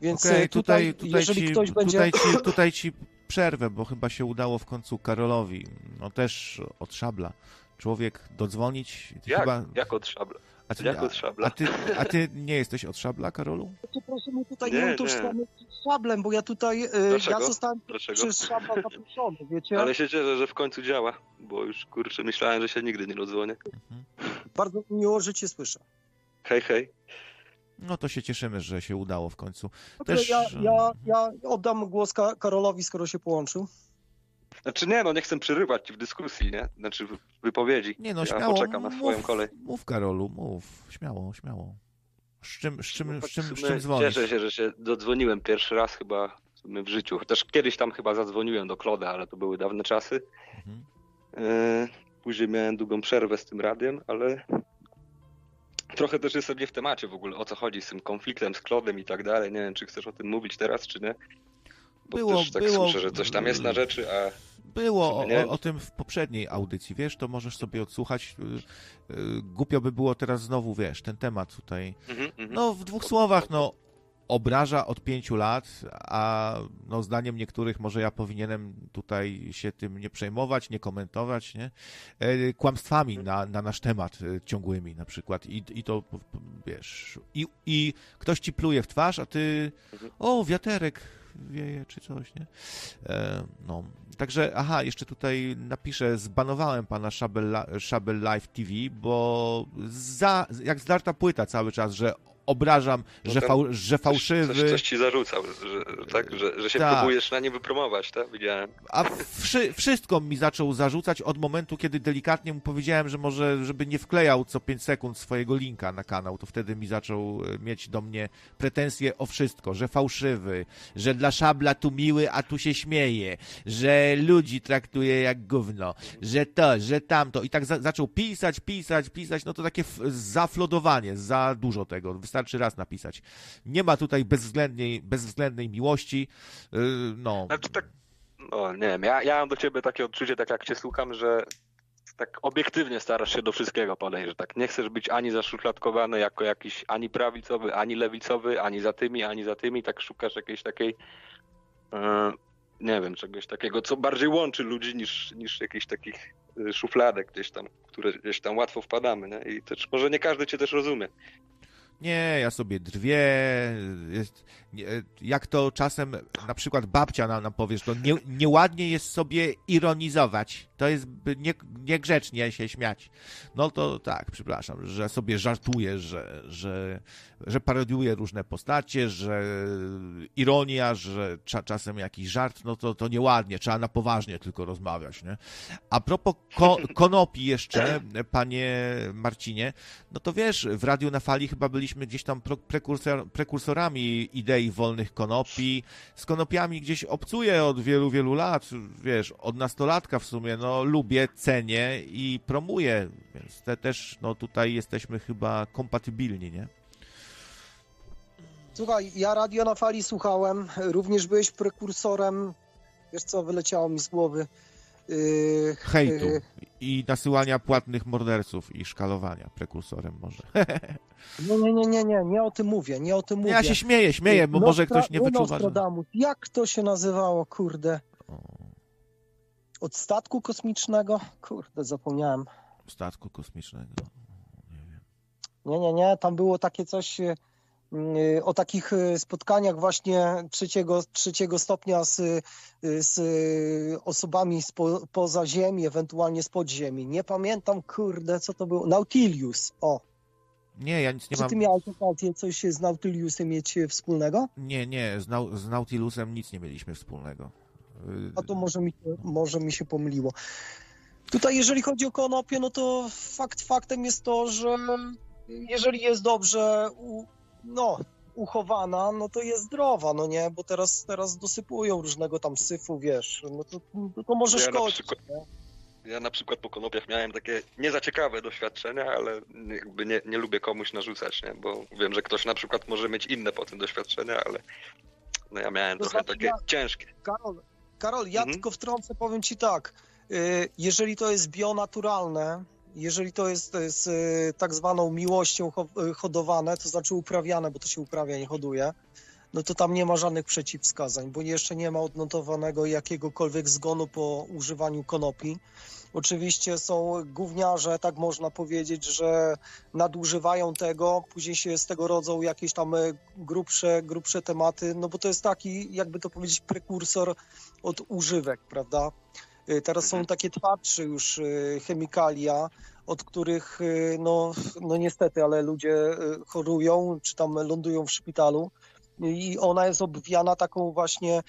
Więc Okej, y, tutaj, tutaj, tutaj, jeżeli ci, ktoś będzie... tutaj, ci, tutaj ci przerwę, bo chyba się udało w końcu Karolowi, no też od szabla, człowiek dodzwonić. Jak, chyba, jak od szabla? a, ty, jak od szabla? a, ty, a ty nie jesteś od szabla, Karolu? Proszę mnie tutaj Nie, nie utożsamiać z szablem, bo ja tutaj, y, Dlaczego? ja zostałem Dlaczego? przez szabla zaproszony, wiecie? Ale się cieszę, że w końcu działa, bo już kurczę myślałem, że się nigdy nie dodzwonię. Bardzo mi miło, że cię słyszę. Hej, hej. No to się cieszymy, że się udało w końcu. Dobrze, Też, ja, ja, ja oddam głos Ka- Karolowi, skoro się połączył. Znaczy nie, no nie chcę przerywać ci w dyskusji, nie? Znaczy w wypowiedzi. Nie no, ja śmiało, poczekam na swoją mów, kolej. mów Karolu, mów, śmiało, śmiało. Z czym, z czym, No z czym, z czym dzwonisz? Cieszę się, że się dodzwoniłem pierwszy raz chyba w życiu. Chociaż kiedyś tam chyba zadzwoniłem do Kloda, ale to były dawne czasy. Mhm. E, Później miałem długą przerwę z tym radiem, ale trochę też jestem nie w temacie w ogóle, o co chodzi z tym konfliktem z Klodem i tak dalej. Nie wiem, czy chcesz o tym mówić teraz, czy nie. Bo Było- też tak było- słyszę, że coś tam jest na rzeczy, a Było o, o, o tym w poprzedniej audycji, wiesz, to możesz sobie odsłuchać. Y, y, Głupio by było teraz znowu, wiesz, ten temat tutaj. Mhm, mhm. No, w dwóch słowach, no, obraża od pięciu lat, a no, zdaniem niektórych może ja powinienem tutaj się tym nie przejmować, nie komentować, nie? E, Kłamstwami na, na nasz temat e, ciągłymi na przykład i, i to, wiesz, i, i ktoś ci pluje w twarz, a ty, o, wiaterek wieje czy coś, nie? E, no, także, aha, jeszcze tutaj napiszę, zbanowałem pana Szabel, Szabel Live TV, bo za, jak zdarta płyta cały czas, że obrażam, No że, fał, że fałszywy, Coś, coś ci zarzucał, że, tak, że, że się Tak. próbujesz na nie wypromować, tak? Widziałem. a wszy, wszystko mi zaczął zarzucać od momentu, kiedy delikatnie mu powiedziałem, że może, żeby nie wklejał co 5 sekund swojego linka na kanał, to wtedy mi zaczął e, mieć do mnie pretensje o wszystko, że fałszywy, że dla szabla tu miły, a tu się śmieje, że ludzi traktuje jak gówno, że to, że tamto i tak za, zaczął pisać, pisać, pisać, no to takie zaflodowanie, za dużo tego, wystarczy raz napisać. Nie ma tutaj bezwzględnej, bezwzględnej miłości, yy, no. Znaczy tak, no nie wiem, ja, ja mam do ciebie takie odczucie, tak jak cię słucham, że tak obiektywnie starasz się do wszystkiego podejść, że tak nie chcesz być ani zaszufladkowany jako jakiś ani prawicowy, ani lewicowy, ani za tymi, ani za tymi, tak szukasz jakiejś takiej e, nie wiem, czegoś takiego, co bardziej łączy ludzi niż, niż jakichś takich e, szufladek gdzieś tam, które gdzieś tam łatwo wpadamy, nie? I też może nie każdy cię też rozumie. Nie, ja sobie drwię. Jest, nie, jak to czasem na przykład babcia nam, nam powie, że to nie, nieładnie jest sobie ironizować. To jest nie, niegrzecznie się śmiać. No to tak, przepraszam, że sobie żartuję, że, że, że parodiuję różne postacie, że ironia, że cza, czasem jakiś żart, no to, to nieładnie, trzeba na poważnie tylko rozmawiać, nie? A propos ko, [laughs] konopi jeszcze, panie Marcinie, no to wiesz, w Radiu na Fali chyba byliśmy gdzieś tam prekursor, prekursorami idei wolnych konopi. Z konopiami gdzieś obcuję od wielu, wielu lat, wiesz, od nastolatka w sumie, no lubię, cenię i promuję, więc te też, no tutaj jesteśmy chyba kompatybilni, nie? Słuchaj, ja radio na fali słuchałem, również byłeś prekursorem, wiesz co, wyleciało mi z głowy, Yy, Hejtu yy, i nasyłania płatnych morderców i szkalowania prekursorem może. [laughs] nie, nie, nie, nie, nie, nie o tym mówię, nie o tym mówię. Ja się śmieję, śmieję, bo może Nostra- ktoś nie wyczuwa. Że... Nostradamus. Jak to się nazywało, kurde? Od statku kosmicznego? Kurde, zapomniałem. statku kosmicznego. Nie wiem. Nie, nie, nie, tam było takie coś y, o takich y, spotkaniach właśnie trzeciego, trzeciego stopnia z, y, z y, osobami spo, poza ziemi, ewentualnie spod ziemi. Nie pamiętam, kurde, co to było. Nautilius, o. Nie, ja nic nie Czy mam. ty miałeś okazję coś z Nautiliusem mieć y, wspólnego? Nie, nie, z, Nau... z Nautilusem nic nie mieliśmy wspólnego. Y, A to może mi, się- może mi się pomyliło. Tutaj, jeżeli chodzi o konopię, no to fakt faktem jest to, że jeżeli jest dobrze no, uchowana, no to jest zdrowa, no nie? Bo teraz, teraz dosypują różnego tam syfu, wiesz, no to, to, to może Ja na szkodzić. przykład- Ja na przykład po konopiach miałem takie nie za ciekawe doświadczenia, ale jakby nie, nie lubię komuś narzucać, nie? bo wiem, że ktoś na przykład może mieć inne po tym doświadczenia, ale no ja miałem To trochę znaczy takie ja- ciężkie. Karol, Karol, ja Mhm. tylko wtrącę, powiem ci tak. y, Jeżeli to jest bionaturalne, jeżeli to jest z y, tak zwaną miłością y, hodowane, to znaczy uprawiane, bo to się uprawia, nie hoduje, no to tam nie ma żadnych przeciwwskazań, bo jeszcze nie ma odnotowanego jakiegokolwiek zgonu po używaniu konopi. Oczywiście są gówniarze, tak można powiedzieć, że nadużywają tego, później się z tego rodzą jakieś tam e, grubsze, grubsze tematy, no bo to jest taki, jakby to powiedzieć, prekursor od używek, prawda? Y, Teraz są takie twardsze już y, chemikalia, od których, y, no, no niestety, ale ludzie chorują, czy tam lądują w szpitalu. I ona jest obwiana taką właśnie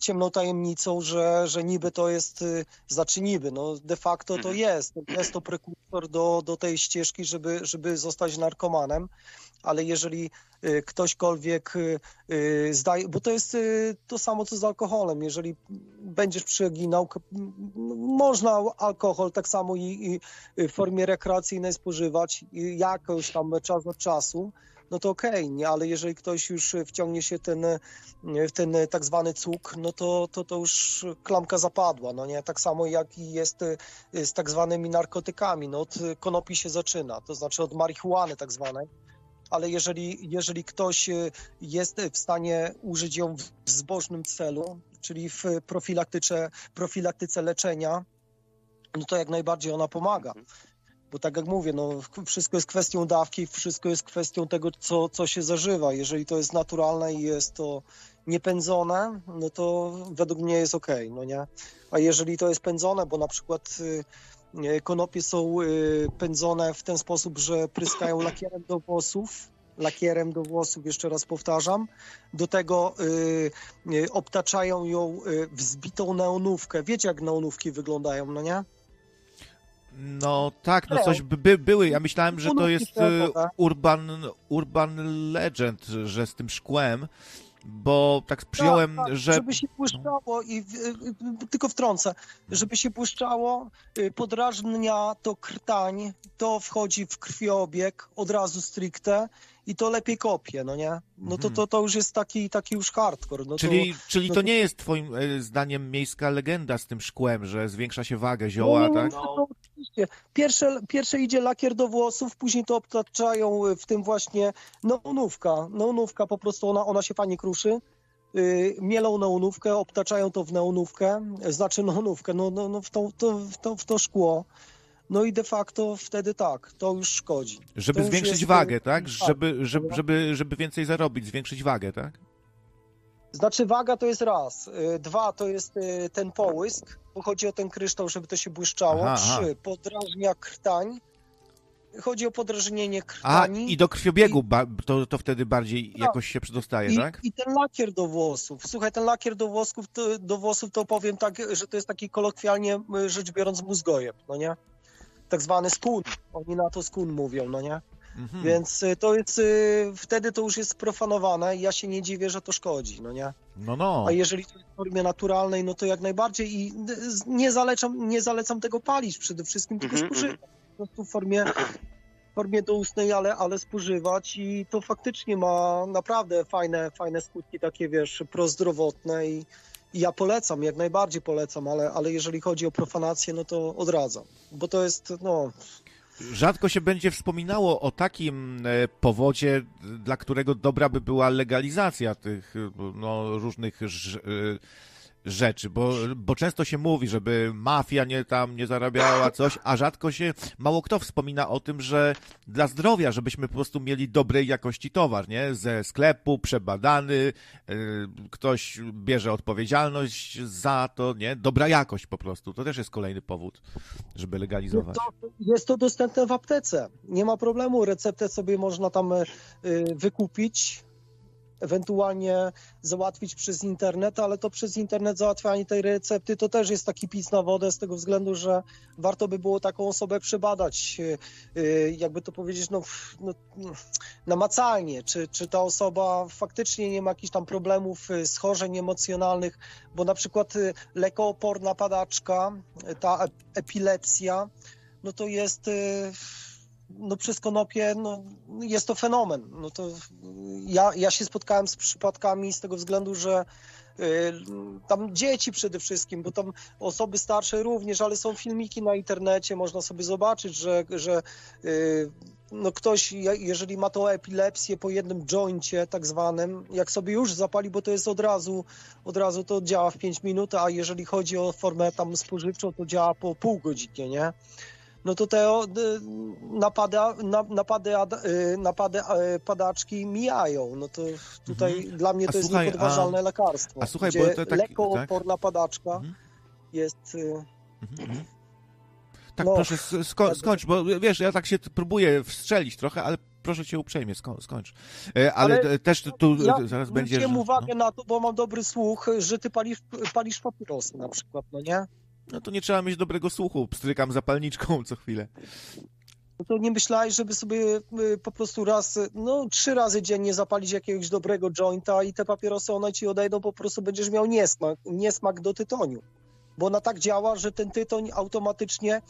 ciemną tajemnicą, że, że niby to jest, znaczy niby, no de facto to Mhm. jest. Jest to prekursor do, do tej ścieżki, żeby, żeby zostać narkomanem, ale jeżeli y, ktośkolwiek y, y, zdaje, bo to jest to samo co z alkoholem, jeżeli będziesz przeginał, można alkohol tak samo i, i w formie rekreacyjnej spożywać jakoś tam czas od czasu, no to okej, nie, ale jeżeli ktoś już wciągnie się ten, w ten tak zwany cuk, no to, to, to już klamka zapadła, no nie, tak samo jak i jest z tak zwanymi narkotykami, no od konopi się zaczyna, to znaczy od marihuany tak zwanej, ale jeżeli, jeżeli ktoś y, jest w stanie użyć ją w zbożnym celu, czyli w profilaktyce, profilaktyce leczenia, no to jak najbardziej ona pomaga. Bo tak jak mówię, no, wszystko jest kwestią dawki, wszystko jest kwestią tego, co, co się zażywa. Jeżeli to jest naturalne i jest to niepędzone, no to według mnie jest okej, no nie? A jeżeli to jest pędzone, bo na przykład y, konopie są y, pędzone w ten sposób, że pryskają [coughs] lakierem do włosów, lakierem do włosów, jeszcze raz powtarzam, do tego y, y, obtaczają ją wzbitą neonówkę. Wiecie, jak neonówki wyglądają, no nie? No tak, no coś by, by były. Ja myślałem, że to jest e, urban, urban legend, że z tym szkłem, bo tak przyjąłem, Tak, tak, że... Żeby się błyszczało i y, tylko wtrącę, żeby się błyszczało, y, podrażnia to krtań, to wchodzi w krwiobieg od razu stricte i to lepiej kopie, no nie? No to, Mhm. to, to już jest taki, taki już hardcore. No Czyli, czyli no to to- nie jest twoim e, zdaniem miejska legenda z tym szkłem, że zwiększa się wagę to, zioła, no, tak? no, to oczywiście. Pierwsze, pierwsze idzie lakier do włosów, później to obtaczają y, w tym właśnie neonówka. Neonówka po prostu, ona, ona się fajnie kruszy. y, mielą neonówkę, obtaczają to w neonówkę, znaczy neonówkę, no, no, no w, to, to, w, to, w to szkło. No i de facto wtedy tak, to już szkodzi. Żeby to zwiększyć jest, wagę, tak? tak, Żeby, żeby, żeby, żeby więcej zarobić, zwiększyć wagę, tak? Znaczy waga to jest raz, y, dwa to jest y, ten połysk, bo chodzi o ten kryształ, żeby to się błyszczało, Aha, aha. trzy podrażnia krtań, chodzi o podrażnienie A, krtani. i do krwiobiegu ba- to, to wtedy bardziej jakoś się przedostaje, I, tak? I ten lakier do włosów. Słuchaj, ten lakier do włosów, to, do włosów to powiem tak, że to jest taki kolokwialnie rzecz biorąc mózgojeb, no nie? Tak zwany skun. Oni na to skun mówią, no nie? Mhm. Więc y, to jest, y, wtedy to już jest profanowane i ja się nie dziwię, że to szkodzi, no nie? No, no. A jeżeli to jest w formie naturalnej, no to jak najbardziej i z- nie zalecam, nie zalecam tego palić przede wszystkim, tylko Mhm, spożywać. Po prostu w formie, w formie doustnej, ale, ale spożywać i to faktycznie ma naprawdę fajne, fajne skutki takie, wiesz, prozdrowotne i, ja polecam, jak najbardziej polecam, ale, ale jeżeli chodzi o profanację, no to odradzam, bo to jest, no, Rzadko się będzie wspominało o takim e, powodzie, dla którego dobra by była legalizacja tych e, no, różnych e, rzeczy, bo, bo często się mówi, żeby mafia nie tam nie zarabiała coś, a rzadko się, mało kto wspomina o tym, że dla zdrowia, żebyśmy po prostu mieli dobrej jakości towar, nie? Ze sklepu, przebadany, y, ktoś bierze odpowiedzialność za to, nie? Dobra jakość po prostu. To też jest kolejny powód, żeby legalizować. Jest to, jest to dostępne w aptece. Nie ma problemu. Receptę sobie można tam y, wykupić ewentualnie załatwić przez internet, ale to przez internet załatwianie tej recepty to też jest taki pic na wodę z tego względu, że warto by było taką osobę przebadać, y, jakby to powiedzieć, no, no, namacalnie, czy, czy ta osoba faktycznie nie ma jakichś tam problemów, y, schorzeń emocjonalnych, bo na przykład y, lekooporna padaczka, ta epilepsja, no to jest no przez konopie no, jest to fenomen. No to ja, ja się spotkałem z przypadkami z tego względu, że y, tam dzieci przede wszystkim, bo tam osoby starsze również, ale są filmiki na internecie, można sobie zobaczyć, że, że y, no ktoś, jeżeli ma tą epilepsję po jednym joincie tak zwanym, jak sobie już zapali, bo to jest od razu, od razu to działa w 5 minut, a jeżeli chodzi o formę tam spożywczą, to działa po pół godziny, nie? No to te napady, napady, y, napady padaczki mijają. No to tutaj mhm. dla mnie to a jest słuchaj, niepodważalne a, lekarstwo. A słuchaj, bo to tak, lekooporna tak? padaczka mhm. jest... Y, mhm. mhm. Tak, no, proszę, sko skończ, bo wiesz, ja tak się próbuję wstrzelić trochę, ale proszę cię uprzejmie, sko skończ. E, ale, ale, też tu ja zaraz będzie... Zwróciłem uwagę no. na to, bo mam dobry słuch, że ty palisz, palisz papierosy na przykład, no nie? No to nie trzeba mieć dobrego słuchu, pstrykam zapalniczką co chwilę. No to nie myślałeś, żeby sobie y, po prostu raz, no trzy razy dziennie zapalić jakiegoś dobrego jointa i te papierosy one ci odejdą, po prostu będziesz miał niesmak, niesmak do tytoniu. Bo ona tak działa, że ten tytoń automatycznie,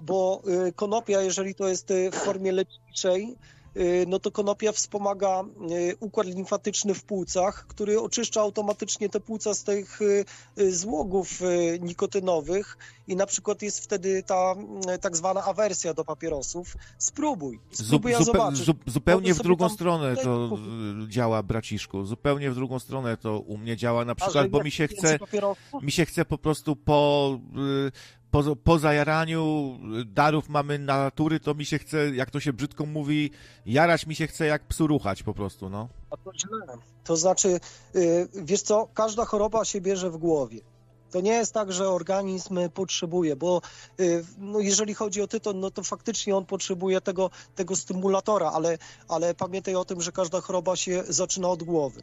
bo y, konopia, jeżeli to jest y, w formie leczniczej, Y, no to konopia wspomaga y, układ limfatyczny w płucach, który oczyszcza automatycznie te płuca z tych y, złogów nikotynowych i na przykład jest wtedy ta tak zwana awersja do papierosów. Spróbuj, spróbuj, ja Zupe, zupełnie w drugą stronę to działa, braciszku. Zupełnie w drugą stronę to u mnie działa na przykład, bo mi się chce, mi się chce po prostu po po, po zajaraniu darów mamy natury, to mi się chce, jak to się brzydko mówi, jarać mi się chce jak psu ruchać po prostu, no. A to źle. To znaczy, wiesz co, każda choroba się bierze w głowie. To nie jest tak, że organizm potrzebuje, bo yy, no jeżeli chodzi o tyton, no to faktycznie on potrzebuje tego, tego stymulatora, ale, ale pamiętaj o tym, że każda choroba się zaczyna od głowy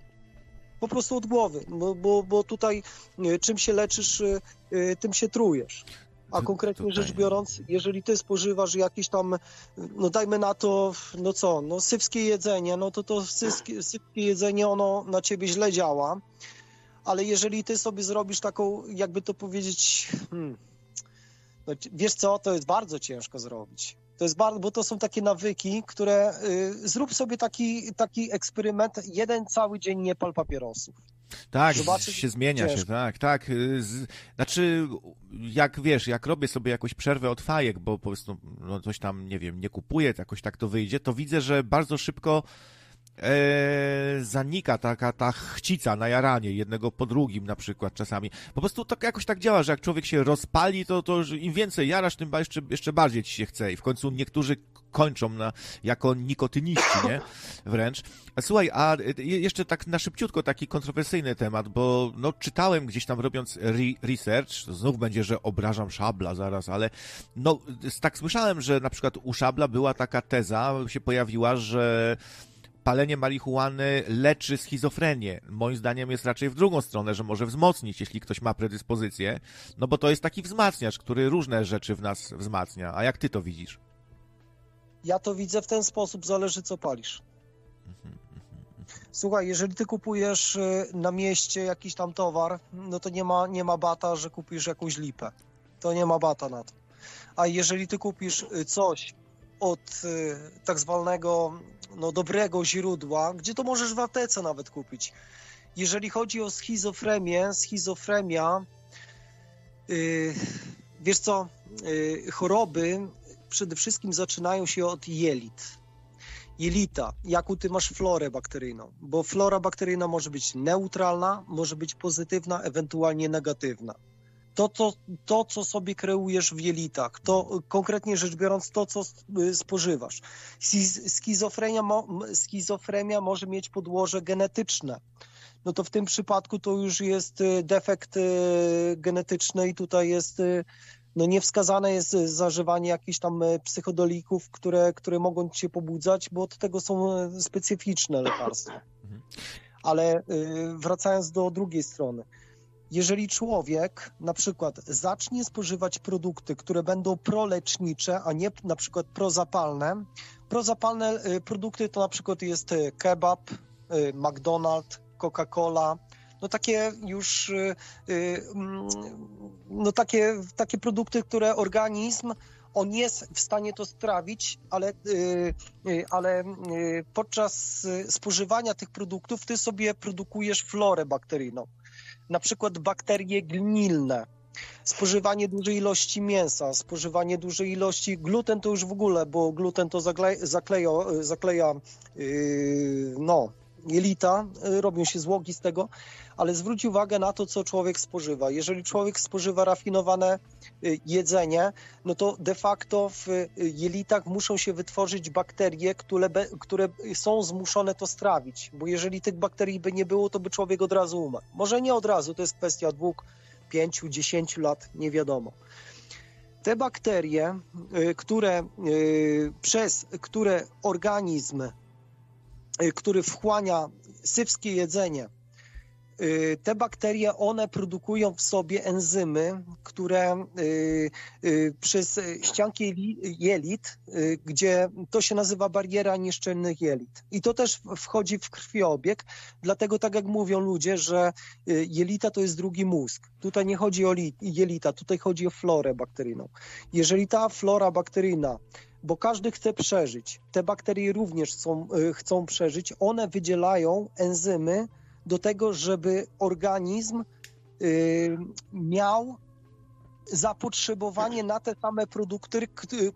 po prostu od głowy, bo, bo, bo tutaj y, czym się leczysz, y, y, tym się trujesz. A konkretnie rzecz biorąc, jeżeli ty spożywasz jakieś tam, no dajmy na to, no co, no sywskie jedzenie, no to to sywskie, sywskie jedzenie, ono na ciebie źle działa, ale jeżeli ty sobie zrobisz taką, jakby to powiedzieć, hmm, no, wiesz co, to jest bardzo ciężko zrobić. To jest bardzo, bo to są takie nawyki, które y, zrób sobie taki, taki eksperyment, jeden cały dzień nie pal papierosów. Tak, Zobaczyć, się zmienia ciężko. się, tak, tak. Y, z, znaczy, jak wiesz, jak robię sobie jakąś przerwę od fajek, bo po prostu no, coś tam, nie wiem, nie kupuję, jakoś tak to wyjdzie, to widzę, że bardzo szybko e, zanika taka ta chcica na jaranie jednego po drugim na przykład czasami. Po prostu tak jakoś tak działa, że jak człowiek się rozpali, to, to im więcej jarasz, tym jeszcze, jeszcze bardziej ci się chce i w końcu niektórzy kończą na, jako nikotyniści, nie? [laughs] Wręcz. A słuchaj, a jeszcze tak na szybciutko taki kontrowersyjny temat, bo no czytałem gdzieś tam robiąc re research, znów będzie, że obrażam Szabla zaraz, ale no tak słyszałem, że na przykład u Szabla była taka teza, się pojawiła, że palenie marihuany leczy schizofrenię. Moim zdaniem jest raczej w drugą stronę, że może wzmocnić, jeśli ktoś ma predyspozycję, no bo to jest taki wzmacniacz, który różne rzeczy w nas wzmacnia. A jak ty to widzisz? Ja to widzę w ten sposób, zależy co palisz. Słuchaj, jeżeli ty kupujesz y, na mieście jakiś tam towar, no to nie ma, nie ma bata, że kupisz jakąś lipę. To nie ma bata na to. A jeżeli ty kupisz y, coś od y, tak zwanego no, dobrego źródła, gdzie to możesz w aptece nawet kupić. jeżeli chodzi o schizofrenię, schizofrenia, yy, wiesz co, yy, choroby przede wszystkim zaczynają się od jelit. Jelita, jaką ty masz florę bakteryjną, bo flora bakteryjna może być neutralna, może być pozytywna, ewentualnie negatywna. To, to, to co sobie kreujesz w jelitach, to konkretnie rzecz biorąc, to, co y, spożywasz. Schiz- Schizofrenia, schizofrenia może mieć podłoże genetyczne no to w tym przypadku to już jest y, defekt y, genetyczny i tutaj jest no niewskazane jest zażywanie jakichś tam psychodolików, które, które mogą cię pobudzać, bo od tego są specyficzne lekarstwa. Mhm. Ale wracając do drugiej strony, jeżeli człowiek na przykład zacznie spożywać produkty, które będą prolecznicze, a nie na przykład prozapalne, prozapalne produkty to na przykład jest kebab, McDonald's, Coca-Cola, no takie już y, y, mm, no takie, takie produkty, które organizm on jest w stanie to strawić, ale, y, ale podczas spożywania tych produktów ty sobie produkujesz florę bakteryjną. Na przykład bakterie gnilne, spożywanie dużej ilości mięsa, spożywanie dużej ilości gluten to już w ogóle, bo gluten to zakleja, zakleja, zakleja no, jelita, y, robią się złogi z tego, ale zwróć uwagę na to, co człowiek spożywa. Jeżeli człowiek spożywa rafinowane y, jedzenie, no to de facto w y, jelitach muszą się wytworzyć bakterie, które, które są zmuszone to strawić, bo jeżeli tych bakterii by nie było, to by człowiek od razu umarł. Może nie od razu, to jest kwestia dwóch, pięciu, dziesięciu lat, nie wiadomo. Te bakterie, które, przez które organizm Y, który wchłania sywskie jedzenie, y, te bakterie, one produkują w sobie enzymy, które y, przez ścianki jelit, gdzie to się nazywa bariera nieszczelnych jelit. I to też wchodzi w krwiobieg, dlatego tak jak mówią ludzie, że jelita to jest drugi mózg. Tutaj nie chodzi o jelita, tutaj chodzi o florę bakteryjną. Jeżeli ta flora bakteryjna bo każdy chce przeżyć. Te bakterie również chcą, y, chcą przeżyć. One wydzielają enzymy do tego, żeby organizm y, miał zapotrzebowanie na te same produkty,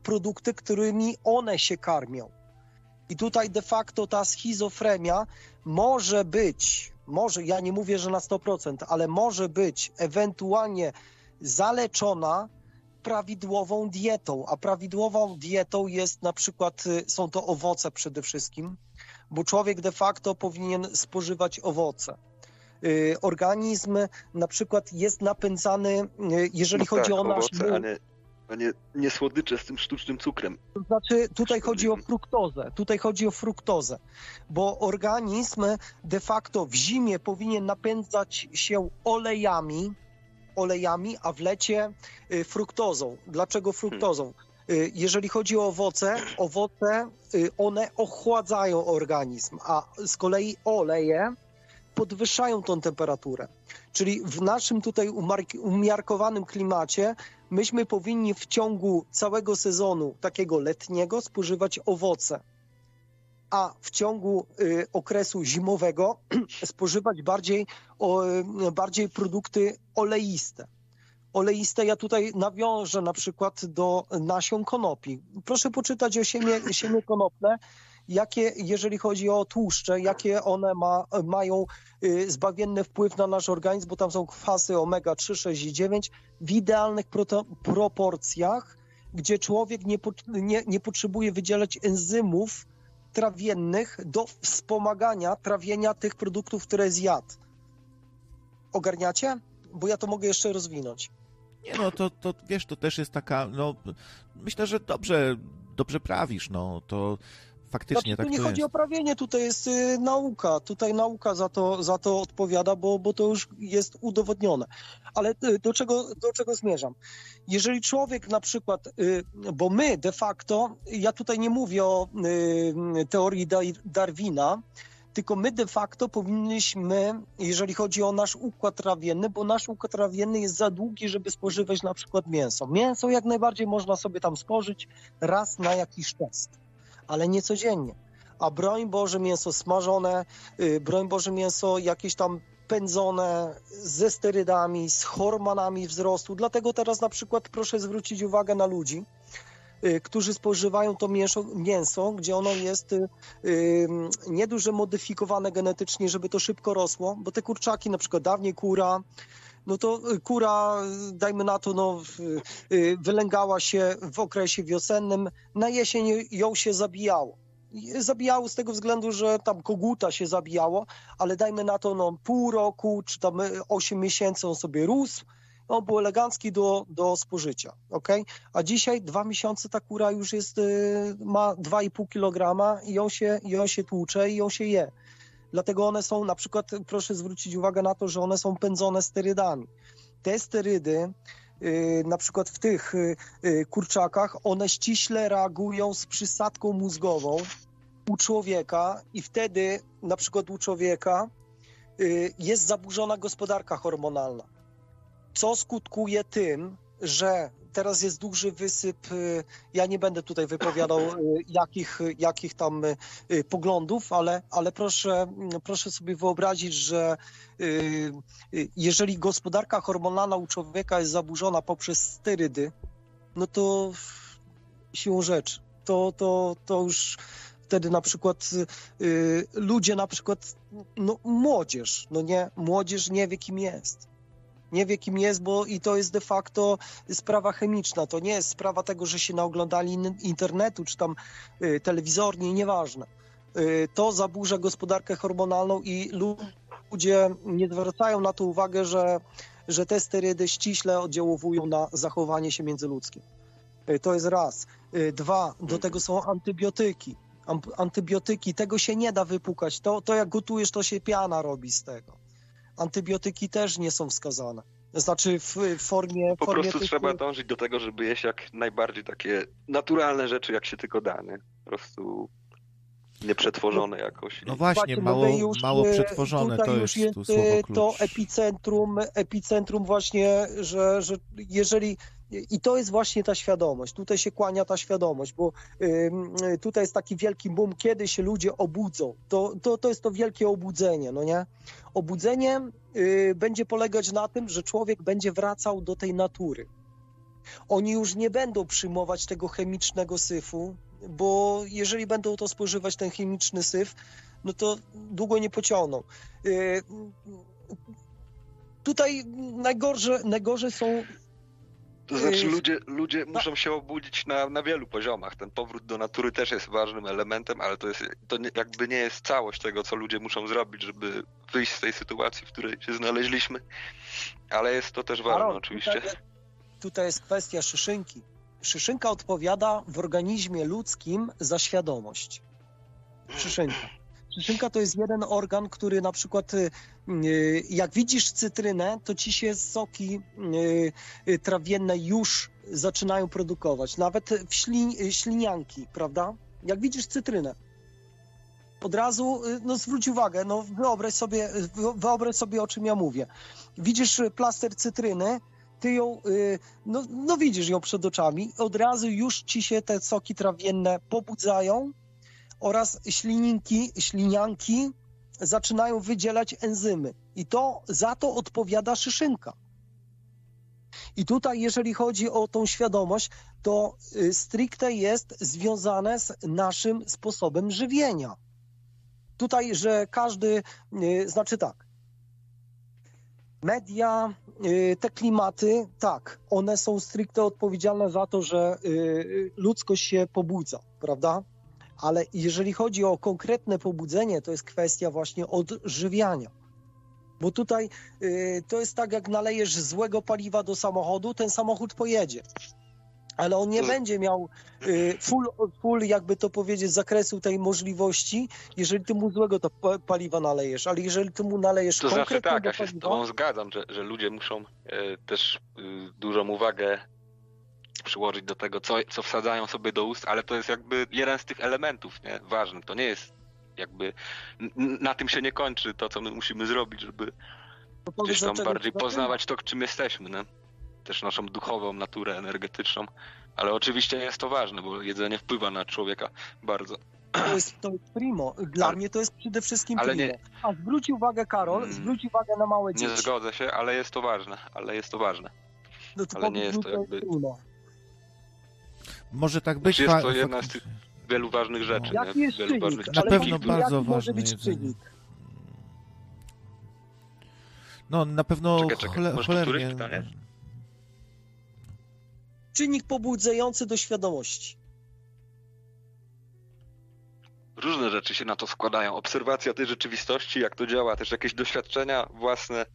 produkty, którymi one się karmią. I tutaj de facto ta schizofrenia może być, może, ja nie mówię, że na 100%, ale może być ewentualnie zaleczona prawidłową dietą, a prawidłową dietą jest na przykład, y, są to owoce przede wszystkim, bo człowiek de facto powinien spożywać owoce. Y, organizm na przykład jest napędzany, y, jeżeli no chodzi tak, o nasz... Owoce, a nie, a nie, nie słodycze z tym sztucznym cukrem. To znaczy, tutaj chodzi o fruktozę. Tutaj chodzi o fruktozę, bo organizm de facto w zimie powinien napędzać się olejami, olejami, a w lecie y, fruktozą. Dlaczego fruktozą? Y, jeżeli chodzi o owoce, owoce y, one ochładzają organizm, a z kolei oleje podwyższają tą temperaturę. Czyli w naszym tutaj umiarkowanym klimacie myśmy powinni w ciągu całego sezonu takiego letniego spożywać owoce a w ciągu y, okresu zimowego [clears throat] spożywać bardziej, o, bardziej produkty oleiste. Oleiste ja tutaj nawiążę na przykład do nasion konopi. Proszę poczytać o siemię, siemię konopne, jakie, jeżeli chodzi o tłuszcze, jakie one ma, mają y, zbawienny wpływ na nasz organizm, bo tam są kwasy omega-3, 6 i 9 w idealnych proporcjach, gdzie człowiek nie, nie, nie potrzebuje wydzielać enzymów, trawiennych do wspomagania trawienia tych produktów, które zjadł. Ogarniacie? Bo ja to mogę jeszcze rozwinąć. Nie no, to, to wiesz, to też jest taka, no myślę, że dobrze, dobrze prawisz, no to faktycznie znaczy, tak tu nie to chodzi jest. o prawienie, tutaj jest y, nauka, tutaj nauka za to, za to odpowiada, bo, bo to już jest udowodnione. Ale y, do czego, do czego zmierzam? Jeżeli człowiek na przykład, y, bo my de facto, ja tutaj nie mówię o y, teorii Darwina, tylko my de facto powinniśmy, jeżeli chodzi o nasz układ trawienny, bo nasz układ trawienny jest za długi, żeby spożywać na przykład mięso. Mięso jak najbardziej można sobie tam spożyć raz na jakiś czas ale nie codziennie. A broń Boże mięso smażone, y, broń Boże mięso jakieś tam pędzone ze sterydami, z hormonami wzrostu. Dlatego teraz na przykład proszę zwrócić uwagę na ludzi, którzy spożywają to mięso, mięso gdzie ono jest y, y, nieduże modyfikowane genetycznie, żeby to szybko rosło, bo te kurczaki, na przykład dawniej kura, no to y, kura, y, dajmy na to, no, y, y, wylęgała się w okresie wiosennym, na jesień ją się zabijało. Zabijało z tego względu, że tam koguta się zabijało, ale dajmy na to no, pół roku czy tam y, 8 miesięcy on sobie rósł, on był elegancki do, do spożycia, ok? A dzisiaj dwa miesiące ta kura już jest, y, ma 2,5 kg i ją, się, i ją się tłucze i ją się je. Dlatego one są, na przykład, proszę zwrócić uwagę na to, że one są pędzone sterydami. Te sterydy, y, na przykład w tych y, kurczakach, one ściśle reagują z przysadką mózgową u człowieka i wtedy, na przykład u człowieka, jest zaburzona gospodarka hormonalna, co skutkuje tym, że teraz jest duży wysyp, y, ja nie będę tutaj wypowiadał y, jakich, jakich tam y, poglądów, ale, ale proszę, proszę sobie wyobrazić, że jeżeli gospodarka hormonalna u człowieka jest zaburzona poprzez sterydy, no to siłą rzeczy, to, to, to już wtedy na przykład ludzie, na przykład no, młodzież, no nie, młodzież nie wie kim jest. Nie wie kim jest, bo i to jest de facto sprawa chemiczna. To nie jest sprawa tego, że się naoglądali in- internetu czy tam y, telewizornie, nieważne. Y, to zaburza gospodarkę hormonalną i lu- ludzie nie zwracają na to uwagę, że, że te sterydy ściśle oddziałowują na zachowanie się międzyludzkie. Y, To jest raz. Y, Dwa, do tego są antybiotyki. Antybiotyki, tego się nie da wypukać. To, to jak gotujesz, to się piana robi z tego. Antybiotyki też nie są wskazane. Znaczy w formie. Po formie prostu tych- trzeba dążyć do tego, żeby jeść jak najbardziej takie naturalne rzeczy, jak się tylko da, nie? Po prostu nieprzetworzone jakoś. No właśnie, mało, już, mało e, przetworzone tutaj to już jest tu e, to epicentrum, epicentrum właśnie, że, że jeżeli i to jest właśnie ta świadomość, tutaj się kłania ta świadomość, bo tutaj jest taki wielki boom, kiedy się ludzie obudzą, to, to, to jest to wielkie obudzenie, no nie? Obudzenie y, będzie polegać na tym, że człowiek będzie wracał do tej natury. Oni już nie będą przyjmować tego chemicznego syfu, bo jeżeli będą to spożywać ten chemiczny syf, no to długo nie pociągną. Y, Tutaj najgorsze, najgorsze są To znaczy Yy, ludzie, ludzie muszą się obudzić na, na wielu poziomach. Ten powrót do natury też jest ważnym elementem, ale to jest to nie, jakby nie jest całość tego, co ludzie muszą zrobić, żeby wyjść z tej sytuacji, w której się znaleźliśmy. Ale jest to też ważne Karol, oczywiście. Tutaj, tutaj jest kwestia szyszynki. Szyszynka odpowiada w organizmie ludzkim za świadomość. Szyszynka. Szyszynka to jest jeden organ, który na przykład y, y, jak widzisz cytrynę, to ci się soki y, trawienne już zaczynają produkować. Nawet w ślin, ślinianki, prawda? Jak widzisz cytrynę, od razu, no zwróć uwagę, no wyobraź sobie, wyo- wyobraź sobie o czym ja mówię. Widzisz plaster cytryny, ty ją, no, no widzisz ją przed oczami, od razu już ci się te soki trawienne pobudzają oraz ślininki, ślinianki zaczynają wydzielać enzymy. I to za to odpowiada szyszynka. I tutaj, jeżeli chodzi o tą świadomość, to y, stricte jest związane z naszym sposobem żywienia. Tutaj, że każdy, y, znaczy tak, media, y, te klimaty, tak, one są stricte odpowiedzialne za to, że ludzkość się pobudza, prawda? Ale jeżeli chodzi o konkretne pobudzenie, to jest kwestia właśnie odżywiania. Bo tutaj y, to jest tak, jak nalejesz złego paliwa do samochodu, ten samochód pojedzie. Ale on nie To- będzie miał y, full, full, jakby to powiedzieć, zakresu tej możliwości, jeżeli ty mu złego to pa- paliwa nalejesz. Ale jeżeli ty mu nalejesz To znaczy tak, ja się z paliwa, tobą zgadzam, że, że ludzie muszą e, też e, dużą uwagę przyłożyć do tego, co, co wsadzają sobie do ust, ale to jest jakby jeden z tych elementów, nie? Ważny. To nie jest jakby na tym się nie kończy to, co my musimy zrobić, żeby powiedz, gdzieś tam bardziej poznawać to, czym jesteśmy, nie? Też naszą duchową naturę energetyczną. Ale oczywiście jest to ważne, bo jedzenie wpływa na człowieka bardzo. To jest, to jest primo. Dla Ale- mnie to jest przede wszystkim ale primo. nie- A zwróć uwagę, Karol, Mm. zwróć uwagę na małe Nie dzieci. zgodzę się, ale jest to ważne, ale jest to ważne. No to ale nie jest to jakby- primo. Może tak być. Jest to jedna z faktycznie. Wielu ważnych rzeczy, Jaki nie? jest Wielu czynnik? ważnych Na pewno jaki- bardzo jaki może ważne być czynnik? No na pewno Czekaj, czekaj, chole, cholernie. pytanie? Czynnik pobudzający do świadomości. Różne rzeczy się na to składają. Obserwacja tej rzeczywistości, jak to działa, też jakieś doświadczenia własne,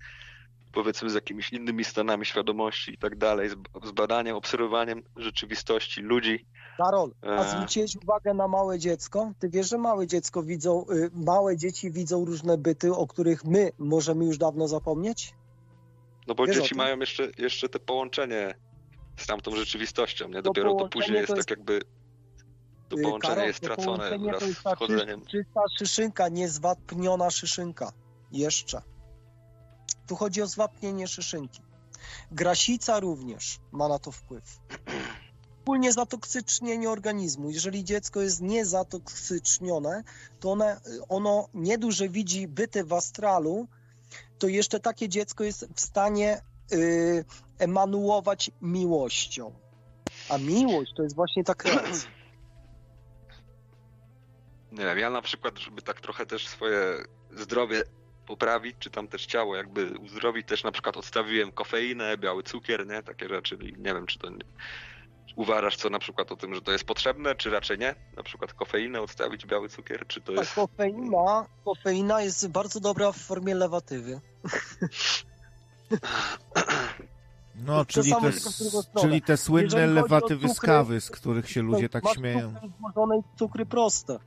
powiedzmy z jakimiś innymi stanami świadomości i tak dalej, z, badaniem, obserwowaniem rzeczywistości ludzi. Karol, a Eee. zwróciłeś uwagę na małe dziecko? Ty wiesz, że małe dziecko widzą, y, małe dzieci widzą różne byty, o których my możemy już dawno zapomnieć? No bo Wiesz dzieci mają jeszcze, jeszcze te połączenie z tamtą rzeczywistością, nie? To Dopiero to połączenie później jest to tak jest- jakby to Y, połączenie Karol, jest to połączenie wraz to z wchodzeniem. czyst- czysta szyszynka, nie zwapniona szyszynka. Jeszcze. Tu chodzi o zwapnienie szyszynki. Grasica również ma na to wpływ. Wspólnie zatoksycznienie organizmu. Jeżeli dziecko jest niezatoksycznione, to one, ono nie dość, że widzi byty w astralu, to jeszcze takie dziecko jest w stanie y, emanuować miłością. A miłość to jest właśnie ta kreacja. Nie wiem, ja na przykład, żeby tak trochę też swoje zdrowie poprawić, czy tam też ciało jakby uzdrowić, też na przykład odstawiłem kofeinę, biały cukier, nie? Takie rzeczy. I nie wiem, czy to nie... uważasz co na przykład o tym, że to jest potrzebne, czy raczej nie? Na przykład kofeinę odstawić, biały cukier, czy to Tak, jest... kofeina, kofeina jest bardzo dobra w formie lewatywy. [laughs] No, czyli te, czyli te słynne Jeżeli lewatywy z kawy, z których się ludzie tak Masz śmieją. i cukry proste.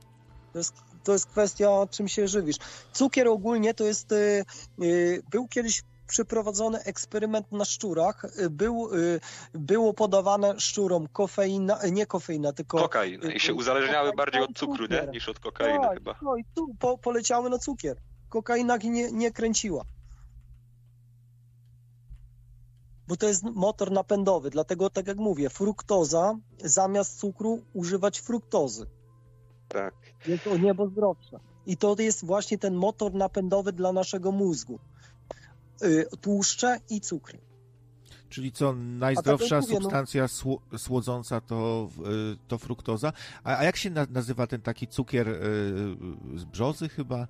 To jest, to jest kwestia, czym się żywisz. Cukier ogólnie to jest. y, y, Był kiedyś przeprowadzony eksperyment na szczurach. Był, y, było podawane szczurom kofeina, nie kofeina, tylko. Kokainę. I się uzależniały bardziej od cukru, nie? Niż od kokainy Tak, chyba. No i tu po, poleciały na cukier. Kokaina nie, nie kręciła. Bo to jest motor napędowy, dlatego tak jak mówię, fruktoza zamiast cukru używać fruktozy. Tak. Jest o niebo zdrowsza. I to jest właśnie ten motor napędowy dla naszego mózgu. Y, Tłuszcze i cukry. Czyli co, najzdrowsza mówię, no- substancja sło, słodząca to, y, to fruktoza. A, a jak się na, nazywa ten taki cukier y, z brzozy chyba?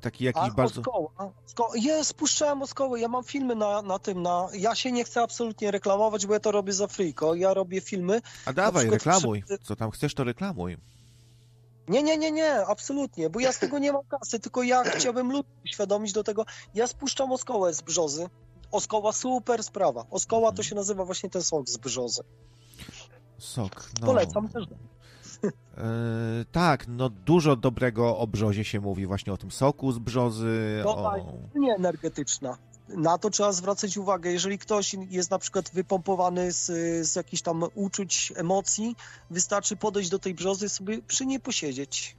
Taki jakiś A bardzo... oskoła, sko- jest, spuszczałem oskoły. Ja mam filmy na, na tym. Na, ja się nie chcę absolutnie reklamować, bo ja to robię za friko. Ja robię filmy. A dawaj, przykład reklamuj. przy- Co tam chcesz, to reklamuj. Nie, nie, nie, nie, absolutnie, bo ja z tego nie mam kasy, tylko ja chciałbym ludzi uświadomić do tego. Ja spuszczam oskołę z brzozy. Oskoła super sprawa. Oskoła to się nazywa właśnie ten sok z brzozy. Sok. No. Polecam też. E, tak, no dużo dobrego o brzozie się mówi, właśnie o tym soku z brzozy. Dobra, O... energetyczna. Na to trzeba zwracać uwagę. Jeżeli ktoś jest na przykład wypompowany z, z jakichś tam uczuć, emocji, wystarczy podejść do tej brzozy, sobie przy niej posiedzieć.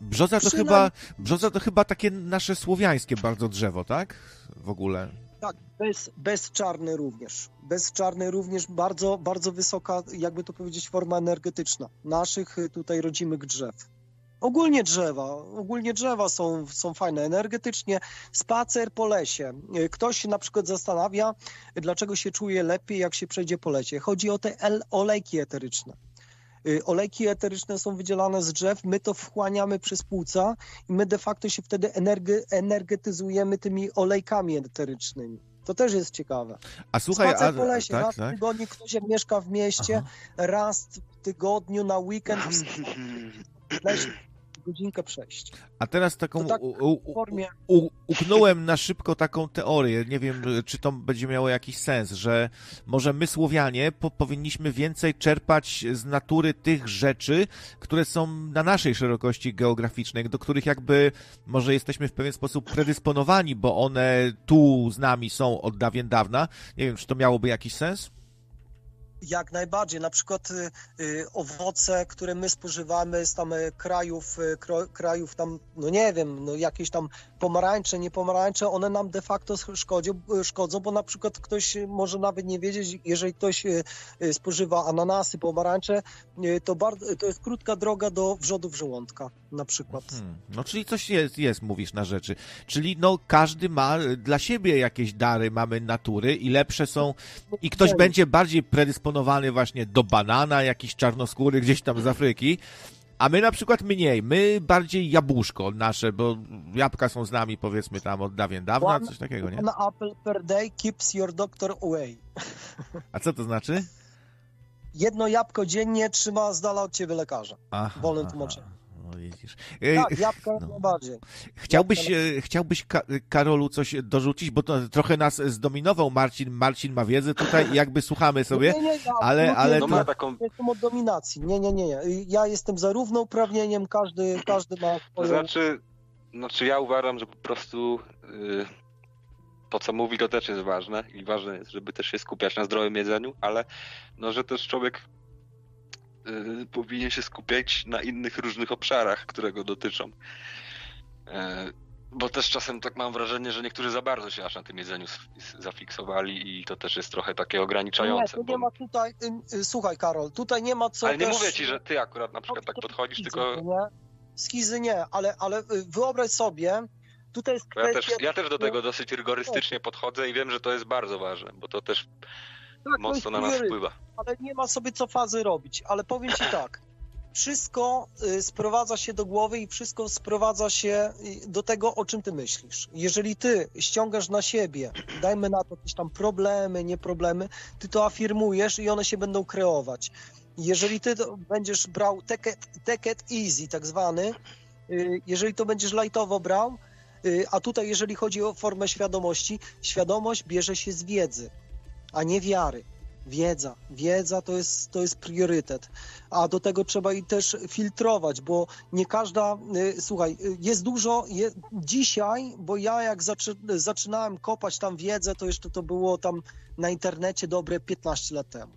Brzoza to, Przynajmniej- chyba, brzoza to chyba takie nasze słowiańskie bardzo drzewo, tak? W ogóle. Tak, bez, bezczarny również. Bezczarny również bardzo, bardzo wysoka, jakby to powiedzieć, forma energetyczna naszych tutaj rodzimych drzew. Ogólnie drzewa, ogólnie drzewa są, są fajne energetycznie. Spacer po lesie. Ktoś się na przykład zastanawia, dlaczego się czuje lepiej, jak się przejdzie po lesie. Chodzi o te olejki eteryczne. Y, Olejki eteryczne są wydzielane z drzew, my to wchłaniamy przez płuca i my de facto się wtedy energe- energetyzujemy tymi olejkami eterycznymi. To też jest ciekawe. A słuchaj, Spacer a, po lesie, tak, raz w tak. tygodniu ktoś jak mieszka w mieście, raz w tygodniu na weekend w [clears throat] lesie godzinkę przejść. A teraz taką tak u, u, formie u, uknąłem na szybko taką teorię, nie wiem, czy to będzie miało jakiś sens, że może my Słowianie po, powinniśmy więcej czerpać z natury tych rzeczy, które są na naszej szerokości geograficznej, do których jakby może jesteśmy w pewien sposób predysponowani, bo one tu z nami są od dawien dawna. Nie wiem, czy to miałoby jakiś sens? Jak najbardziej. Na przykład y, y, owoce, które my spożywamy z tam y, krajów, y, kro, krajów tam, no nie wiem, no jakieś tam pomarańcze, nie pomarańcze, one nam de facto szkodzą, y, szkodzą, bo na przykład ktoś może nawet nie wiedzieć, jeżeli ktoś spożywa ananasy, pomarańcze, to, bardzo, to jest krótka droga do wrzodów żołądka na przykład. Hmm. No, czyli coś jest, jest, mówisz na rzeczy. Czyli no, każdy ma dla siebie jakieś dary, mamy natury i lepsze są. I ktoś będzie bardziej predysponowany właśnie do banana, jakiś czarnoskóry gdzieś tam z Afryki. A my na przykład mniej, my bardziej jabłuszko nasze, bo jabłka są z nami powiedzmy tam od dawien dawna, One- coś takiego, nie? One apple per day keeps your doctor away. A co to znaczy? Jedno jabłko dziennie trzyma z dala od ciebie lekarza. Aha, Wolnym aha. No widzisz. Tak, jabłka no. jak najbardziej. Chciałbyś, e, chciałbyś Ka- Karolu coś dorzucić, bo to trochę nas zdominował Marcin. Marcin ma wiedzę tutaj jakby słuchamy sobie. Nie, nie, ja ale- ale No to- ma taką, nie jestem od dominacji. Nie, nie, nie, nie. Ja jestem za równouprawnieniem, każdy, każdy ma to swoją... znaczy, znaczy ja uważam, że po prostu y, to, co mówi, to też jest ważne i ważne jest, żeby też się skupiać na zdrowym jedzeniu, ale no, że też człowiek y, powinien się skupiać na innych różnych obszarach, które go dotyczą. E, Bo też czasem tak mam wrażenie, że niektórzy za bardzo się aż na tym jedzeniu zafiksowali i to też jest trochę takie Nie, ograniczające. bo- nie ma tutaj... y, y, Słuchaj, Karol, tutaj nie ma co Ale nie też... mówię ci, że ty akurat na przykład tak podchodzisz, Schizy, tylko Nie? Schizy nie, ale, ale y, wyobraź sobie, tutaj jest Bo Ja też, ja też do tego dosyć rygorystycznie podchodzę i wiem, że to jest bardzo ważne, bo to też Tak, to mocno na nas wpływa. ale nie ma sobie co fazy robić. Ale powiem ci tak, wszystko y, sprowadza się do głowy i wszystko sprowadza się y, do tego, o czym ty myślisz. Jeżeli ty ściągasz na siebie, dajmy na to jakieś tam problemy, nie problemy, ty to afirmujesz i one się będą kreować. Jeżeli ty będziesz brał take it, take it easy, tak zwany, y, jeżeli to będziesz lightowo brał, a tutaj jeżeli chodzi o formę świadomości, świadomość bierze się z wiedzy, a nie wiary. Wiedza, wiedza to jest, to jest priorytet, a do tego trzeba i też filtrować, bo nie każda, y, słuchaj, y, jest dużo, je, dzisiaj, bo ja jak zaczy, zaczynałem kopać tam wiedzę, to jeszcze to było tam na internecie dobre 15 lat temu.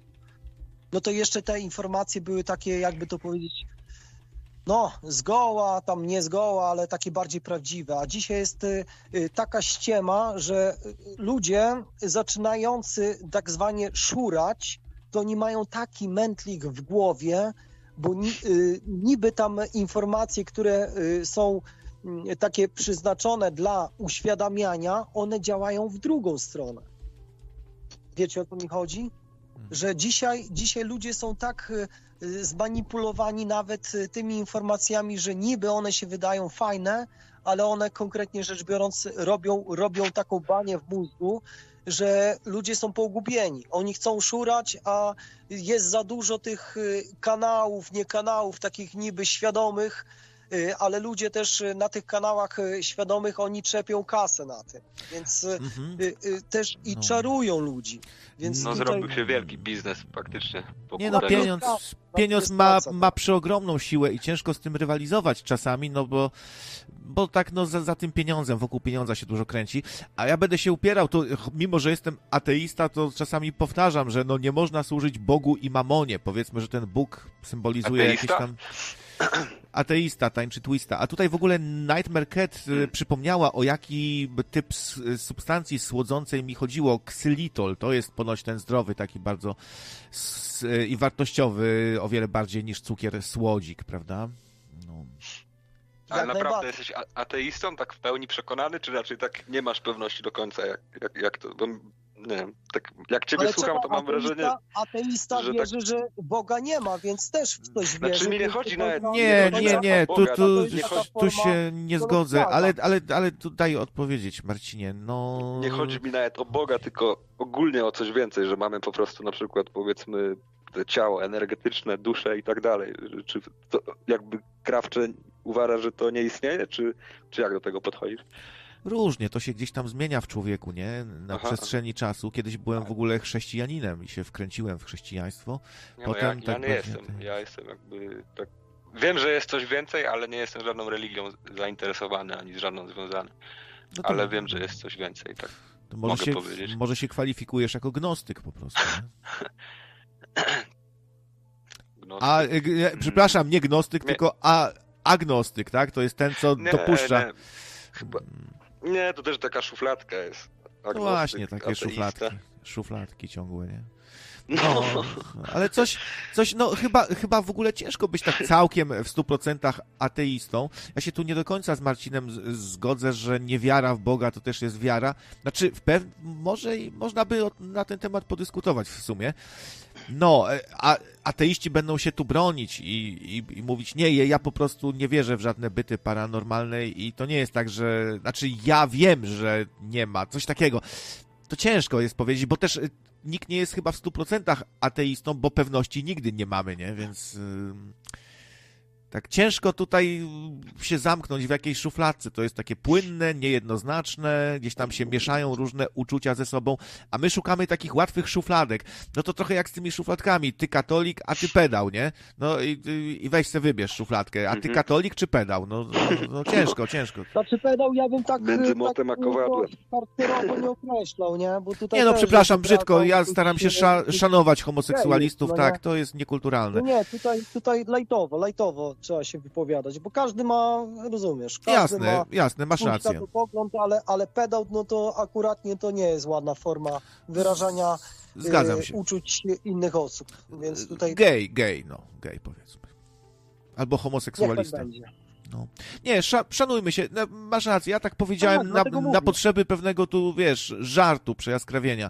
No to jeszcze te informacje były takie, jakby to powiedzieć, no zgoła, tam nie zgoła, ale takie bardziej prawdziwe, a dzisiaj jest y, y, taka ściema, że y, ludzie zaczynający tak zwanie szurać, to oni mają taki mętlik w głowie, bo ni, niby tam informacje, które są takie przeznaczone dla uświadamiania, one działają w drugą stronę. Wiecie o co mi chodzi? Że dzisiaj, dzisiaj ludzie są tak zmanipulowani nawet y, tymi informacjami, że niby one się wydają fajne, ale one konkretnie rzecz biorąc robią, robią taką banię w mózgu, że ludzie są pogubieni. Oni chcą szurać, a jest za dużo tych y, kanałów, nie kanałów, takich niby świadomych, ale ludzie też y, na tych kanałach y, świadomych, oni trzepią kasę na tym. Więc y, Mhm. y, y, też i No. czarują ludzi. Więc No tutaj... zrobił się wielki biznes faktycznie. wokół Nie no, pieniądz, praca, pieniądz jest ma, praca, ma tak. przeogromną siłę i ciężko z tym rywalizować czasami, no bo, bo tak no za, za tym pieniądzem, wokół pieniądza się dużo kręci. A ja będę się upierał, to mimo, że jestem ateista, to czasami powtarzam, że no nie można służyć Bogu i mamonie. Powiedzmy, że ten Bóg symbolizuje Ateista? jakiś tam... [clears throat] Ateista, tańczy twista. A tutaj w ogóle Nightmare Cat y, przypomniała, o jaki typ s- substancji słodzącej mi chodziło. Ksylitol, to jest ponoć ten zdrowy, taki bardzo s- y, i wartościowy, o wiele bardziej niż cukier słodzik, prawda? No. Ale Jak naprawdę jesteś ateistą, tak w pełni przekonany, czy raczej tak nie masz pewności do końca, jak, jak, jak to, bo nie wiem, tak jak ciebie Ale słucham, to mam wrażenie, Ateista że tak- wierzy, że Boga nie ma, więc też w coś Znaczy, wierzy. mi nie chodzi nawet- Boga- Nie, nie, o nie, tu, Boga, tu, się nie zgodzę, ale, ale, ale tu daj odpowiedzieć, Marcinie, no... nie chodzi mi nawet o Boga, tylko ogólnie o coś więcej, że mamy po prostu na przykład powiedzmy te ciało energetyczne, duszę i tak dalej. Czy to jakby Krawcze uważa, że to nie istnieje, czy, czy jak do tego podchodzisz? Różnie, to się gdzieś tam zmienia w człowieku, nie? Na Aha. przestrzeni czasu. Kiedyś byłem w ogóle chrześcijaninem i się wkręciłem w chrześcijaństwo. Nie, Potem no, ja, ja tak nie bardziej jestem. ten- Ja jestem jakby tak. Wiem, że jest coś więcej, ale nie jestem żadną religią zainteresowany ani z żadną związany. No to- Ale wiem, że jest coś więcej, tak. to może mogę się, powiedzieć. Może się kwalifikujesz jako gnostyk po prostu, nie? [clears throat] Gnostyk. A, g- e, przepraszam, nie gnostyk, Nie. tylko a, agnostyk, tak? To jest ten, co Nie, dopuszcza. Nie, chyba. Nie, to też taka szufladka jest. No Agnostyk, właśnie, takie ateista. szufladki. Szufladki ciągłe, nie? No. No, ale coś, coś, no chyba, chyba w ogóle ciężko być tak całkiem w 100% ateistą. Ja się tu nie do końca z Marcinem zgodzę, że niewiara w Boga to też jest wiara. Znaczy, w pew... może i można by na ten temat podyskutować w sumie. No, e, a ateiści będą się tu bronić i, i, i mówić, nie, ja po prostu nie wierzę w żadne byty paranormalne i to nie jest tak, że, znaczy ja wiem, że nie ma, coś takiego. To ciężko jest powiedzieć, bo też y, nikt nie jest chyba w 100% ateistą, bo pewności nigdy nie mamy, nie? Więc ym, tak ciężko tutaj y, się zamknąć w jakiejś szufladce. To jest takie płynne, niejednoznaczne, gdzieś tam się mieszają różne uczucia ze sobą, a my szukamy takich łatwych szufladek. No to trochę jak z tymi szufladkami. Ty katolik, a ty pedał, nie? No i, i- weź sobie wybierz szufladkę. A ty Mhm. katolik czy pedał? No, no, no ciężko, ciężko. Znaczy pedał ja bym tak... Między tak, motem a no, kowadłem. nie określał, nie? Bo tutaj Nie no, przepraszam, brzydko, ja staram się szanować homoseksualistów, no tak, to jest niekulturalne. No nie, tutaj, tutaj lajtowo, lajtowo trzeba się wypowiadać, bo każdy ma, rozumiesz, każdy Jasne, ma jasne, masz rację. światopogląd, ale, ale pedał, no to akuratnie to nie jest ładna forma wyrażania Zgadzam e, się. uczuć innych osób, więc tutaj Gej, gej, no, gej powiedzmy. Albo niech tak homoseksualista. będzie. Nie, sza, szanujmy się, no, masz rację, ja tak powiedziałem Tak, na, na potrzeby pewnego tu, wiesz, żartu, przejaskrawienia.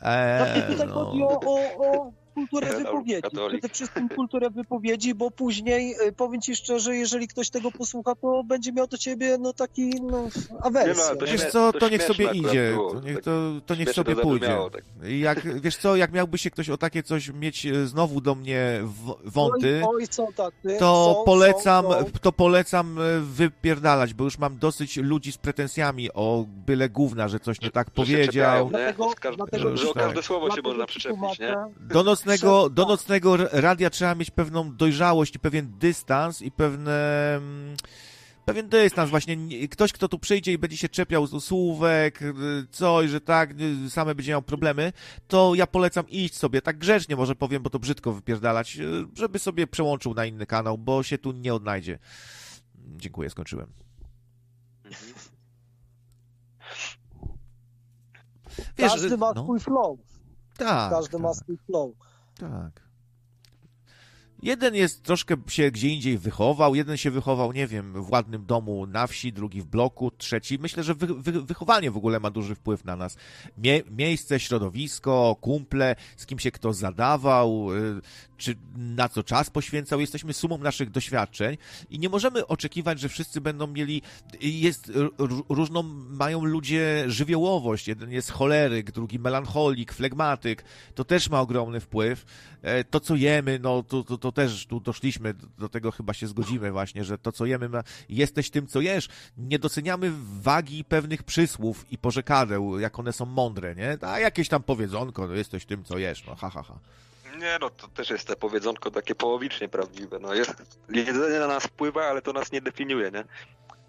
Eee, Znaczy tutaj no. chodzi o, o, o kulturę wypowiedzi, katolik. przede wszystkim kulturę wypowiedzi, bo później, e, powiem ci szczerze, jeżeli ktoś tego posłucha, to będzie miał do ciebie no taki, no, awersję. Nie no, to nie? Wiesz śmie- co, to to niech sobie idzie, było, to niech, tak to, to niech sobie to pójdzie. tak. Jak, wiesz co, jak miałby się ktoś o takie coś mieć e, znowu do mnie w, wąty, oj, są tacy, to są, polecam, są, są. to polecam e, wypierdalać, bo już mam dosyć ludzi z pretensjami o byle gówna, że coś nie tak Że powiedział. nie? Dlatego- dlatego- że o tak. każde słowo się można przyczepić, nie? Nocnego, do nocnego radia trzeba mieć pewną dojrzałość i pewien dystans i pewne... mm, Pewien dystans, właśnie nie- ktoś, kto tu przyjdzie i będzie się czepiał z słówek, y, coś, że tak, y, same będzie miał problemy, to ja polecam iść sobie, tak grzecznie może powiem, bo to brzydko wypierdalać, y, żeby sobie przełączył na inny kanał, bo się tu nie odnajdzie. Dziękuję, skończyłem. Mhm. Każdy ma no, swój flow, tak, każdy tak. ma swój flow. Tak. Jeden jest troszkę się gdzie indziej wychował, jeden się wychował, nie wiem, w ładnym domu na wsi, drugi w bloku, trzeci. Myślę, że wy, wy, wychowanie w ogóle ma duży wpływ na nas. Mie, miejsce, środowisko, kumple, z kim się kto zadawał, y, czy na co czas poświęcał. Jesteśmy sumą naszych doświadczeń i nie możemy oczekiwać, że wszyscy będą mieli, jest różną, mają ludzie żywiołowość. Jeden jest choleryk, drugi melancholik, flegmatyk. To też ma ogromny wpływ. E, To, co jemy, no to, to, to też tu doszliśmy, do- do tego chyba się zgodzimy właśnie, że to, co jemy, ma, jesteś tym, co jesz. Nie doceniamy wagi pewnych przysłów i porzekadeł, jak one są mądre, nie? A jakieś tam powiedzonko, no jesteś tym, co jesz, no ha, ha, ha. Nie no, to też jest te powiedzonko takie połowicznie prawdziwe. No jest, jedzenie na nas wpływa, ale to nas nie definiuje, nie?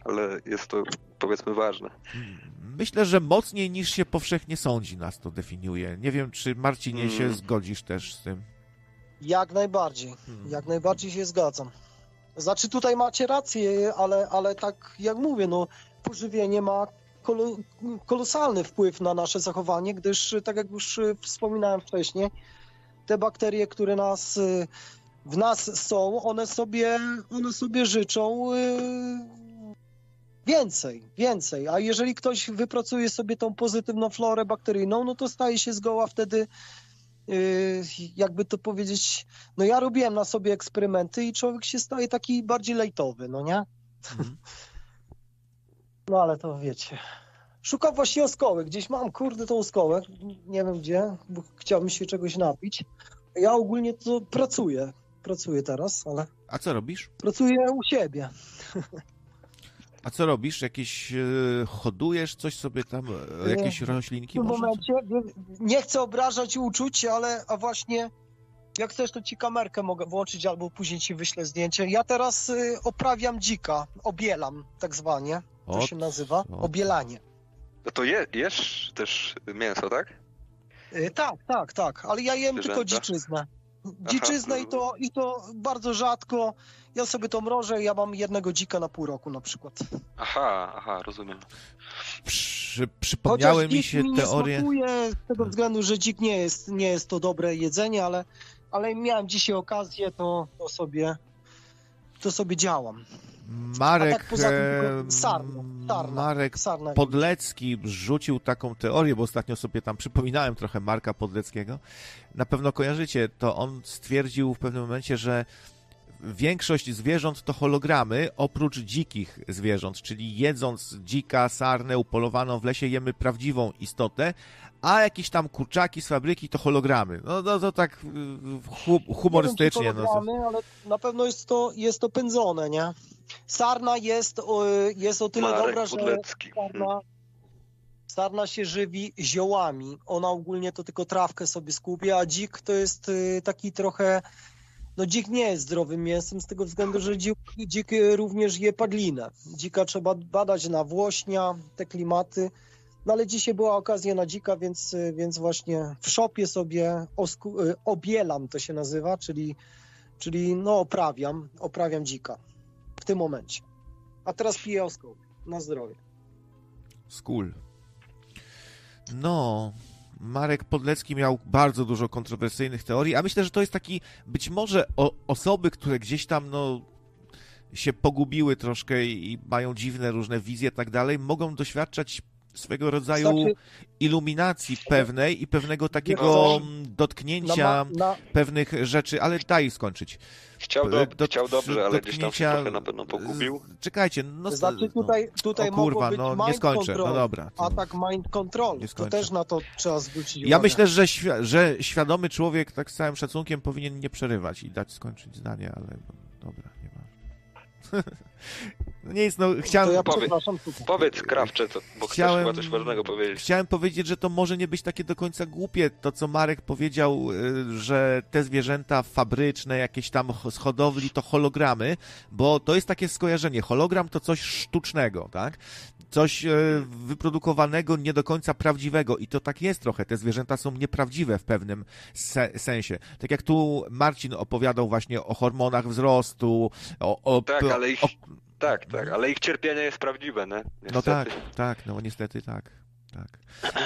Ale jest to powiedzmy ważne. Myślę, że mocniej niż się powszechnie sądzi nas to definiuje. Nie wiem, czy Marcinie się Mm. zgodzisz też z tym. Jak najbardziej, Hmm. jak najbardziej się zgadzam. Znaczy tutaj macie rację, ale, ale tak jak mówię, no pożywienie ma kolo, kolosalny wpływ na nasze zachowanie, gdyż tak jak już wspominałem wcześniej, te bakterie, które nas y, w nas są, one sobie, one sobie życzą y, więcej, więcej. A jeżeli ktoś wypracuje sobie tą pozytywną florę bakteryjną, no to staje się zgoła wtedy yy, jakby to powiedzieć, no ja robiłem na sobie eksperymenty i człowiek się staje taki bardziej lejtowy, no nie? Mhm. [laughs] No ale to wiecie. Szukam właśnie oskoły. Gdzieś mam, kurde, tą oskołę. Nie wiem gdzie, bo chciałbym się czegoś napić. Ja ogólnie to pracuję. Pracuję teraz, ale A co robisz? pracuję u siebie. A co robisz? Jakieś e, hodujesz coś sobie tam, e, jakieś roślinki W tym momencie nie chcę obrażać uczuć, ale a właśnie jak chcesz, to ci kamerkę mogę włączyć albo później ci wyślę zdjęcie. Ja teraz y, oprawiam dzika, obielam tak zwanie. To O, się nazywa co? obielanie. No to je, jesz też mięso, tak? Y, tak, tak, tak, ale ja jem tylko Zwierzęta? dziczyznę. Dziczyznę i to, i to bardzo rzadko. Ja sobie to mrożę, ja mam jednego dzika na pół roku na przykład. Aha, aha, rozumiem. Przy, przypomniały Chociaż mi się mi nie teorie. smakuje z tego względu, że dzik nie jest, nie jest to dobre jedzenie, ale, ale miałem dzisiaj okazję, to, to sobie to sobie działam. Marek, tak poza tym tylko sarna, sarna. Marek Sarna. Podlecki rzucił taką teorię, bo ostatnio sobie tam przypominałem trochę Marka Podleckiego. Na pewno kojarzycie, to on stwierdził w pewnym momencie, że większość zwierząt to hologramy, oprócz dzikich zwierząt, czyli jedząc dzika, sarnę upolowaną w lesie, jemy prawdziwą istotę, a jakieś tam kurczaki z fabryki to hologramy. No, no to tak y, hu, humorystycznie. Nie wiem, czy No, to- hologramy, ale na pewno jest to, jest to pędzone, nie? Sarna jest, o, jest o tyle Marek dobra, że Podlecki. sarna, sarna się żywi ziołami. Ona ogólnie to tylko trawkę sobie skupia, a dzik to jest y, taki trochę... No dzik nie jest zdrowym mięsem z tego względu, że dzik, dzik y, również je padlinę. Dzika trzeba badać na włośnia, te klimaty. No ale dzisiaj była okazja na dzika, więc, y, więc właśnie w szopie sobie osku, obielam, to się nazywa, czyli, czyli no oprawiam, oprawiam dzika tym momencie. A teraz piję. Na zdrowie. Skul. No, Marek Podlecki miał bardzo dużo kontrowersyjnych teorii, a myślę, że to jest taki, być może o, osoby, które gdzieś tam, no, się pogubiły troszkę i, i mają dziwne różne wizje i tak dalej, mogą doświadczać swego rodzaju Znaczy- iluminacji pewnej i pewnego takiego Na, dotknięcia na, pewnych rzeczy, ale daj skończyć. Chciał, do, Dot- chciał dobrze, ale gdzieś tam się trochę na pewno pogubił. Czekajcie, no, znaczy no. tutaj, tutaj o kurwa, no nie skończę, control, no dobra. to- atak mind control. Nie To też na to trzeba zwrócić Ja uwagę. myślę, że, świ- że świadomy człowiek tak z całym szacunkiem powinien nie przerywać i dać skończyć zdanie, ale no, dobra, nie ma. [laughs] no nic, no To chciałem, ja Powie-. Powiedz Krawcze, co, bo Chciałem- chcesz chyba coś ważnego powiedzieć. chciałem powiedzieć, że to może nie być takie do końca głupie, to co Marek powiedział, y, że te zwierzęta fabryczne, jakieś tam z hodowli, to hologramy, bo to jest takie skojarzenie. Hologram to coś sztucznego, tak? Coś e, wyprodukowanego, nie do końca prawdziwego i to tak jest trochę. Te zwierzęta są nieprawdziwe w pewnym se sensie. Tak jak tu Marcin opowiadał właśnie o hormonach wzrostu, o... o Tak, ale ich, o, tak, tak, ale ich cierpienie jest prawdziwe, nie? no tak, tak, no niestety tak. tak.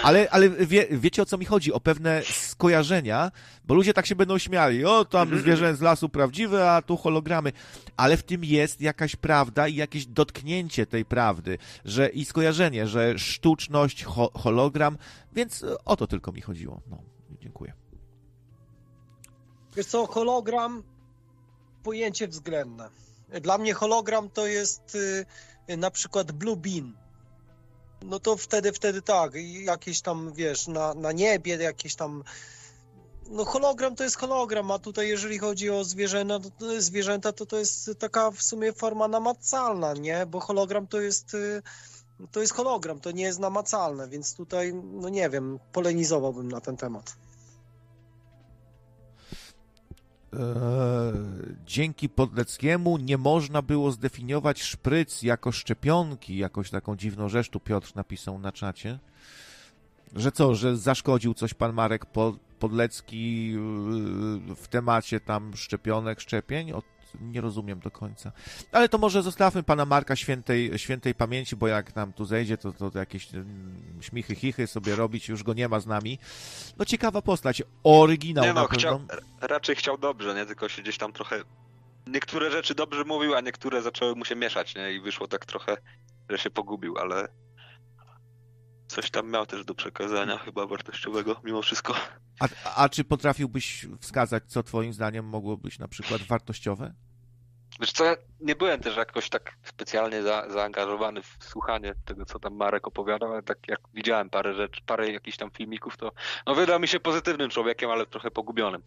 Ale, ale wie, wiecie o co mi chodzi? O pewne skojarzenia, bo ludzie tak się będą śmiali. O, tam zwierzę z lasu prawdziwe, a tu hologramy. Ale w tym jest jakaś prawda i jakieś dotknięcie tej prawdy, że i skojarzenie, że sztuczność, ho, hologram, więc o to tylko mi chodziło. No, dziękuję. Wiesz co, hologram, pojęcie względne. Dla mnie hologram to jest y, na przykład Blue Bean. No to wtedy, wtedy tak, jakieś tam, wiesz, na, na niebie jakieś tam... No hologram to jest hologram, a tutaj jeżeli chodzi o zwierzęta, to, to zwierzęta, to to jest taka w sumie forma namacalna, nie? Bo hologram to jest... y, To jest hologram, to nie jest namacalne, więc tutaj, no nie wiem, polenizowałbym na ten temat. Dzięki Podleckiemu nie można było zdefiniować szpryc jako szczepionki, jakoś taką dziwną rzecz tu Piotr napisał na czacie. Że co, że zaszkodził coś pan Marek Po- Podlecki yy, w temacie tam szczepionek, szczepień? Nie rozumiem do końca. Ale to może zostawmy pana Marka świętej, świętej pamięci, bo jak nam tu zejdzie, to, to, jakieś mm, śmichy, chichy sobie robić, już go nie ma z nami. No ciekawa postać, oryginał Nie na no, chciał, raczej chciał dobrze, nie? Tylko się gdzieś tam trochę... Niektóre rzeczy dobrze mówił, a niektóre zaczęły mu się mieszać, nie? I wyszło tak trochę, że się pogubił, ale... Coś tam miał też do przekazania chyba wartościowego, mimo wszystko. A, a czy potrafiłbyś wskazać, co twoim zdaniem mogło być na przykład wartościowe? Wiesz co, ja nie byłem też jakoś tak specjalnie za, zaangażowany w słuchanie tego, co tam Marek opowiadał, ale tak jak widziałem parę rzeczy, parę jakichś tam filmików, to no wydał mi się pozytywnym człowiekiem, ale trochę pogubionym.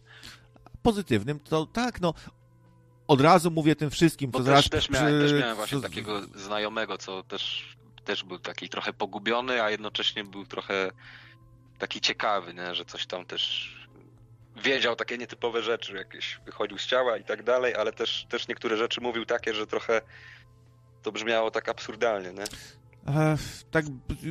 Pozytywnym, to tak, no. Od razu mówię tym wszystkim, Bo co też, zaraz też, miałem, też miałem właśnie przy- takiego znajomego, co też, też był taki trochę pogubiony, a jednocześnie był trochę taki ciekawy, nie? że coś tam też wiedział takie nietypowe rzeczy, jakieś wychodził z ciała i tak dalej, ale też, też niektóre rzeczy mówił takie, że trochę to brzmiało tak absurdalnie, nie? E, tak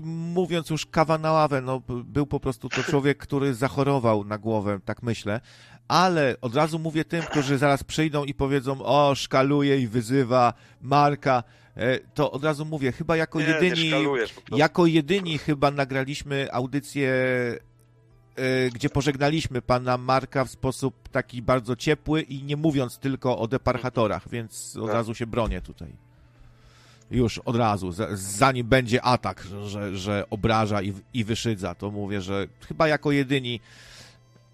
mówiąc już kawa na ławę, no był po prostu to człowiek, który zachorował na głowę, tak myślę. ale od razu mówię tym, którzy zaraz przyjdą i powiedzą, o, szkaluje i wyzywa Marka, e, to od razu mówię, chyba jako Nie, jedyni, nie jako jedyni chyba nagraliśmy audycję, gdzie pożegnaliśmy pana Marka w sposób taki bardzo ciepły i nie mówiąc tylko o deparchatorach, więc od Tak. razu się bronię tutaj. Już od razu, za- zanim będzie atak, że, że obraża i, i wyszydza, to mówię, że chyba jako jedyni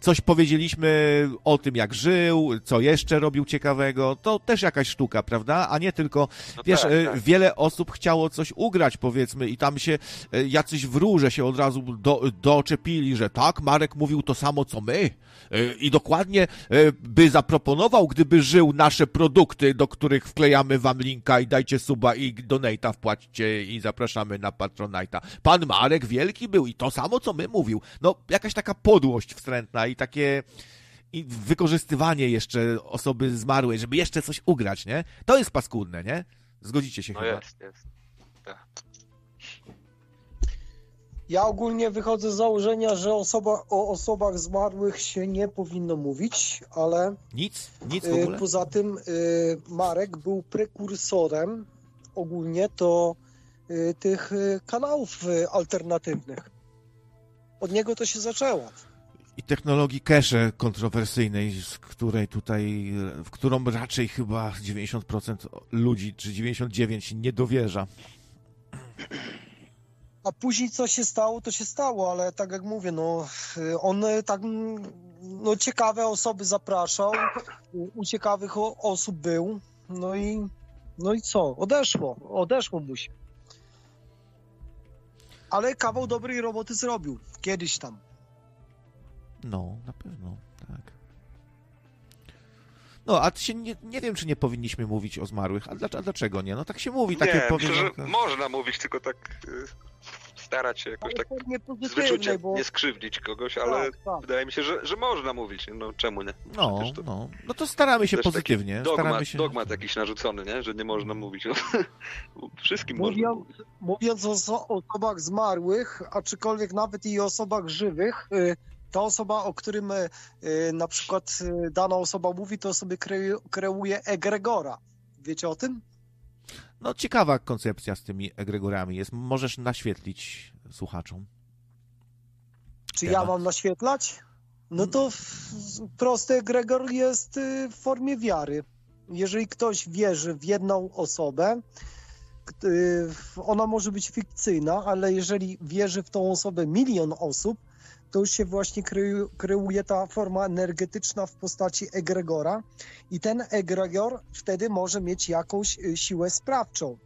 coś powiedzieliśmy o tym, jak żył, co jeszcze robił ciekawego, to też jakaś sztuka, prawda? A nie tylko, No wiesz, tak, e, tak. wiele osób chciało coś ugrać, powiedzmy, i tam się e, jacyś wróże się od razu do, doczepili, że tak, Marek mówił to samo, co my. E, I dokładnie by zaproponował, gdyby żył nasze produkty, do których wklejamy wam linka i dajcie suba i donata wpłaćcie i zapraszamy na Patronite'a. Pan Marek wielki był i to samo, co my mówił. No, jakaś taka podłość wstrętna i takie i wykorzystywanie jeszcze osoby zmarłej, żeby jeszcze coś ugrać, nie? To jest paskudne, nie? Zgodzicie się No chyba. jest, jest. Tak. Ja ogólnie wychodzę z założenia, że osoba, o osobach zmarłych się nie powinno mówić, ale Nic? Nic w y, ogóle? poza tym y, Marek był prekursorem ogólnie to y, tych kanałów alternatywnych. Od niego to się zaczęło. I technologii cache kontrowersyjnej, z której tutaj, w którą raczej chyba 90% ludzi, czy 99% nie dowierza. A później co się stało, to się stało, ale tak jak mówię, no on tak no, ciekawe osoby zapraszał, u- ciekawych osób był, no i no i co? Odeszło, odeszło mu się. Ale kawał dobrej roboty zrobił kiedyś tam. No, na pewno, tak. No, a się nie, nie wiem, czy nie powinniśmy mówić o zmarłych. A dlaczego, a dlaczego nie? No tak się mówi, takie nie, myślę, że można mówić, tylko tak y, starać się jakoś Ale tak z wyczuciem bo... nie skrzywdzić kogoś, ale Tak, tak. wydaje mi się, że, że można mówić. No czemu nie? No, to no. No to staramy się pozytywnie. Dogmat, staramy się... dogmat jakiś narzucony, nie? że nie można mówić. [laughs] Wszystkim można Mówiąc, mówić. mówiąc o oso- osobach zmarłych, aczkolwiek nawet i osobach żywych, y, ta osoba, o którym y, na przykład y, dana osoba mówi, to sobie kreuje, egregora. Wiecie o tym? No, ciekawa koncepcja z tymi egregorami jest. Możesz naświetlić słuchaczom. Czy Temat. ja mam naświetlać? No to prosty egregor jest y, w formie wiary. Jeżeli ktoś wierzy w jedną osobę, y, ona może być fikcyjna, ale jeżeli wierzy w tą osobę milion osób, to już się właśnie kreu- kreuje ta forma energetyczna w postaci egregora i ten egregor wtedy może mieć jakąś y, siłę sprawczą.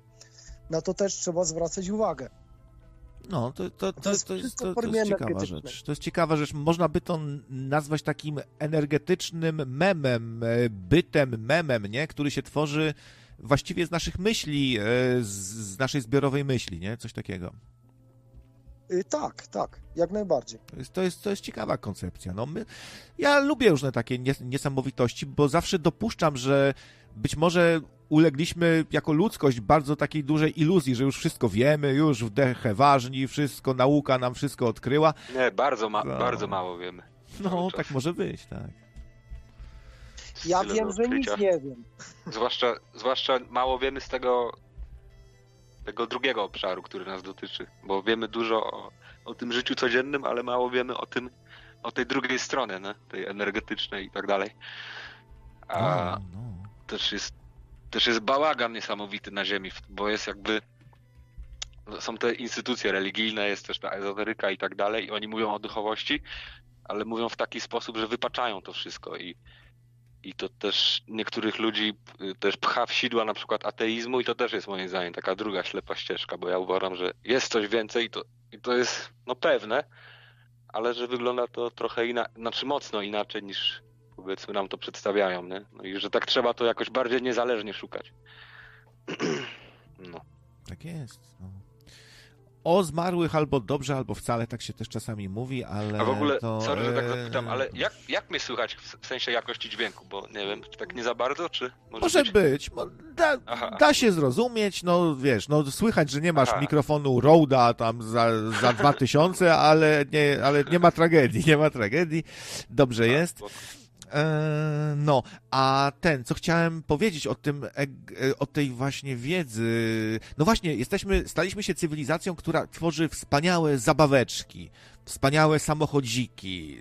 Na to też trzeba zwracać uwagę. No, to, to, to, To jest to, jest, to, to jest ciekawa rzecz. To jest ciekawa rzecz. Można by to nazwać takim energetycznym memem, e, bytem, memem, nie? Który się tworzy właściwie z naszych myśli, e, z, z naszej zbiorowej myśli, nie? Coś takiego. Y, Tak, tak, jak najbardziej. To jest, to jest, to jest ciekawa koncepcja. No my, ja lubię różne takie nies- niesamowitości, bo zawsze dopuszczam, że być może ulegliśmy jako ludzkość bardzo takiej dużej iluzji, że już wszystko wiemy, już wdechę ważni, wszystko, nauka nam wszystko odkryła. Nie, bardzo, ma, No. bardzo mało wiemy. No, tak może być, tak. Ja wiem, że nic nie wiem. Zwłaszcza, zwłaszcza mało wiemy z tego, tego drugiego obszaru, który nas dotyczy, bo wiemy dużo o, o tym życiu codziennym, ale mało wiemy o tym, o tej drugiej stronie, nie? tej energetycznej i tak dalej. A No, no. też jest, też jest bałagan niesamowity na ziemi, bo jest jakby są te instytucje religijne, jest też ta ezoteryka i tak dalej i oni mówią o duchowości, ale mówią w taki sposób, że wypaczają to wszystko i i to też niektórych ludzi y, też pcha w sidła na przykład ateizmu i to też jest moim zdaniem taka druga ślepa ścieżka, bo ja uważam, że jest coś więcej i to, i to jest no pewne, ale że wygląda to trochę inaczej, znaczy mocno inaczej niż powiedzmy nam to przedstawiają, nie? No i że tak trzeba to jakoś bardziej niezależnie szukać. [clears throat] No. Tak jest. No. O zmarłych albo dobrze, albo wcale, tak się też czasami mówi, ale A w ogóle, to... sorry, że tak e, zapytam, ale jak, jak mnie słychać w sensie jakości dźwięku? Bo nie wiem, czy tak nie za bardzo, czy może, Może być? być. Da, da się zrozumieć, no wiesz, no słychać, że nie masz Aha. mikrofonu Roda tam za, za 2000, ale nie, ale nie ma tragedii, nie ma tragedii. Dobrze A, jest. bo- no, a ten, co chciałem powiedzieć o tym, e, o tej właśnie wiedzy. No właśnie, jesteśmy, staliśmy się cywilizacją, która tworzy wspaniałe zabaweczki, wspaniałe samochodziki,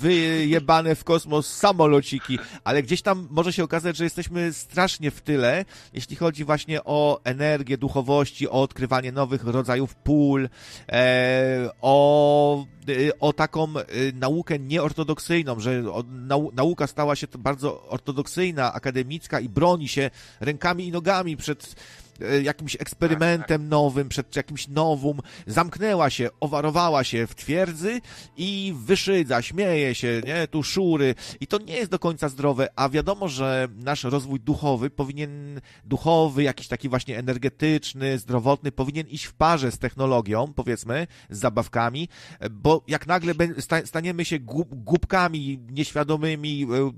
wyjebane w kosmos samolociki, ale gdzieś tam może się okazać, że jesteśmy strasznie w tyle, jeśli chodzi właśnie o energię duchowości, o odkrywanie nowych rodzajów pól, e, o, e, o taką e, naukę nieortodoksyjną, że nau, nauka stała się bardzo ortodoksyjna, akademicka i broni się rękami i nogami przed jakimś eksperymentem nowym, przed jakimś nowum, zamknęła się, owarowała się w twierdzy i wyszydza, śmieje się, nie, tu szury. I to nie jest do końca zdrowe, a wiadomo, że nasz rozwój duchowy powinien, duchowy, jakiś taki właśnie energetyczny, zdrowotny, powinien iść w parze z technologią, powiedzmy, z zabawkami, bo jak nagle staniemy się głupkami nieświadomymi, e, e,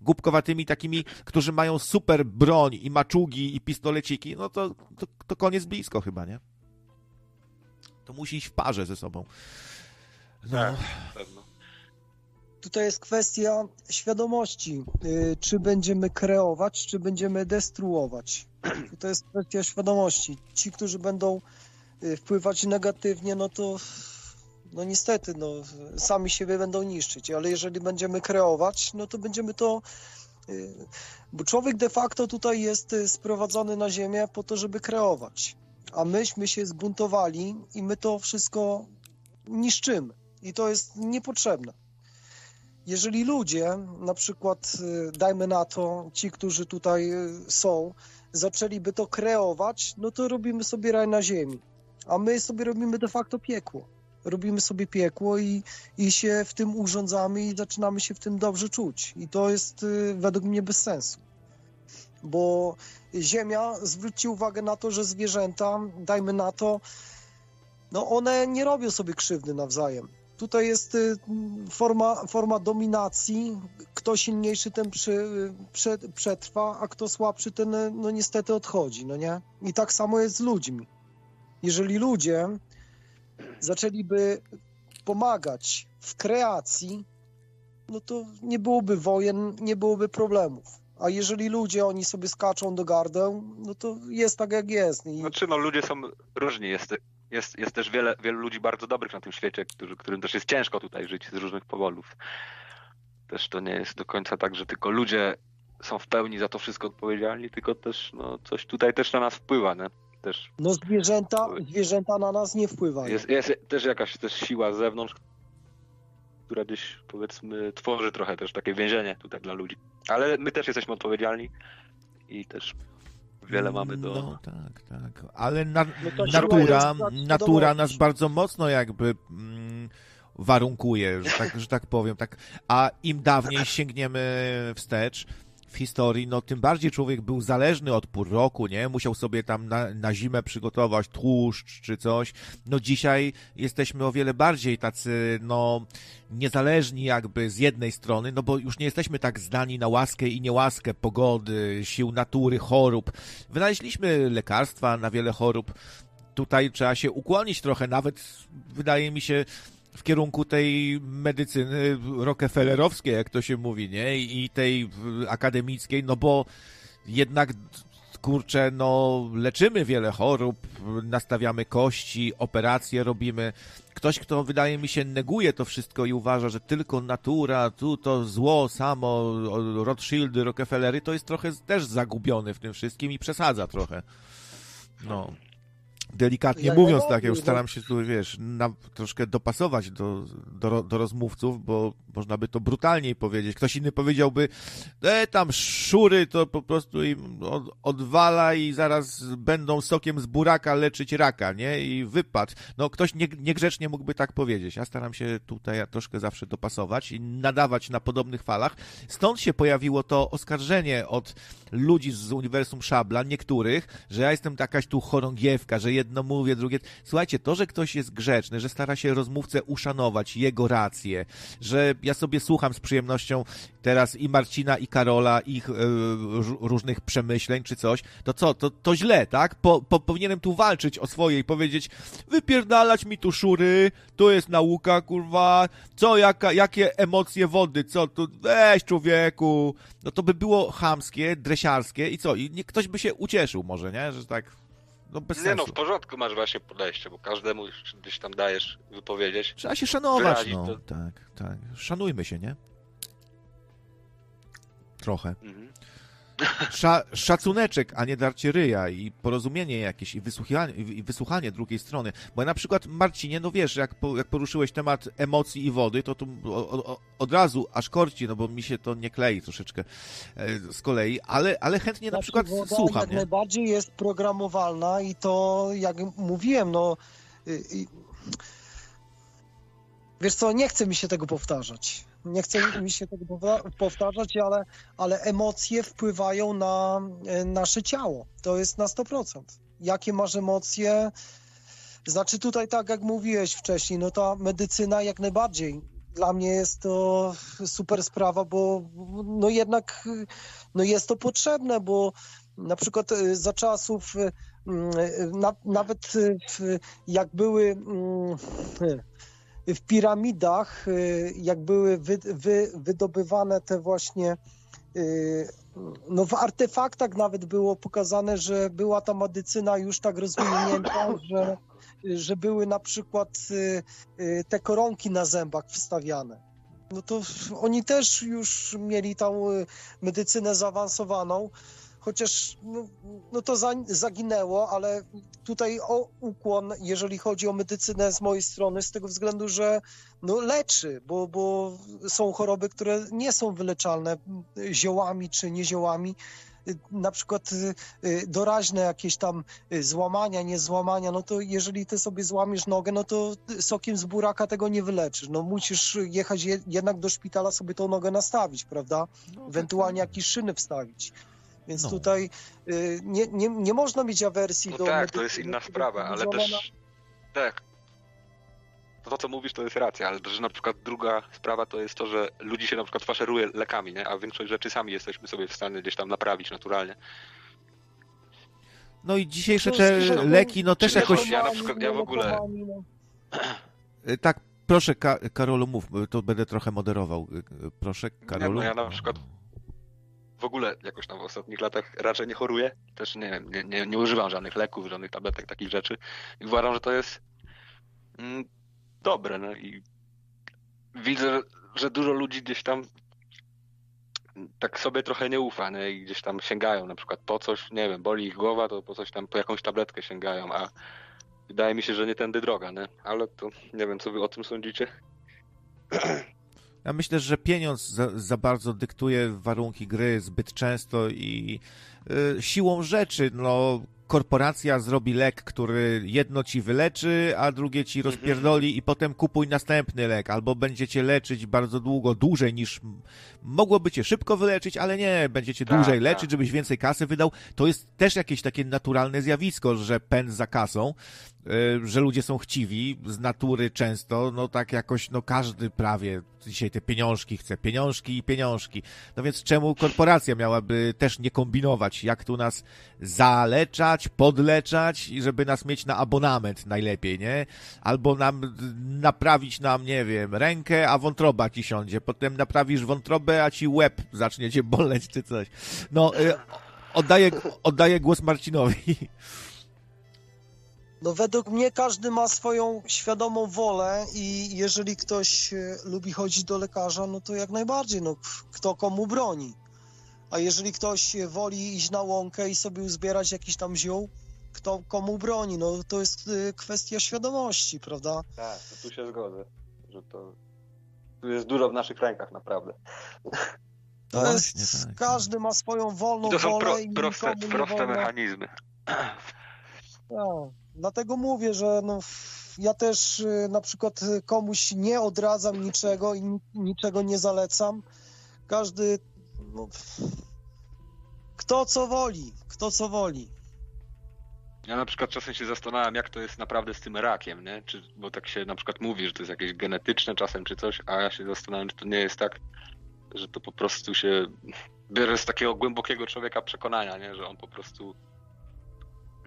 głupkowatymi takimi, którzy mają super broń i maczugi i pistoleciki, no to, to, to koniec blisko chyba, nie? To musi iść w parze ze sobą. No. Tak, pewno. Tutaj jest kwestia świadomości. Y, czy będziemy kreować, czy będziemy destruować. To jest kwestia świadomości. Ci, którzy będą y, wpływać negatywnie, no to no niestety, no, sami siebie będą niszczyć, ale jeżeli będziemy kreować, no to będziemy to bo człowiek de facto tutaj jest y, sprowadzony na ziemię po to, żeby kreować. A myśmy się zbuntowali i my to wszystko niszczymy. I to jest niepotrzebne. Jeżeli ludzie, na przykład, y, dajmy na to, ci, którzy tutaj są, zaczęliby to kreować, no to robimy sobie raj na ziemi. A my sobie robimy de facto piekło robimy sobie piekło i, i się w tym urządzamy i zaczynamy się w tym dobrze czuć. I to jest y, według mnie bez sensu. Bo Ziemia, zwróćcie uwagę na to, że zwierzęta, dajmy na to, no one nie robią sobie krzywdy nawzajem. Tutaj jest y, forma, forma dominacji. Kto silniejszy, ten przy, przetrwa, a kto słabszy, ten no niestety odchodzi, no nie? I tak samo jest z ludźmi. Jeżeli ludzie zaczęliby pomagać w kreacji, no to nie byłoby wojen, nie byłoby problemów. A jeżeli ludzie, oni sobie skaczą do gardeł, no to jest tak, jak jest. I... Znaczy, no ludzie są różni. Jest, jest, jest też wiele, wielu ludzi bardzo dobrych na tym świecie, którzy, którym też jest ciężko tutaj żyć z różnych powodów. Też to nie jest do końca tak, że tylko ludzie są w pełni za to wszystko odpowiedzialni, tylko też no, coś tutaj też na nas wpływa. Nie? Też. No zwierzęta, zwierzęta na nas nie wpływają. Jest, jest też jakaś też siła z zewnątrz, która gdzieś powiedzmy tworzy trochę też takie więzienie tutaj dla ludzi. Ale my też jesteśmy odpowiedzialni i też wiele mamy do... No tak, tak. Ale na, no natura, natura nas bardzo mocno jakby mm, warunkuje, że tak, że tak powiem. Tak. A im dawniej sięgniemy wstecz, w historii, no tym bardziej człowiek był zależny od pół roku, nie? Musiał sobie tam na, na zimę przygotować tłuszcz czy coś. No dzisiaj jesteśmy o wiele bardziej tacy, no, niezależni jakby z jednej strony, no bo już nie jesteśmy tak zdani na łaskę i niełaskę pogody, sił natury, chorób. Wynaleźliśmy lekarstwa na wiele chorób. Tutaj trzeba się ukłonić trochę, nawet wydaje mi się, w kierunku tej medycyny rockefellerowskiej, jak to się mówi, nie? I tej akademickiej, no bo jednak kurczę, no leczymy wiele chorób, nastawiamy kości, operacje robimy. Ktoś, kto wydaje mi się neguje to wszystko i uważa, że tylko natura, tu to zło samo, Rothschildy, Rockefellery, to jest trochę też zagubiony w tym wszystkim i przesadza trochę. No delikatnie mówiąc tak, ja już staram się tu, wiesz, na, troszkę dopasować do, do, do rozmówców, bo można by to brutalniej powiedzieć. Ktoś inny powiedziałby, e, tam szury to po prostu im od, odwala i zaraz będą sokiem z buraka leczyć raka, nie? I wypad. No ktoś nie, niegrzecznie mógłby tak powiedzieć. Ja staram się tutaj troszkę zawsze dopasować i nadawać na podobnych falach. Stąd się pojawiło to oskarżenie od ludzi z Uniwersum Szabla, niektórych, że ja jestem jakaś tu chorągiewka, że jedno mówię, drugie. Słuchajcie, to, że ktoś jest grzeczny, że stara się rozmówcę uszanować, jego rację, że ja sobie słucham z przyjemnością teraz i Marcina, i Karola, ich róż- różnych przemyśleń czy coś, to co, to, to źle, tak? Po, po, powinienem tu walczyć o swoje i powiedzieć, wypierdalać mi tu szury, to jest nauka, kurwa, co, jaka, jakie emocje wody, co tu, weź człowieku, no to by było chamskie, dresiarskie i co, i nie, ktoś by się ucieszył może, nie, że tak, no bez Nie sensu. no, w porządku masz właśnie podejście, bo każdemu gdzieś tam dajesz wypowiedzieć. Trzeba się szanować, no, to. tak, tak, szanujmy się, nie? Trochę. Mhm. Sza, szacuneczek, a nie darcie ryja i porozumienie jakieś i wysłuchanie, i wysłuchanie drugiej strony. Bo ja na przykład, Marcinie, no wiesz, jak, po, jak poruszyłeś temat emocji i wody, to tu o, o, od razu aż korci, no bo mi się to nie klei troszeczkę e, z kolei, ale, ale chętnie na Znaczy, przykład woda słucham, jak nie? najbardziej jest programowalna i to, jak mówiłem, no... y, y, Wiesz co, nie chce mi się tego powtarzać. Nie chce mi się tego powta- powtarzać, ale, ale emocje wpływają na e, nasze ciało. To jest na 100%. Jakie masz emocje? Znaczy tutaj tak jak mówiłeś wcześniej, no ta medycyna jak najbardziej. Dla mnie jest to super sprawa, bo no jednak no jest to potrzebne, bo na przykład y, za czasów y, na, nawet jak były w piramidach, y, jak były wy, wy, wydobywane te właśnie y, no w artefaktach nawet było pokazane, że była ta medycyna już tak rozwinięta, [coughs] że, że były na przykład y, te koronki na zębach wstawiane. No to oni też już mieli tą medycynę zaawansowaną, chociaż no, no to za, zaginęło, ale tutaj o ukłon, jeżeli chodzi o medycynę z mojej strony, z tego względu, że no leczy, bo, bo są choroby, które nie są wyleczalne ziołami czy nieziołami. Na przykład y, y, doraźne jakieś tam y, złamania, niezłamania, no to jeżeli ty sobie złamiesz nogę, no to sokiem z buraka tego nie wyleczysz. No musisz jechać je, jednak do szpitala sobie tą nogę nastawić, prawda? Ewentualnie jakieś szyny wstawić. Więc No. tutaj y, nie, nie, nie można mieć awersji No do tak, to jest inna sprawa, ale też tak. To, co mówisz, to jest racja, ale też na przykład druga sprawa to jest to, że ludzi się na przykład faszeruje lekami, nie? a większość rzeczy sami jesteśmy sobie w stanie gdzieś tam naprawić naturalnie. No i dzisiejsze te leki, no też jakoś... Ja na przykład- ja w ogóle- no. Y, Tak, proszę, Ka Karolu, mów, to będę trochę moderował. Y, y, Proszę, Karolu. no ja na przykład w ogóle jakoś tam w ostatnich latach raczej nie choruję. Też nie wiem, nie, nie, nie używam żadnych leków, żadnych tabletek, takich rzeczy. I uważam, że to jest mm, dobre. No i widzę, że dużo ludzi gdzieś tam tak sobie trochę nie ufa, nie? I gdzieś tam sięgają na przykład po coś, nie wiem, boli ich głowa, to po coś tam, po jakąś tabletkę sięgają, a wydaje mi się, że nie tędy droga, nie? Ale to nie wiem, co wy o tym sądzicie. [clears throat] Ja myślę, że pieniądz za, za bardzo dyktuje warunki gry zbyt często i y, siłą rzeczy, no, korporacja zrobi lek, który jedno ci wyleczy, a drugie ci rozpierdoli i potem kupuj następny lek, albo będziecie leczyć bardzo długo, dłużej niż mogłoby cię szybko wyleczyć, ale nie, będziecie Tak, dłużej tak. leczyć, żebyś więcej kasy wydał. To jest też jakieś takie naturalne zjawisko, że pęd za kasą, że ludzie są chciwi z natury często, no tak jakoś, no każdy prawie dzisiaj te pieniążki chce, pieniążki i pieniążki. No więc czemu korporacja miałaby też nie kombinować, jak tu nas zaleczać, podleczać i żeby nas mieć na abonament najlepiej, nie? Albo nam naprawić nam, nie wiem, rękę, a wątroba ci siądzie, potem naprawisz wątrobę, a ci łeb zacznie cię boleć czy coś. No, y, oddaję, oddaję głos Marcinowi. No według mnie każdy ma swoją świadomą wolę i jeżeli ktoś e, lubi chodzić do lekarza, no to jak najbardziej, no kto komu broni. A jeżeli ktoś e, woli iść na łąkę i sobie uzbierać jakiś tam ziół, kto komu broni, no to jest e, kwestia świadomości, prawda? Tak, to tu się zgodzę, że to tu jest dużo w naszych rękach naprawdę. To No jest, tak. każdy ma swoją wolną I to są wolę pro, i proste, nikomu nie proste mechanizmy. Tak, dlatego mówię, że no, ja też y, na przykład y, komuś nie odradzam niczego i ni- niczego nie zalecam. Każdy, no, kto co woli, kto co woli. Ja na przykład czasem się zastanawiam, jak to jest naprawdę z tym rakiem, nie? Czy, bo tak się na przykład mówi, że to jest jakieś genetyczne czasem czy coś, a ja się zastanawiam, czy to nie jest tak, że to po prostu się [laughs] bierze z takiego głębokiego człowieka przekonania, nie? Że on po prostu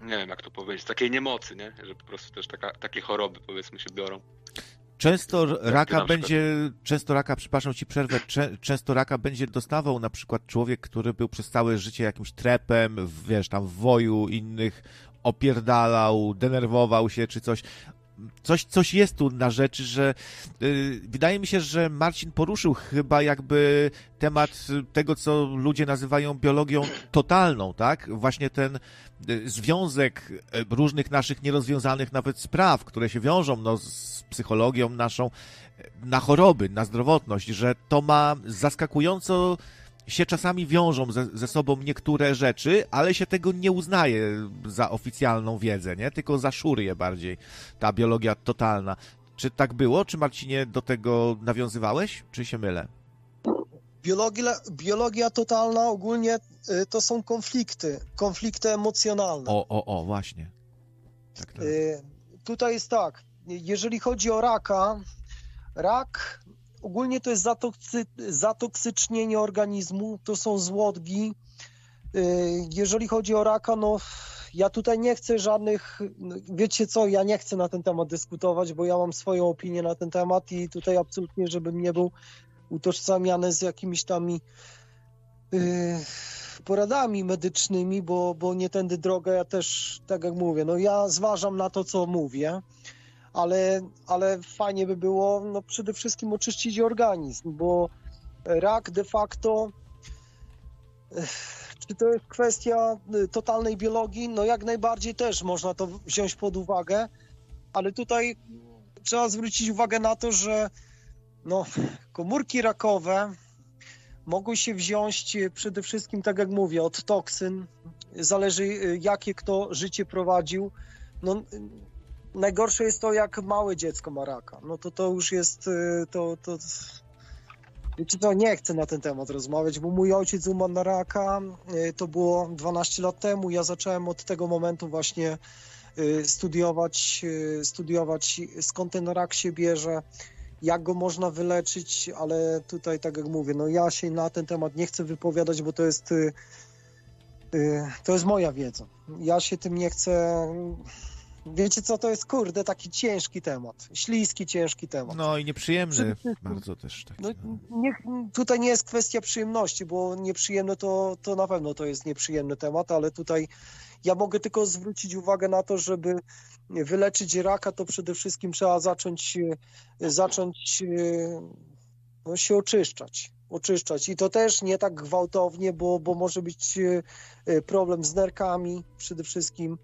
nie wiem jak to powiedzieć, takiej niemocy, nie? Że po prostu też taka, takie choroby powiedzmy się biorą. Często raka będzie, często raka, przepraszam ci przerwę, cze, często raka będzie dostawał na przykład człowiek, który był przez całe życie jakimś trepem, wiesz, tam w woju innych, opierdalał, denerwował się czy coś. Coś, coś jest tu na rzeczy, że y, wydaje mi się, że Marcin poruszył chyba jakby temat tego, co ludzie nazywają biologią totalną, tak? Właśnie ten y, związek y, różnych naszych nierozwiązanych nawet spraw, które się wiążą no, z psychologią naszą, y, na choroby, na zdrowotność, że to ma zaskakująco się czasami wiążą ze, ze sobą niektóre rzeczy, ale się tego nie uznaje za oficjalną wiedzę, nie? Tylko za szurie bardziej ta biologia totalna. Czy tak było? Czy Marcinie do tego nawiązywałeś? Czy się mylę? Biologia, biologia totalna ogólnie y, to są konflikty, konflikty emocjonalne. O, o, o, właśnie. Tak, tak. Y, Tutaj jest tak, jeżeli chodzi o raka, rak ogólnie to jest zatoksy, zatoksycznienie organizmu, to są złodgi. Y, Jeżeli chodzi o raka, no ja tutaj nie chcę żadnych, wiecie co, ja nie chcę na ten temat dyskutować, bo ja mam swoją opinię na ten temat i tutaj absolutnie, żebym nie był utożsamiany z jakimiś tam y, poradami medycznymi, bo, bo nie tędy droga, ja też, tak jak mówię, no ja zważam na to, co mówię, ale, ale fajnie by było no przede wszystkim oczyścić organizm, bo rak de facto, czy to jest kwestia y, totalnej biologii? No jak najbardziej też można to wziąć pod uwagę, ale tutaj trzeba zwrócić uwagę na to, że no, komórki rakowe mogą się wziąć e, przede wszystkim, tak jak mówię, od toksyn. Zależy, e, jakie kto życie prowadził. No, y, najgorsze jest to, jak małe dziecko ma raka. No to to już jest, e, to, to, wiecie co, nie chcę na ten temat rozmawiać, bo mój ojciec umarł na raka, e, to było 12 lat temu, ja zacząłem od tego momentu właśnie e, studiować, studiować skąd ten rak się bierze, jak go można wyleczyć, ale tutaj, tak jak mówię, no ja się na ten temat nie chcę wypowiadać, bo to jest, y, y, to jest moja wiedza. Ja się tym nie chcę. Wiecie co, to jest kurde taki ciężki temat, śliski, ciężki temat. No i nieprzyjemny bardzo też taki. No, No. nie, tutaj nie jest kwestia przyjemności, bo nieprzyjemne to, to na pewno to jest nieprzyjemny temat, ale tutaj ja mogę tylko zwrócić uwagę na to, żeby wyleczyć raka, to przede wszystkim trzeba zacząć, e, zacząć e, no, się oczyszczać. Oczyszczać. I to też nie tak gwałtownie, bo, bo może być e, problem z nerkami przede wszystkim.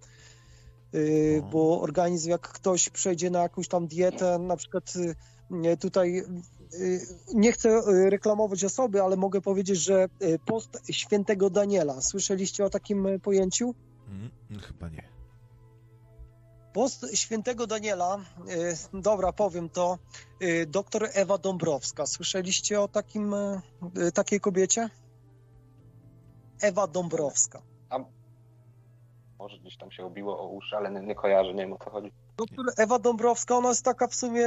No. Bo organizm, jak ktoś przejdzie na jakąś tam dietę, na przykład nie, tutaj y, nie chcę y, reklamować osoby, ale mogę powiedzieć, że y, post świętego Daniela. Słyszeliście o takim y, pojęciu? Mm, chyba nie. Post świętego Daniela, y, dobra, powiem to, y, doktor Ewa Dąbrowska. Słyszeliście o takim, y, y, takiej kobiecie? Ewa Dąbrowska. Może gdzieś tam się obiło o uszy, ale nie, nie kojarzę, nie wiem o co chodzi. Doktor Ewa Dąbrowska, ona jest taka w sumie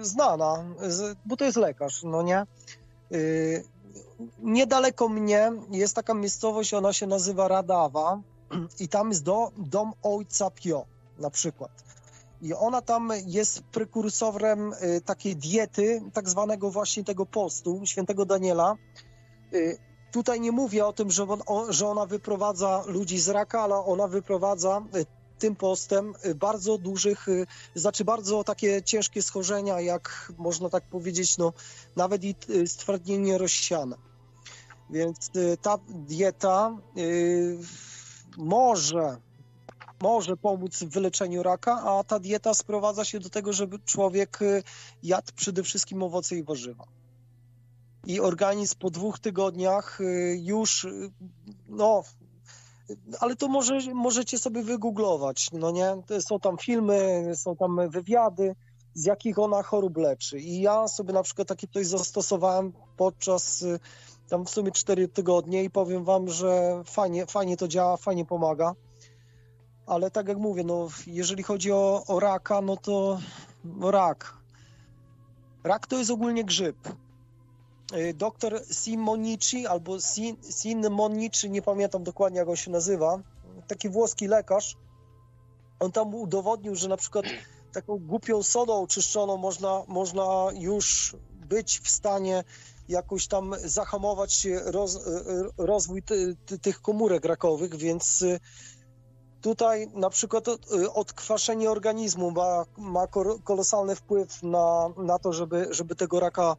znana, bo to jest lekarz, no nie? Yy, Niedaleko mnie jest taka miejscowość, ona się nazywa Radawa i tam jest do, dom ojca Pio na przykład. I ona tam jest prekursorem y, takiej diety, tak zwanego właśnie tego postu, świętego Daniela. Tutaj nie mówię o tym, że, on, o, że ona wyprowadza ludzi z raka, ale ona wyprowadza y, tym postem y, bardzo dużych, y, znaczy bardzo takie ciężkie schorzenia, jak można tak powiedzieć, no nawet i stwardnienie rozsiane. Więc ta dieta może, może pomóc w wyleczeniu raka, a ta dieta sprowadza się do tego, żeby człowiek jadł przede wszystkim owoce i warzywa. I organizm po dwóch tygodniach y, już, y, no, ale to może, możecie sobie wygooglować, no nie? Są tam filmy, są tam wywiady, z jakich ona chorób leczy. I ja sobie na przykład takie coś zastosowałem podczas y, tam w sumie 4 tygodnie i powiem wam, że fajnie, fajnie to działa, fajnie pomaga. ale tak jak mówię, no jeżeli chodzi o, o raka, no to rak. Rak to jest ogólnie grzyb. Y, Doktor Simonici albo Sin, Sinmonici, nie pamiętam dokładnie jak on się nazywa, taki włoski lekarz, on tam udowodnił, że na przykład taką głupią sodą oczyszczoną można, można już być w stanie jakoś tam zahamować roz, y, rozwój ty, ty, tych komórek rakowych, więc y, tutaj na przykład y, odkwaszenie organizmu ma, ma kolosalny wpływ na, na to, żeby, żeby tego raka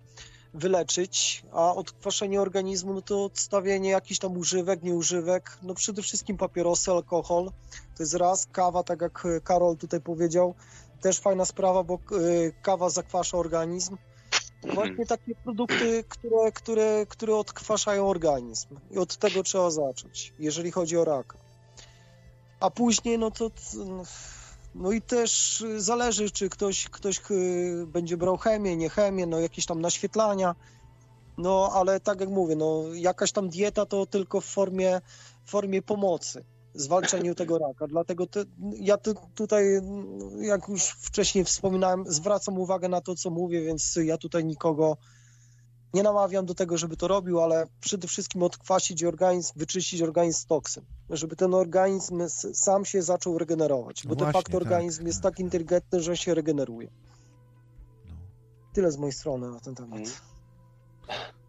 wyleczyć, a odkwaszenie organizmu no to odstawienie jakichś tam używek, nieużywek, no przede wszystkim papierosy, alkohol, to jest raz, kawa, tak jak Karol tutaj powiedział, też fajna sprawa, bo y, kawa zakwasza organizm. Właśnie takie produkty, które, które, które odkwaszają organizm i od tego trzeba zacząć, jeżeli chodzi o raka. A później, no to no i też zależy, czy ktoś, ktoś y, będzie brał chemię, nie chemię, no jakieś tam naświetlania. No ale tak jak mówię, no jakaś tam dieta to tylko w formie, formie pomocy zwalczaniu tego raka. Dlatego te, ja tu, tutaj, jak już wcześniej wspominałem, zwracam uwagę na to, co mówię, więc ja tutaj nikogo nie namawiam do tego, żeby to robił, ale przede wszystkim odkwasić organizm, wyczyścić organizm z toksyn, żeby ten organizm sam się zaczął regenerować, bo No de facto organizm tak. jest tak inteligentny, że się regeneruje. No. Tyle z mojej strony na ten temat. Mhm.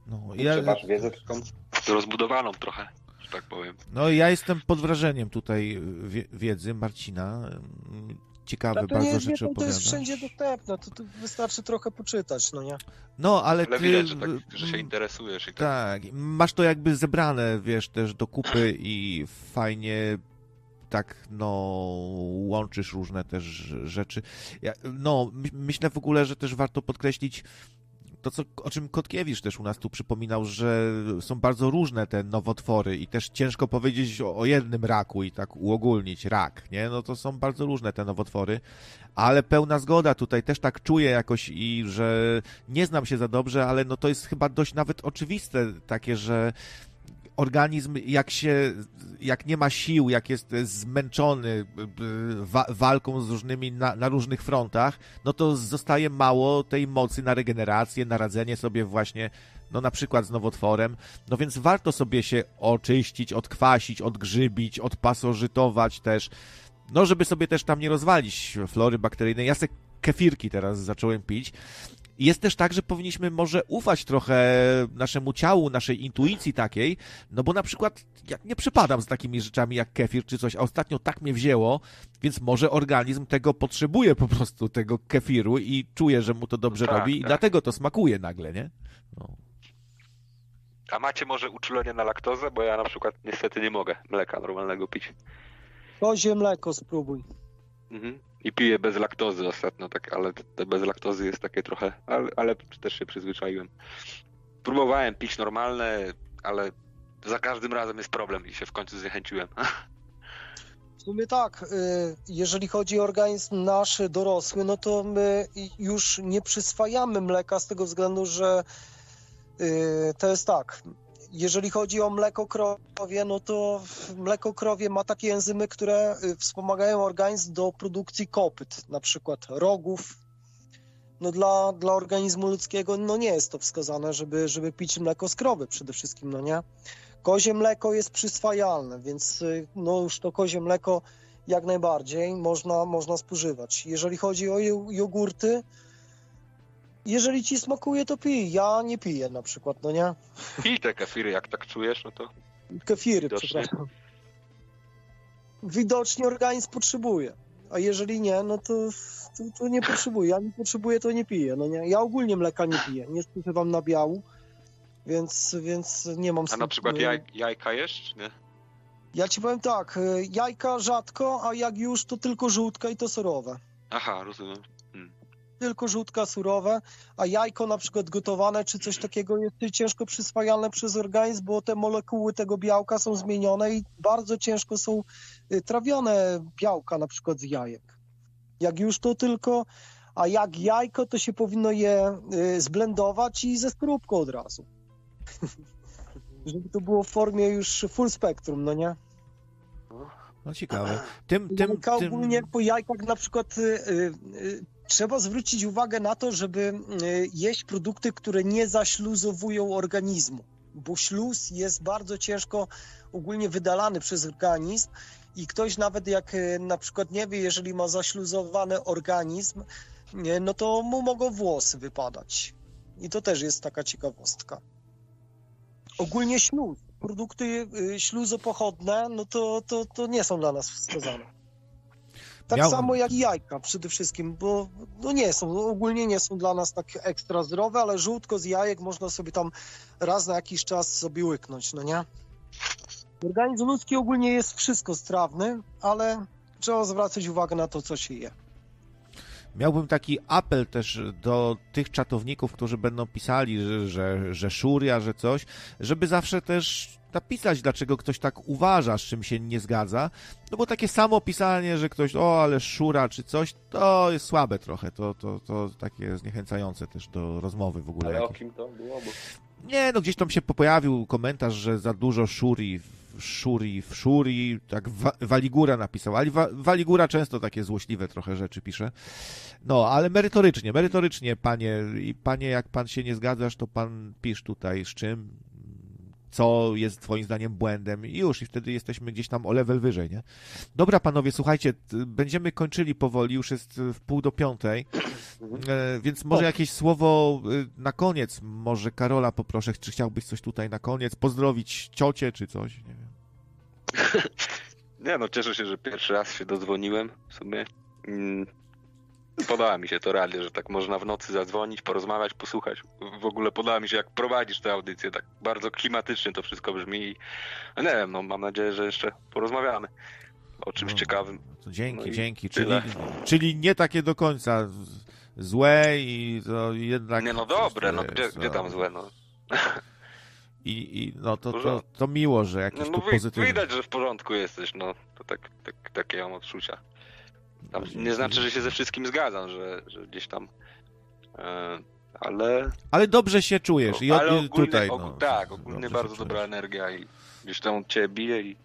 No, ja, masz wiedzę taką rozbudowaną trochę, że tak powiem. no ja jestem pod wrażeniem tutaj wie, wiedzy Marcina. Ciekawe Ale to bardzo nie jest, rzeczy to, to jest wszędzie dostępne, to, to wystarczy trochę poczytać, no nie? No, ale, Ale ty... widać, że, tak, że się interesujesz i tak. Tak, masz to jakby zebrane, wiesz, też do kupy [clears throat] i fajnie tak, no, łączysz różne też rzeczy. Ja, no, my, myślę w ogóle, że też warto podkreślić to, co, o czym Kotkiewicz też u nas tu przypominał, że są bardzo różne te nowotwory i też ciężko powiedzieć o, o jednym raku i tak uogólnić rak, nie? No to są bardzo różne te nowotwory, ale pełna zgoda tutaj też tak czuję jakoś i że nie znam się za dobrze, ale no to jest chyba dość nawet oczywiste takie, że organizm jak się, jak nie ma sił, jak jest zmęczony wa walką z różnymi na, na, różnych frontach, no to zostaje mało tej mocy na regenerację, na radzenie sobie właśnie, no na przykład z nowotworem, no więc warto sobie się oczyścić, odkwasić, odgrzybić, odpasożytować też, no żeby sobie też tam nie rozwalić flory bakteryjnej. Ja se kefirki teraz zacząłem pić jest też tak, że powinniśmy może ufać trochę naszemu ciału, naszej intuicji takiej, no bo na przykład ja nie przypadam z takimi rzeczami jak kefir czy coś, a ostatnio tak mnie wzięło, więc może organizm tego potrzebuje po prostu, tego kefiru i czuje, że mu to dobrze tak, robi i tak. dlatego to smakuje nagle, nie? No. A macie może uczulenie na laktozę? Bo ja na przykład niestety nie mogę mleka normalnego pić. Kozie mleko spróbuj. Mhm. I piję bez laktozy ostatnio, tak, ale te bez laktozy jest takie trochę, ale, ale też się przyzwyczaiłem. Próbowałem pić normalne, ale za każdym razem jest problem i się w końcu zniechęciłem. W sumie tak, y, jeżeli chodzi o organizm nasz dorosły, no to my już nie przyswajamy mleka z tego względu, że y, to jest tak. Jeżeli chodzi o mleko krowie, no to mleko krowie ma takie enzymy, które y, wspomagają organizm do produkcji kopyt, na przykład rogów. No dla, dla organizmu ludzkiego no nie jest to wskazane, żeby, żeby pić mleko z krowy przede wszystkim, no nie? Kozie mleko jest przyswajalne, więc y, no już to kozie mleko jak najbardziej można, można spożywać. Jeżeli chodzi o jo- jogurty, jeżeli ci smakuje, to pij. Ja nie piję na przykład, no nie? Pij te kefiry, jak tak czujesz, no to Kefiry, Widocznie. przepraszam. Widocznie organizm potrzebuje. A jeżeli nie, no to, to, to nie potrzebuje. Ja nie potrzebuję, to nie piję. No nie? Ja ogólnie mleka nie piję. Nie spożywam nabiału, więc, więc nie mam... a na przykład jaj, jajka jesz, nie? Ja ci powiem tak, y, jajka rzadko, a jak już, to tylko żółtka i to surowe. Aha, rozumiem. Tylko żółtka surowe, a jajko na przykład gotowane czy coś takiego jest ciężko przyswajalne przez organizm, bo te molekuły tego białka są zmienione i bardzo ciężko są y, trawione białka na przykład z jajek. Jak już to tylko, a jak jajko, to się powinno je y, zblendować i ze skorupką od razu. [laughs] Żeby to było w formie już full spektrum, no nie? No ciekawe. Tym, tym, tym... ogólnie po jajkach na przykład y, trzeba zwrócić uwagę na to, żeby y, jeść produkty, które nie zaśluzowują organizmu, bo śluz jest bardzo ciężko ogólnie wydalany przez organizm i ktoś nawet jak y, na przykład nie wie, jeżeli ma zaśluzowany organizm, no to mu mogą włosy wypadać. I to też jest taka ciekawostka. Ogólnie śluz, produkty y, śluzopochodne, no to, to, to nie są dla nas wskazane. Tak Miał- samo jak i jajka przede wszystkim, bo no nie są, ogólnie nie są dla nas tak ekstra zdrowe, ale żółtko z jajek można sobie tam raz na jakiś czas sobie łyknąć, no nie? Organizm ludzki ogólnie jest wszystko strawny, ale trzeba zwracać uwagę na to, co się je. Miałbym taki apel też do tych czatowników, którzy będą pisali, że, że, że szuria, że coś, żeby zawsze też napisać, dlaczego ktoś tak uważa, z czym się nie zgadza. No bo takie samo pisanie, że ktoś, o, ale szura czy coś, to jest słabe trochę. To, to, to takie zniechęcające też do rozmowy w ogóle. Ale o kim to było? Bo... Nie, no gdzieś tam się pojawił komentarz, że za dużo szuri, szuri, w szuri, tak wa, Waligura napisał, ale wa, Waligura często takie złośliwe trochę rzeczy pisze. No, ale merytorycznie, merytorycznie, panie, i panie, jak pan się nie zgadzasz, to pan pisz tutaj z czym, co jest twoim zdaniem błędem i już, i wtedy jesteśmy gdzieś tam o level wyżej, nie? Dobra, panowie, słuchajcie, będziemy kończyli powoli, już jest y, w pół do piątej, e, więc może jakieś słowo y, na koniec, może Karola poproszę, czy chciałbyś coś tutaj na koniec, pozdrowić ciocię, czy coś, nie wiem. [laughs] Nie no, cieszę się, że pierwszy raz się dodzwoniłem w sumie. Podoba mi się to realnie, że tak można w nocy zadzwonić, porozmawiać, posłuchać. W ogóle podoba mi się, jak prowadzisz tę audycję, tak bardzo klimatycznie to wszystko brzmi i no nie wiem, no mam nadzieję, że jeszcze porozmawiamy o czymś No, ciekawym. Dzięki, No dzięki, czyli, czyli nie takie do końca złe i to jednak... Nie no dobre, no gdzie, gdzie tam złe, no. I, i no to, to, to miło, że jakieś No, no tu pozytywne. widać, że w porządku jesteś, no. To tak, tak, takie mam odczucia. Tam nie znaczy, że się ze wszystkim zgadzam, że, że gdzieś tam... E, ale Ale dobrze się czujesz i, ale i ogólnie, tutaj, no, tak, ogólnie bardzo dobra czujesz. energia i gdzieś tam ciebie bije i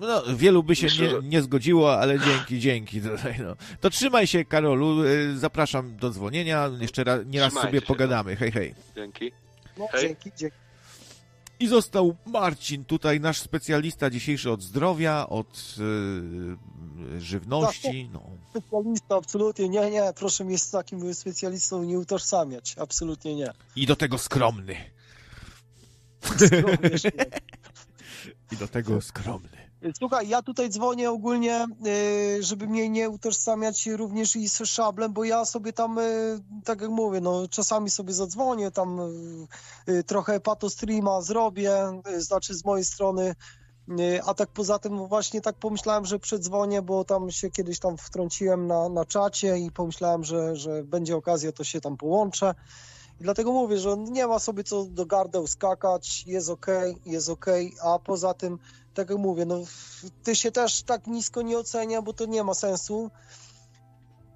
No, wielu by się Myślę, nie, że- nie zgodziło, ale dzięki, [laughs] dzięki. Tutaj, no. To trzymaj się, Karolu. y, Zapraszam do dzwonienia. Jeszcze raz, nieraz Trzymajcie sobie się, pogadamy. Hej, hej. dzięki. No, Hej. dzięki, dzięki. I został Marcin, tutaj nasz specjalista dzisiejszy od zdrowia, od y, żywności. No. Specjalista, absolutnie nie, nie, proszę mnie z takim specjalistą nie utożsamiać, absolutnie nie. I do tego skromny. Nie. [laughs] I do tego skromny. Słuchaj, ja tutaj dzwonię ogólnie, y, żeby mnie nie utożsamiać również i z szablem, bo ja sobie tam, y, tak jak mówię, no czasami sobie zadzwonię, tam y, trochę patostreama zrobię, znaczy z mojej strony, a tak poza tym właśnie tak pomyślałem, że przedzwonię, bo tam się kiedyś tam wtrąciłem na, na czacie i pomyślałem, że, że będzie okazja, to się tam połączę. I dlatego mówię, że nie ma sobie co do gardeł skakać, jest okej, jest okej, a poza tym tak jak mówię, no ty się też tak nisko nie ocenia, bo to nie ma sensu.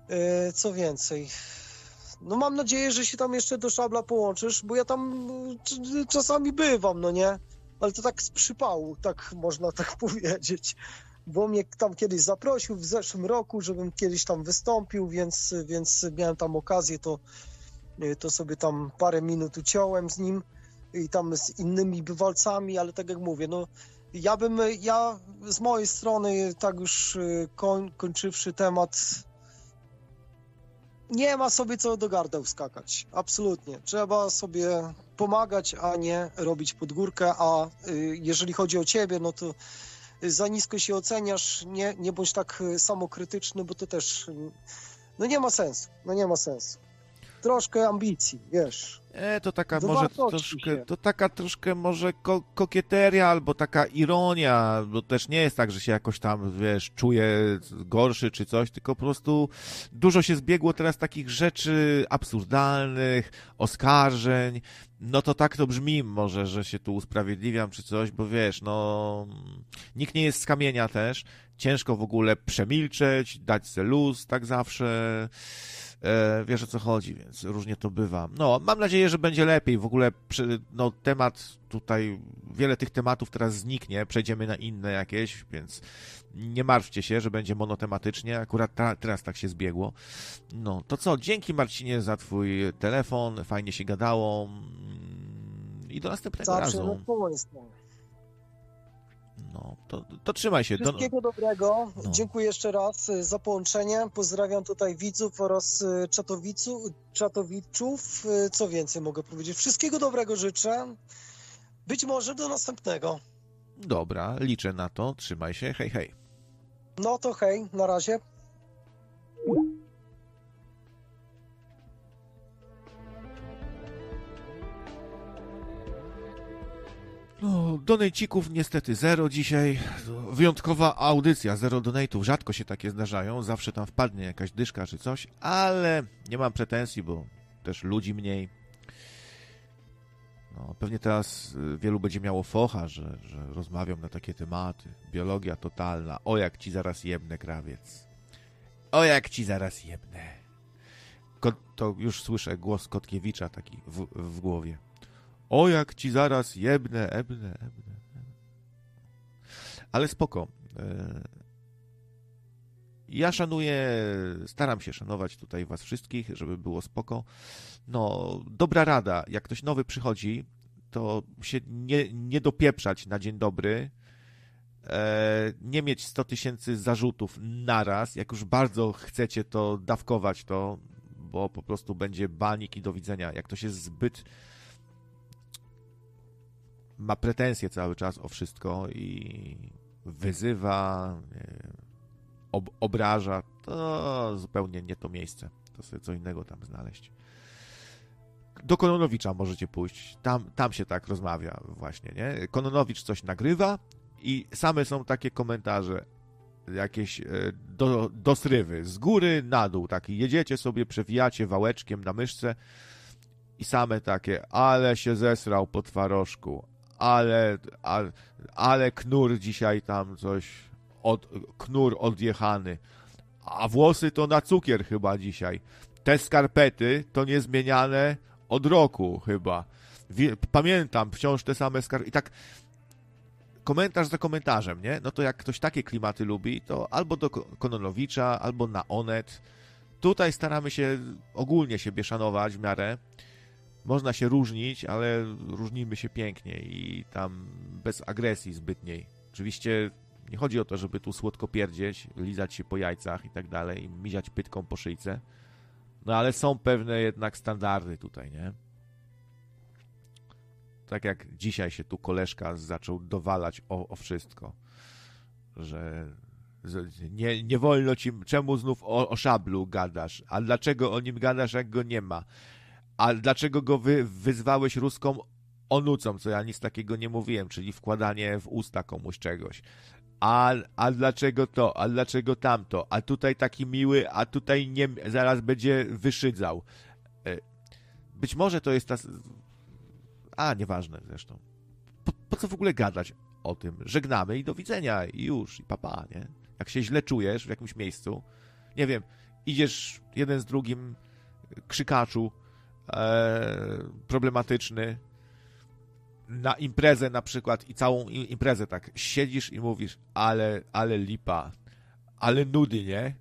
E, Co więcej, no mam nadzieję, że się tam jeszcze do szabla połączysz, bo ja tam czasami bywam, no nie? Ale to tak z przypału, tak można [laughs] tak powiedzieć. Bo mnie tam kiedyś zaprosił w zeszłym roku, żebym kiedyś tam wystąpił, więc, więc miałem tam okazję, to, e, to sobie tam parę minut uciąłem z nim i tam z innymi bywalcami, ale tak jak mówię, no ja bym, ja z mojej strony, tak już y, koń, kończywszy temat, nie ma sobie co do gardeł skakać. Absolutnie. Trzeba sobie pomagać, a nie robić pod górkę, a y, jeżeli chodzi o ciebie, no to za nisko się oceniasz, nie, nie bądź tak y, samokrytyczny, bo to też, no nie ma sensu, no nie ma sensu. Troszkę ambicji, wiesz. E, to taka może troszkę, się. to taka troszkę może ko kokieteria albo taka ironia, bo też nie jest tak, że się jakoś tam, wiesz, czuje gorszy czy coś, tylko po prostu dużo się zbiegło teraz takich rzeczy absurdalnych, oskarżeń, no to tak to brzmi może, że się tu usprawiedliwiam czy coś, bo wiesz, no nikt nie jest z kamienia też, ciężko w ogóle przemilczeć, dać se luz, tak zawsze, E, wiesz o co chodzi, więc różnie to bywa. No, mam nadzieję, że będzie lepiej. W ogóle przy, no, temat tutaj, wiele tych tematów teraz zniknie, przejdziemy na inne jakieś, więc nie martwcie się, że będzie monotematycznie. Akurat ta, teraz tak się zbiegło. No, to co? Dzięki Marcinie za twój telefon, fajnie się gadało mm, i do następnego Zawsze razu. No, to, to trzymaj się. Do, Wszystkiego dobrego. No. Dziękuję jeszcze raz y, za połączenie. Pozdrawiam tutaj widzów oraz y, czatowicu, czatowiczów. Y, Co więcej mogę powiedzieć? Wszystkiego dobrego życzę. Być może do następnego. dobra, liczę na to. Trzymaj się. Hej, hej. No to hej, na razie. No, donejcików niestety zero dzisiaj. Wyjątkowa audycja, zero donatów. Rzadko się takie zdarzają. Zawsze tam wpadnie jakaś dyszka czy coś, ale nie mam pretensji, bo też ludzi mniej. No, pewnie teraz y, wielu będzie miało focha, że, że rozmawiam na takie tematy. Biologia totalna. O jak ci zaraz jebnę, krawiec. O jak ci zaraz jebnę. Ko- to już słyszę głos Kotkiewicza taki w, w głowie. O jak ci zaraz jebnę, ebnę, ebnę. Ale spoko. E, Ja szanuję, staram się szanować tutaj was wszystkich, żeby było spoko. No, dobra rada, jak ktoś nowy przychodzi, to się nie, nie dopieprzać na dzień dobry, e, nie mieć 100 tysięcy zarzutów naraz, jak już bardzo chcecie to dawkować to, bo po prostu będzie banik i do widzenia. Jak ktoś jest zbyt ma pretensje cały czas o wszystko i wyzywa, wiem, ob obraża, to zupełnie nie to miejsce. To sobie co innego tam znaleźć. Do Kononowicza możecie pójść. Tam, tam się tak rozmawia właśnie, nie? Kononowicz coś nagrywa i same są takie komentarze, jakieś e, do, dosrywy. Z góry na dół, tak. Jedziecie sobie, przewijacie wałeczkiem na myszce i same takie, ale się zesrał po twarożku, ale, ale, ale knur dzisiaj tam coś, od, knur odjechany, a włosy to na cukier chyba dzisiaj. Te skarpety to niezmieniane od roku chyba. Pamiętam wciąż te same skarpety. I tak komentarz za komentarzem, nie? No to jak ktoś takie klimaty lubi, to albo do Ko- Kononowicza, albo na Onet. Tutaj staramy się ogólnie siebie szanować w miarę. Można się różnić, ale różnimy się pięknie i tam bez agresji zbytniej. Oczywiście nie chodzi o to, żeby tu słodko pierdzieć, lizać się po jajcach i tak dalej, i miziać pytką po szyjce. No ale są pewne jednak standardy tutaj, nie? Tak jak dzisiaj się tu koleżka zaczął dowalać o, o wszystko, że nie, nie wolno ci, czemu znów o, o szablu gadasz? A dlaczego o nim gadasz, jak go nie ma? A dlaczego go wy, wyzwałeś ruską onucą, co ja nic takiego nie mówiłem, czyli wkładanie w usta komuś czegoś. A, a dlaczego to, a dlaczego tamto, a tutaj taki miły, a tutaj nie, zaraz będzie wyszydzał. E, Być może to jest ta... A, nieważne zresztą. Po, po co w ogóle gadać o tym? Żegnamy i do widzenia, i już, i papa, nie? Jak się źle czujesz w jakimś miejscu, nie wiem, idziesz jeden z drugim, krzykaczu, e, problematyczny, na imprezę na przykład i całą imprezę tak siedzisz i mówisz, ale, ale lipa, ale nudy, nie?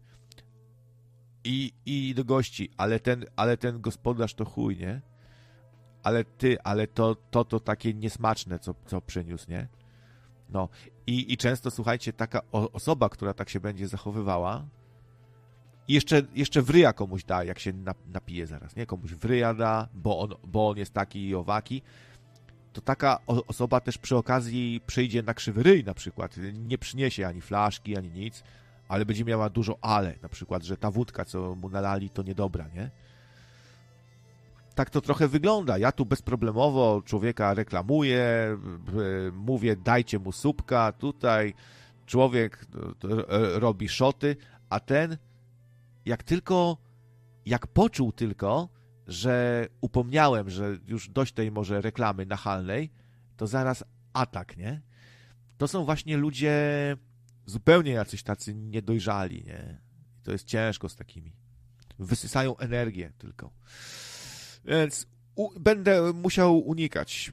I, I do gości, ale ten, ale ten gospodarz to chuj, nie? Ale ty, ale to, to, to takie niesmaczne, co, co przyniósł, nie? No i, i często, słuchajcie, taka osoba, która tak się będzie zachowywała, i jeszcze, jeszcze wryja komuś da, jak się na, napije zaraz, nie? Komuś wryja da, bo on, bo on jest taki i owaki, to taka osoba też przy okazji przyjdzie na krzywy ryj na przykład. Nie przyniesie ani flaszki, ani nic, ale będzie miała dużo ale, na przykład, że ta wódka, co mu nalali, to niedobra, nie? Tak to trochę wygląda. Ja tu bezproblemowo człowieka reklamuję, b- mówię dajcie mu słupka, tutaj człowiek e, e, robi szoty, a ten jak tylko, jak poczuł tylko, że upomniałem, że już dość tej może reklamy nachalnej, to zaraz atak, nie? To są właśnie ludzie zupełnie jacyś tacy niedojrzali, nie? I to jest ciężko z takimi. wysysają energię tylko. Więc u, będę musiał unikać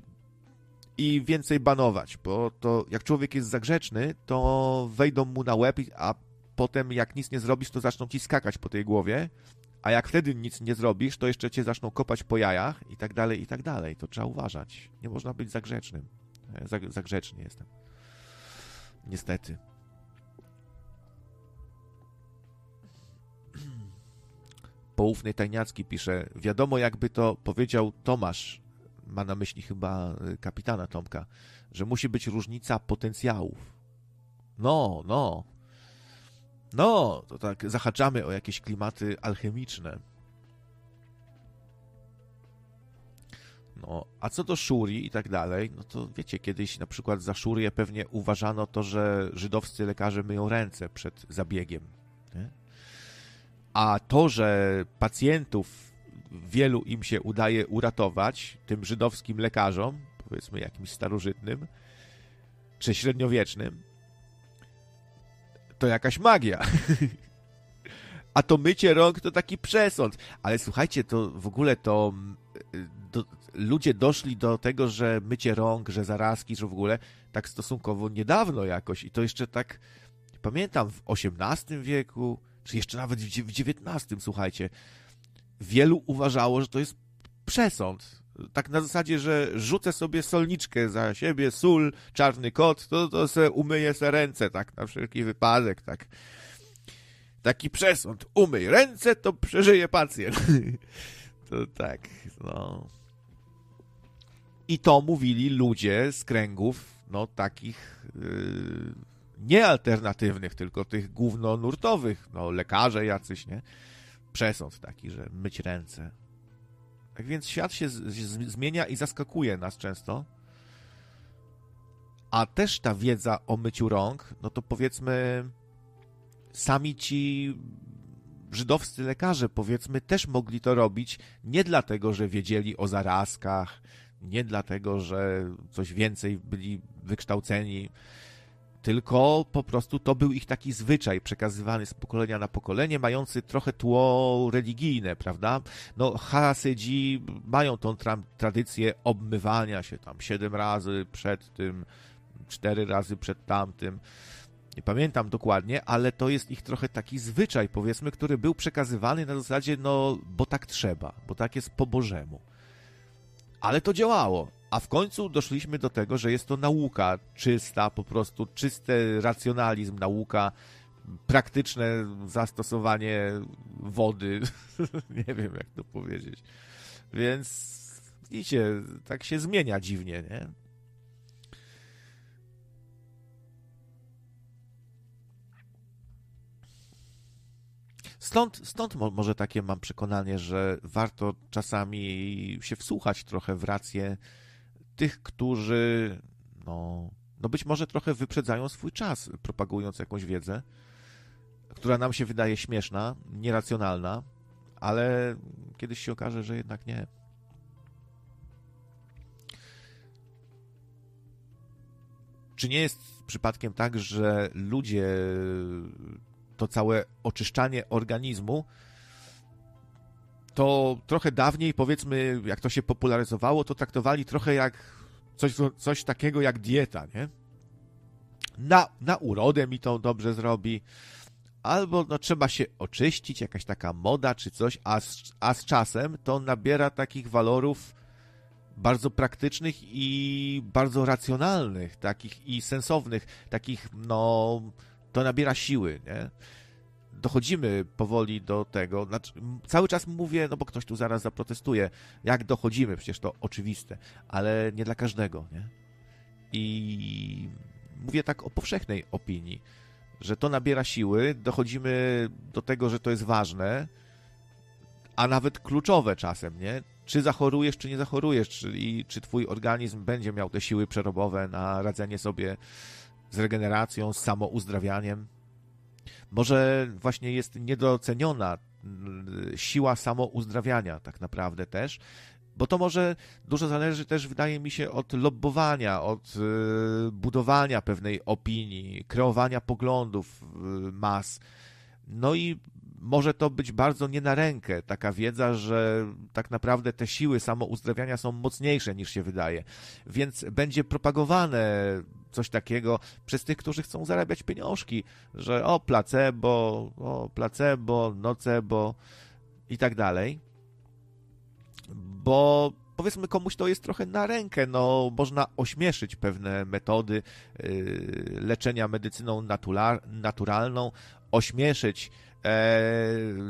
i więcej banować, bo to jak człowiek jest zagrzeczny, to wejdą mu na łeb, a potem jak nic nie zrobisz, to zaczną ci skakać po tej głowie, a jak wtedy nic nie zrobisz, to jeszcze cię zaczną kopać po jajach i tak dalej, i tak dalej. To trzeba uważać. Nie można być zagrzecznym. Zagrzeczny jestem. Niestety. [clears throat] Poufny Tajniacki pisze, wiadomo jakby to powiedział Tomasz, ma na myśli chyba y, kapitana Tomka, że musi być różnica potencjałów. No, no. No, to tak zahaczamy o jakieś klimaty alchemiczne. No, a co do Szuri i tak dalej, no to wiecie, kiedyś na przykład za Szurię pewnie uważano to, że żydowscy lekarze myją ręce przed zabiegiem. Nie? A to, że pacjentów wielu im się udaje uratować, tym żydowskim lekarzom, powiedzmy jakimś starożytnym, czy średniowiecznym, to jakaś magia. [laughs] A to mycie rąk to taki przesąd. Ale słuchajcie, to w ogóle to do, ludzie doszli do tego, że mycie rąk, że zarazki, że w ogóle tak stosunkowo niedawno jakoś. I to jeszcze tak, pamiętam, w XVIII wieku, czy jeszcze nawet w XIX, słuchajcie, wielu uważało, że to jest przesąd. Tak na zasadzie, że rzucę sobie solniczkę za siebie, sól, czarny kot, to, to se umyję se ręce, tak, na wszelki wypadek, tak. Taki przesąd. Umyj ręce, to przeżyje pacjent. [laughs] to tak, no. I to mówili ludzie z kręgów, no, takich yy, niealternatywnych, tylko tych głównonurtowych, no, lekarze jacyś, nie? Przesąd taki, że myć ręce. Tak więc świat się z, zmienia i zaskakuje nas często. A też ta wiedza o myciu rąk, no to powiedzmy, sami ci żydowscy lekarze, powiedzmy, też mogli to robić nie dlatego, że wiedzieli o zarazkach, nie dlatego, że coś więcej byli wykształceni, tylko po prostu to był ich taki zwyczaj przekazywany z pokolenia na pokolenie, mający trochę tło religijne, prawda? No, Hasydzi mają tą tra tradycję obmywania się tam siedem razy przed tym, cztery razy przed tamtym. Nie pamiętam dokładnie, ale to jest ich trochę taki zwyczaj, powiedzmy, który był przekazywany na zasadzie, no, bo tak trzeba, bo tak jest po Bożemu. Ale to działało. A w końcu doszliśmy do tego, że jest to nauka czysta, po prostu czysty racjonalizm, nauka, praktyczne zastosowanie wody. [laughs] nie wiem, jak to powiedzieć. Więc widzicie, tak się zmienia dziwnie, nie? Stąd, stąd może takie mam przekonanie, że warto czasami się wsłuchać trochę w rację tych, którzy no, no być może trochę wyprzedzają swój czas, propagując jakąś wiedzę, która nam się wydaje śmieszna, nieracjonalna, ale kiedyś się okaże, że jednak nie. Czy nie jest przypadkiem tak, że ludzie to całe oczyszczanie organizmu to trochę dawniej, powiedzmy, jak to się popularyzowało, to traktowali trochę jak coś, coś takiego jak dieta, nie? Na, na urodę mi to dobrze zrobi, albo no, trzeba się oczyścić, jakaś taka moda czy coś, a z, a z czasem to nabiera takich walorów bardzo praktycznych i bardzo racjonalnych, takich i sensownych, takich, no, to nabiera siły, nie? Dochodzimy powoli do tego, znaczy, cały czas mówię, no bo ktoś tu zaraz zaprotestuje, jak dochodzimy, przecież to oczywiste, ale nie dla każdego, nie? I mówię tak o powszechnej opinii, że to nabiera siły, dochodzimy do tego, że to jest ważne, a nawet kluczowe czasem, nie? Czy zachorujesz, czy nie zachorujesz, czyli czy twój organizm będzie miał te siły przerobowe na radzenie sobie z regeneracją, z samouzdrawianiem, może właśnie jest niedoceniona mm, siła samouzdrawiania tak naprawdę też, bo to może dużo zależy też, wydaje mi się, od lobbowania, od y, budowania pewnej opinii, kreowania poglądów y, mas. No i może to być bardzo nie na rękę, taka wiedza, że tak naprawdę te siły samouzdrawiania są mocniejsze niż się wydaje. Więc będzie propagowane coś takiego przez tych, którzy chcą zarabiać pieniążki, że o placebo, o placebo, nocebo i tak dalej. Bo powiedzmy komuś to jest trochę na rękę, no można ośmieszyć pewne metody yy, leczenia medycyną natural, naturalną, ośmieszyć, e,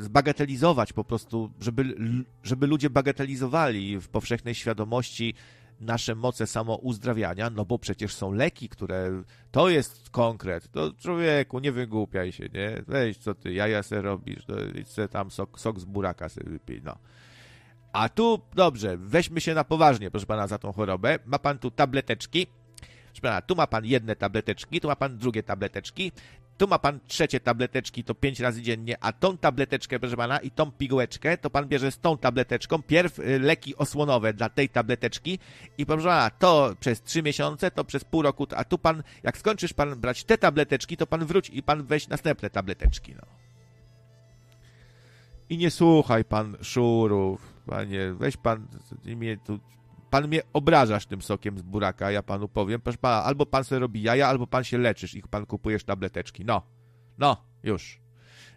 zbagatelizować po prostu, żeby, żeby ludzie bagatelizowali w powszechnej świadomości nasze moce samouzdrawiania, no bo przecież są leki, które to jest konkret. To człowieku, nie wygłupiaj się, nie? Weź, co ty, jaja se robisz, idź se tam sok, sok z buraka sobie wypij, no. A tu, dobrze, weźmy się na poważnie, proszę pana, za tą chorobę. Ma pan tu tableteczki. Tu ma pan jedne tableteczki, tu ma pan drugie tableteczki. Tu ma pan trzecie tableteczki, to pięć razy dziennie, a tą tableteczkę, proszę pana, i tą pigułeczkę, to pan bierze z tą tableteczką, pierw y, leki osłonowe dla tej tableteczki i proszę pana, to przez trzy miesiące, to przez pół roku, a tu pan, jak skończysz pan brać te tableteczki, to pan wróć i pan weź następne tableteczki, no. I nie słuchaj pan szurów, panie, weź pan imię tu pan mnie obrażasz tym sokiem z buraka, ja panu powiem. Proszę pana, albo pan sobie robi jaja, albo pan się leczysz i pan kupujesz tableteczki. No, no, już.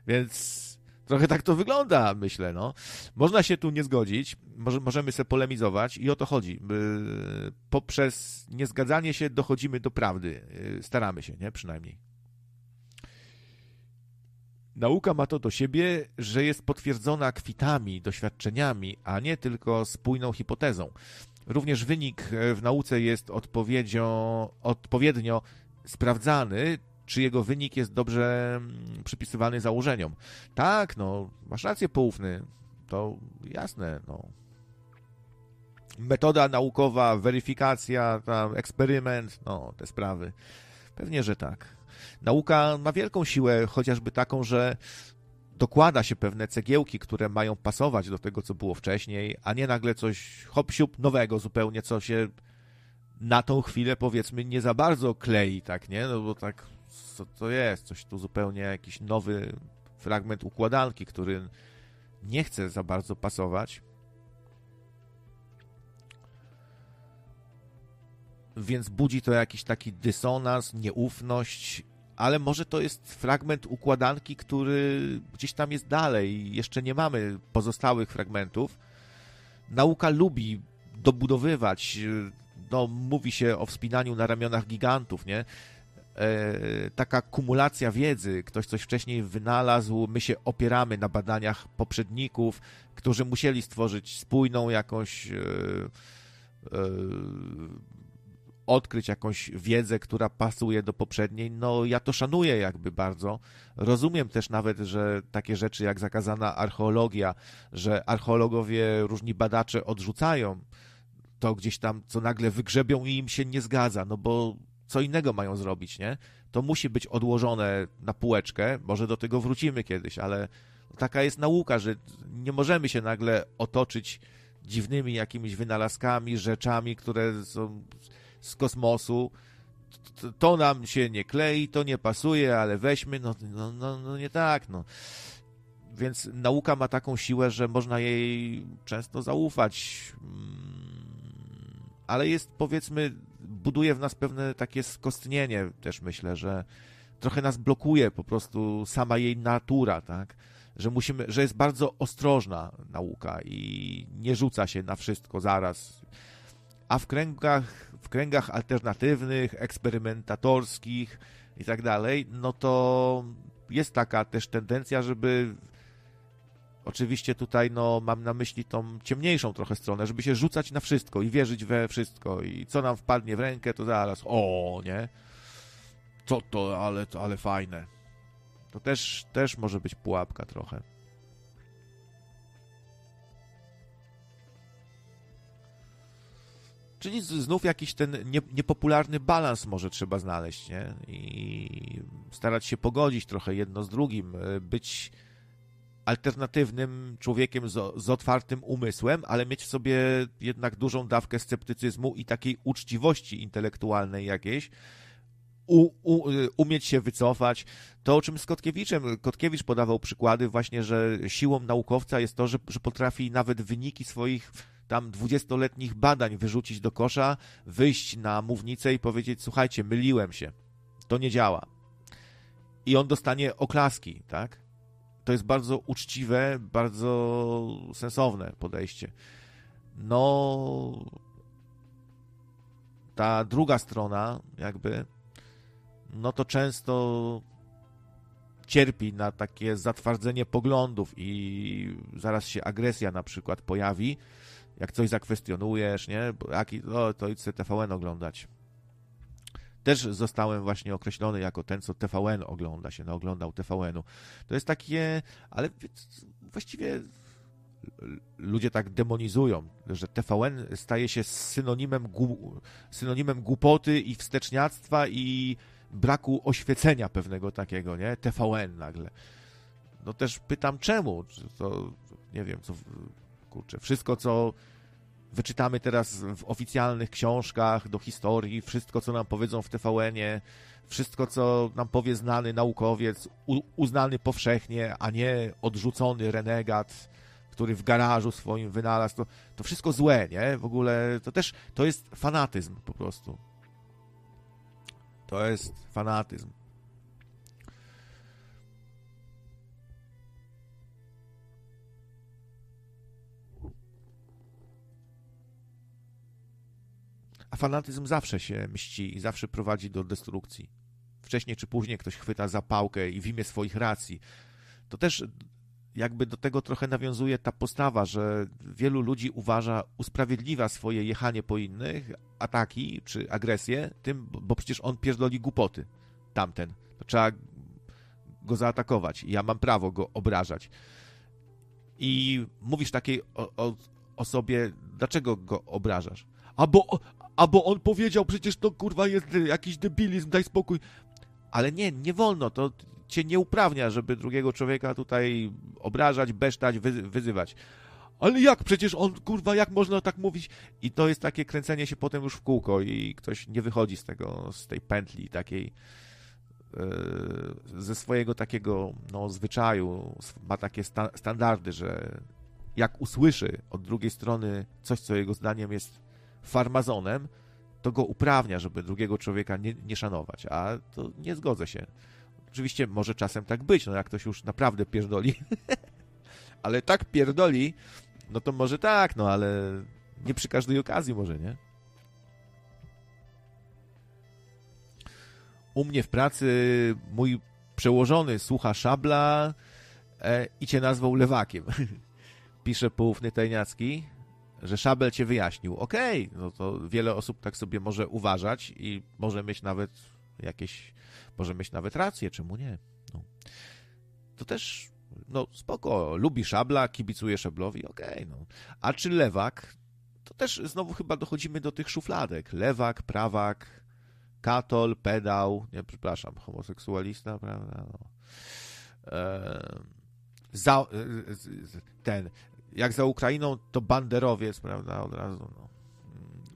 Więc trochę tak to wygląda, myślę, no. Można się tu nie zgodzić, może, możemy sobie polemizować i o to chodzi. Poprzez niezgadzanie się dochodzimy do prawdy. Staramy się, nie? Przynajmniej. Nauka ma to do siebie, że jest potwierdzona kwitami, doświadczeniami, a nie tylko spójną hipotezą. Również wynik e, w nauce jest odpowiednio sprawdzany, czy jego wynik jest dobrze mm, przypisywany założeniom. Tak, no, masz rację, poufny, to jasne, no. Metoda naukowa, weryfikacja, tam, eksperyment, no, te sprawy. Pewnie, że tak. Nauka ma wielką siłę, chociażby taką, że dokłada się pewne cegiełki, które mają pasować do tego, co było wcześniej, a nie nagle coś hop nowego zupełnie, co się na tą chwilę powiedzmy nie za bardzo klei, tak, nie? No bo tak, co to jest? Coś tu zupełnie jakiś nowy fragment układanki, który nie chce za bardzo pasować. Więc budzi to jakiś taki dysonans, nieufność ale może to jest fragment układanki, który gdzieś tam jest dalej. Jeszcze nie mamy pozostałych fragmentów. Nauka lubi dobudowywać. No, mówi się o wspinaniu na ramionach gigantów, nie? E, taka kumulacja wiedzy, ktoś coś wcześniej wynalazł, my się opieramy na badaniach poprzedników, którzy musieli stworzyć spójną jakąś e, e, odkryć jakąś wiedzę, która pasuje do poprzedniej, no ja to szanuję jakby bardzo. Rozumiem też nawet, że takie rzeczy jak zakazana archeologia, że archeologowie, różni badacze odrzucają to gdzieś tam, co nagle wygrzebią i im się nie zgadza, no bo co innego mają zrobić, nie? To musi być odłożone na półeczkę, może do tego wrócimy kiedyś, ale taka jest nauka, że nie możemy się nagle otoczyć dziwnymi jakimiś wynalazkami, rzeczami, które są z kosmosu, to nam się nie klei, to nie pasuje, ale weźmy, no, no, no, no nie tak, no. Więc nauka ma taką siłę, że można jej często zaufać, mm, ale jest powiedzmy, buduje w nas pewne takie skostnienie też myślę, że trochę nas blokuje po prostu sama jej natura, tak? Że musimy, że jest bardzo ostrożna nauka i nie rzuca się na wszystko zaraz. A w kręgach w kręgach alternatywnych, eksperymentatorskich i tak dalej, no to jest taka też tendencja, żeby oczywiście tutaj no, mam na myśli tą ciemniejszą trochę stronę, żeby się rzucać na wszystko i wierzyć we wszystko i co nam wpadnie w rękę, to zaraz o, nie? Co to, ale, ale fajne. To też, też może być pułapka trochę. Czyli znów jakiś ten nie, niepopularny balans może trzeba znaleźć, nie? I starać się pogodzić trochę jedno z drugim, e, być alternatywnym człowiekiem z, z, otwartym umysłem, ale mieć w sobie jednak dużą dawkę sceptycyzmu i takiej uczciwości intelektualnej jakiejś, u, u, y, umieć się wycofać. To, o czym z Kotkiewiczem, Kotkiewicz podawał przykłady właśnie, że siłą naukowca jest to, że, że potrafi nawet wyniki swoich tam dwudziestoletnich badań wyrzucić do kosza, wyjść na mównicę i powiedzieć, słuchajcie, myliłem się, to nie działa. I on dostanie oklaski, tak? To jest bardzo uczciwe, bardzo sensowne podejście. No, ta druga strona, jakby, no to często cierpi na takie zatwardzenie poglądów i zaraz się agresja na przykład pojawi, jak coś zakwestionujesz, nie? Jaki, no, to idź TVN oglądać. Też zostałem właśnie określony jako ten, co TVN ogląda, się naoglądał TVN-u. To jest takie, ale właściwie ludzie tak demonizują, że TVN staje się synonimem, gu, synonimem głupoty i wsteczniactwa i braku oświecenia pewnego takiego, nie? TVN nagle. No też pytam czemu? To nie wiem, co kurczę, wszystko co wyczytamy teraz w oficjalnych książkach do historii, wszystko co nam powiedzą w TVN-ie, wszystko co nam powie znany naukowiec, uznany powszechnie, a nie odrzucony renegat, który w garażu swoim wynalazł, to, to wszystko złe, nie? W ogóle to też, to jest fanatyzm po prostu. To jest fanatyzm. Fanatyzm zawsze się mści i zawsze prowadzi do destrukcji. Wcześniej czy później ktoś chwyta zapałkę i w imię swoich racji. To też jakby do tego trochę nawiązuje ta postawa, że wielu ludzi uważa, usprawiedliwia swoje jechanie po innych, ataki czy agresję tym, bo przecież on pierdoli głupoty, tamten. To trzeba go zaatakować ja mam prawo go obrażać. I mówisz takiej o, o, osobie, dlaczego go obrażasz? A bo, a bo on powiedział, przecież to kurwa jest jakiś debilizm, daj spokój. Ale nie, nie wolno, to cię nie uprawnia, żeby drugiego człowieka tutaj obrażać, besztać, wyzywać. Ale jak? Przecież on, kurwa, jak można tak mówić? I to jest takie kręcenie się potem już w kółko i ktoś nie wychodzi z tego, z tej pętli takiej yy, ze swojego takiego no, zwyczaju, ma takie sta standardy, że jak usłyszy od drugiej strony coś, co jego zdaniem jest farmazonem, to go uprawnia, żeby drugiego człowieka nie, nie szanować, a to nie zgodzę się. Oczywiście może czasem tak być, no jak ktoś już naprawdę pierdoli, [laughs] ale tak pierdoli, no to może tak, no ale nie przy każdej okazji może, nie? U mnie w pracy mój przełożony słucha szabla e, i cię nazwał lewakiem. [laughs] Pisze poufny Tajniacki, że szabel cię wyjaśnił. Okej, okay, no to wiele osób tak sobie może uważać i może mieć nawet jakieś może mieć nawet rację, czemu nie? No. To też, no spoko, lubi szabla, kibicuje szablowi, okej, okay, no. A czy lewak? To też znowu chyba dochodzimy do tych szufladek. Lewak, prawak, katol, pedał, nie, przepraszam, homoseksualista, prawda, no. E, za, ten, jak za Ukrainą, to banderowiec, prawda, od razu, no.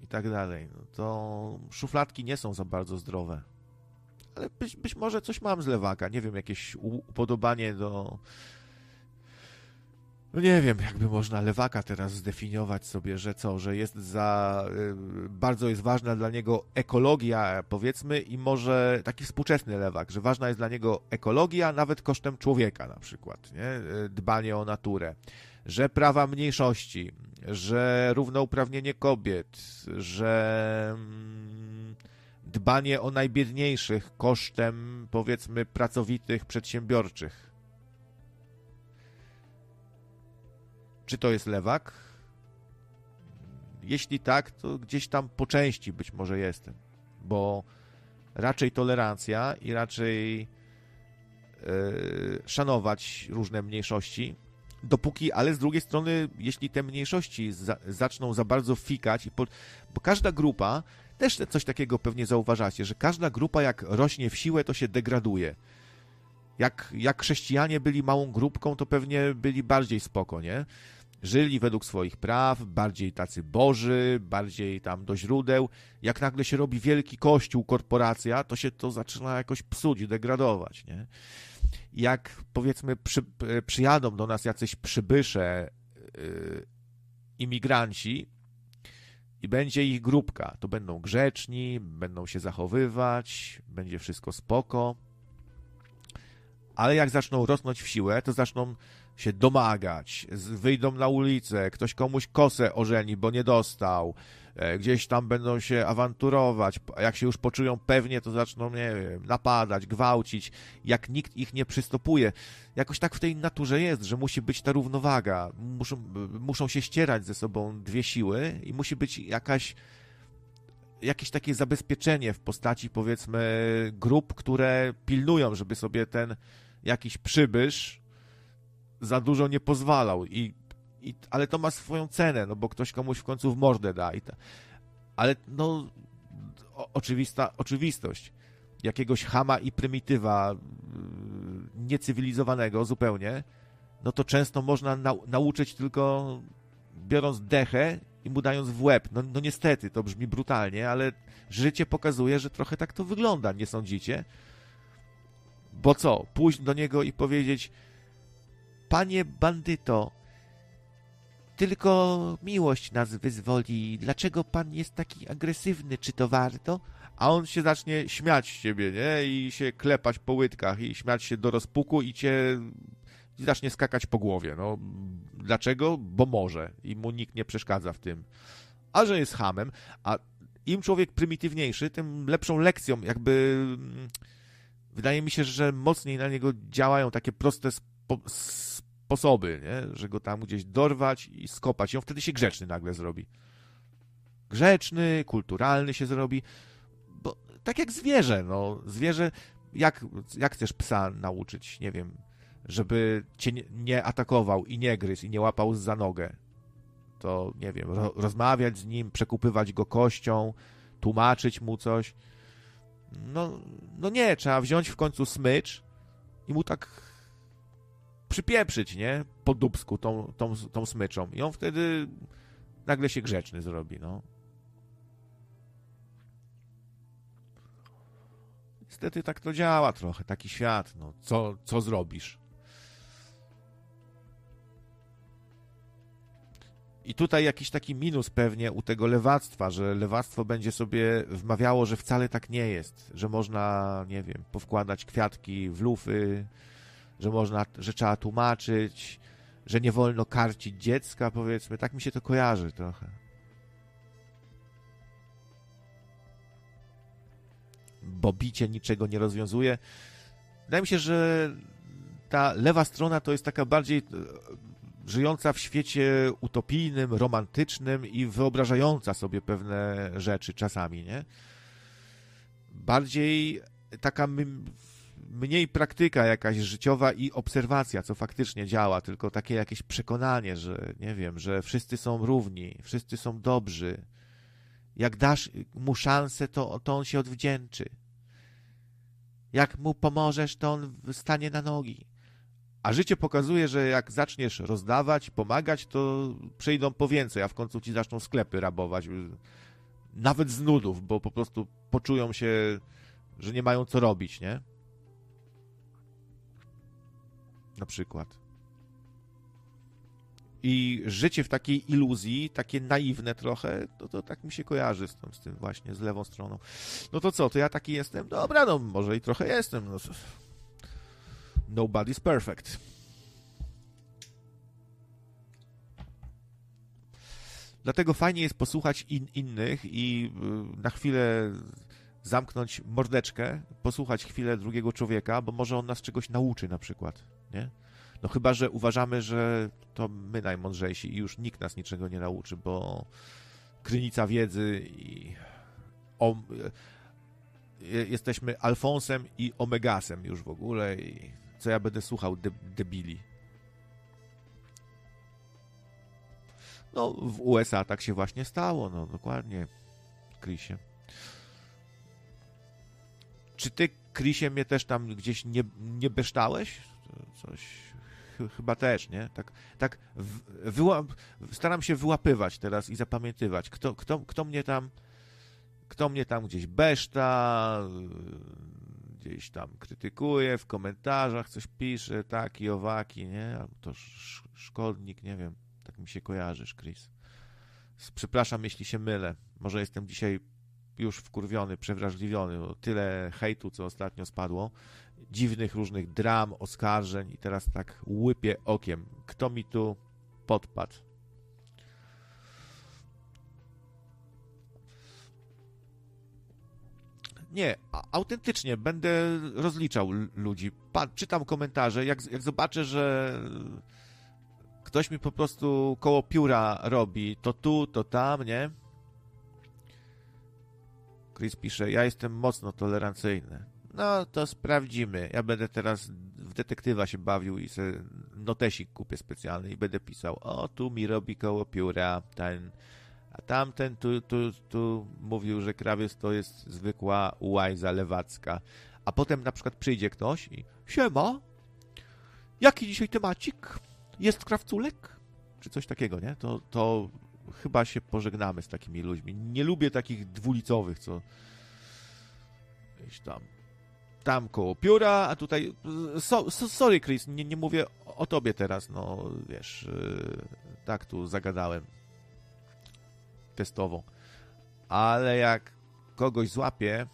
I tak dalej. No, to szufladki nie są za bardzo zdrowe ale być, być może coś mam z lewaka, nie wiem, jakieś upodobanie do... No nie wiem, jakby można lewaka teraz zdefiniować sobie, że co, że jest za... Y, bardzo jest ważna dla niego ekologia, powiedzmy, i może taki współczesny lewak, że ważna jest dla niego ekologia, nawet kosztem człowieka na przykład, nie? Y, dbanie o naturę, że prawa mniejszości, że równouprawnienie kobiet, że mm, dbanie o najbiedniejszych kosztem, powiedzmy, pracowitych, przedsiębiorczych. Czy to jest lewak? Jeśli tak, to gdzieś tam po części być może jestem, bo raczej tolerancja i raczej yy, szanować różne mniejszości, dopóki, ale z drugiej strony, jeśli te mniejszości za, zaczną za bardzo fikać, po, bo każda grupa też coś takiego pewnie zauważacie, że każda grupa jak rośnie w siłę, to się degraduje. Jak, jak chrześcijanie byli małą grupką, to pewnie byli bardziej spoko, nie? żyli według swoich praw, bardziej tacy boży, bardziej tam do źródeł. Jak nagle się robi wielki kościół, korporacja, to się to zaczyna jakoś psuć, degradować, nie? Jak powiedzmy przy, przyjadą do nas jacyś przybysze, yy, imigranci i będzie ich grupka, to będą grzeczni, będą się zachowywać, będzie wszystko spoko. Ale jak zaczną rosnąć w siłę, to zaczną się domagać, wyjdą na ulicę, ktoś komuś kosę ożeni, bo nie dostał, e, gdzieś tam będą się awanturować, jak się już poczują pewnie, to zaczną, nie wiem, napadać, gwałcić, jak nikt ich nie przystopuje. Jakoś tak w tej naturze jest, że musi być ta równowaga, muszą, muszą się ścierać ze sobą dwie siły i musi być jakaś jakieś takie zabezpieczenie w postaci, powiedzmy, grup, które pilnują, żeby sobie ten jakiś przybysz za dużo nie pozwalał. I, i, ale to ma swoją cenę, no bo ktoś komuś w końcu w mordę da. I ta, ale no, o, oczywista oczywistość. Jakiegoś chama i prymitywa yy, niecywilizowanego zupełnie, no to często można nauczyć tylko biorąc dechę i mu dając w łeb. No, no niestety, to brzmi brutalnie, ale życie pokazuje, że trochę tak to wygląda, nie sądzicie? Bo co? Pójść do niego i powiedzieć Panie bandyto, tylko miłość nas wyzwoli. Dlaczego pan jest taki agresywny? Czy to warto? A on się zacznie śmiać z ciebie, nie? I się klepać po łydkach i śmiać się do rozpuku i cię i zacznie skakać po głowie. No, dlaczego? Bo może i mu nikt nie przeszkadza w tym. A że jest hamem, a im człowiek prymitywniejszy, tym lepszą lekcją, jakby mm, wydaje mi się, że mocniej na niego działają takie proste spo sposoby, nie? że go tam gdzieś dorwać i skopać. I on wtedy się grzeczny nagle zrobi. Grzeczny, kulturalny się zrobi. Bo tak jak zwierzę, no. Zwierzę, jak, jak chcesz psa nauczyć, nie wiem, żeby cię nie, atakował i nie gryzł i nie łapał za nogę. To, nie wiem, ro, rozmawiać z nim, przekupywać go kością, tłumaczyć mu coś. No, no nie, trzeba wziąć w końcu smycz i mu tak przypieprzyć, nie? Po dubsku tą, tą, tą smyczą. I on wtedy nagle się grzeczny zrobi, no. Niestety tak to działa trochę, taki świat, no. Co, co zrobisz? I tutaj jakiś taki minus pewnie u tego lewactwa, że lewactwo będzie sobie wmawiało, że wcale tak nie jest, że można, nie wiem, powkładać kwiatki w lufy, że można, że trzeba tłumaczyć, że nie wolno karcić dziecka, powiedzmy. Tak mi się to kojarzy trochę. Bo bicie niczego nie rozwiązuje. Wydaje mi się, że ta lewa strona to jest taka bardziej e, żyjąca w świecie utopijnym, romantycznym i wyobrażająca sobie pewne rzeczy czasami, nie? Bardziej taka mniej praktyka jakaś życiowa i obserwacja, co faktycznie działa, tylko takie jakieś przekonanie, że nie wiem, że wszyscy są równi, wszyscy są dobrzy. Jak dasz mu szansę, to, to on się odwdzięczy. Jak mu pomożesz, to on stanie na nogi. A życie pokazuje, że jak zaczniesz rozdawać, pomagać, to przyjdą po więcej, a w końcu ci zaczną sklepy rabować. Nawet z nudów, bo po prostu poczują się, że nie mają co robić, nie? Na przykład. I życie w takiej iluzji, takie naiwne trochę, to, to tak mi się kojarzy z tym, z tym właśnie, z lewą stroną. No to co, to ja taki jestem? Dobra, no może i trochę jestem. No. Nobody's perfect. Dlatego fajnie jest posłuchać in, innych i y, na chwilę zamknąć mordeczkę, posłuchać chwilę drugiego człowieka, bo może on nas czegoś nauczy na przykład nie? No chyba, że uważamy, że to my najmądrzejsi i już nikt nas niczego nie nauczy, bo krynica wiedzy i o, jesteśmy Alfonsem i Omegasem już w ogóle i co ja będę słuchał de, debili. No, w USA tak się właśnie stało, no dokładnie, Chrisie. Czy ty, Chrisie, mnie też tam gdzieś nie, nie beształeś? Coś ch chyba też, nie? Tak, tak wyła staram się wyłapywać teraz i zapamiętywać, kto, kto, kto mnie tam kto mnie tam gdzieś beszta, gdzieś tam krytykuje, w komentarzach coś pisze, taki, owaki, nie? Albo to sz szkodnik, nie wiem, tak mi się kojarzysz, Chris. Przepraszam, jeśli się mylę. Może jestem dzisiaj już wkurwiony, przewrażliwiony, bo tyle hejtu, co ostatnio spadło, dziwnych różnych dram, oskarżeń i teraz tak łypię okiem. Kto mi tu podpadł? Nie, autentycznie będę rozliczał ludzi. Pa, czytam komentarze, jak, jak zobaczę, że ktoś mi po prostu koło pióra robi, to tu, to tam, nie? Chris pisze, ja jestem mocno tolerancyjny. No, to sprawdzimy. Ja będę teraz w detektywa się bawił i sobie notesik kupię specjalny i będę pisał, o, tu mi robi koło pióra ten, a tamten tu, tu, tu mówił, że krawiec to jest zwykła łajza lewacka. A potem na przykład przyjdzie ktoś i siema, jaki dzisiaj temacik? Jest krawculek? Czy coś takiego, nie? To, to chyba się pożegnamy z takimi ludźmi. Nie lubię takich dwulicowych, co gdzieś tam tam koło pióra, a tutaj so, so, sorry Chris, nie, nie mówię o tobie teraz, no wiesz, yy, tak tu zagadałem testowo. Ale jak kogoś złapie,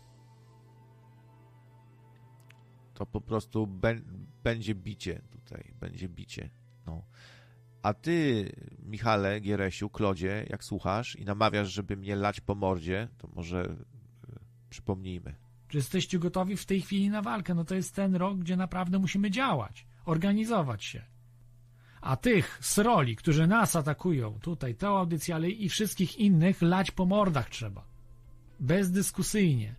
to po prostu będzie bicie tutaj, będzie bicie. No. A ty, Michale, Gieresiu, Klodzie, jak słuchasz i namawiasz, żeby mnie lać po mordzie, to może y, przypomnijmy. Czy jesteście gotowi w tej chwili na walkę? No to jest ten rok, gdzie naprawdę musimy działać, organizować się. A tych z roli, którzy nas atakują, tutaj tę audycję, ale i wszystkich innych, lać po mordach trzeba. Bezdyskusyjnie.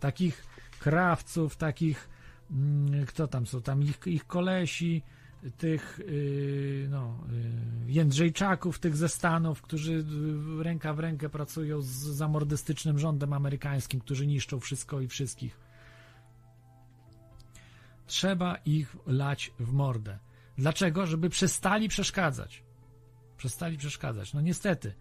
Takich krawców, takich, mm, kto tam są, tam ich, ich kolesi, tych yy, no, yy, Jędrzejczaków, tych ze Stanów, którzy ręka w rękę pracują z zamordystycznym rządem amerykańskim, którzy niszczą wszystko i wszystkich. Trzeba ich lać w mordę. Dlaczego? Żeby przestali przeszkadzać. Przestali przeszkadzać. No niestety.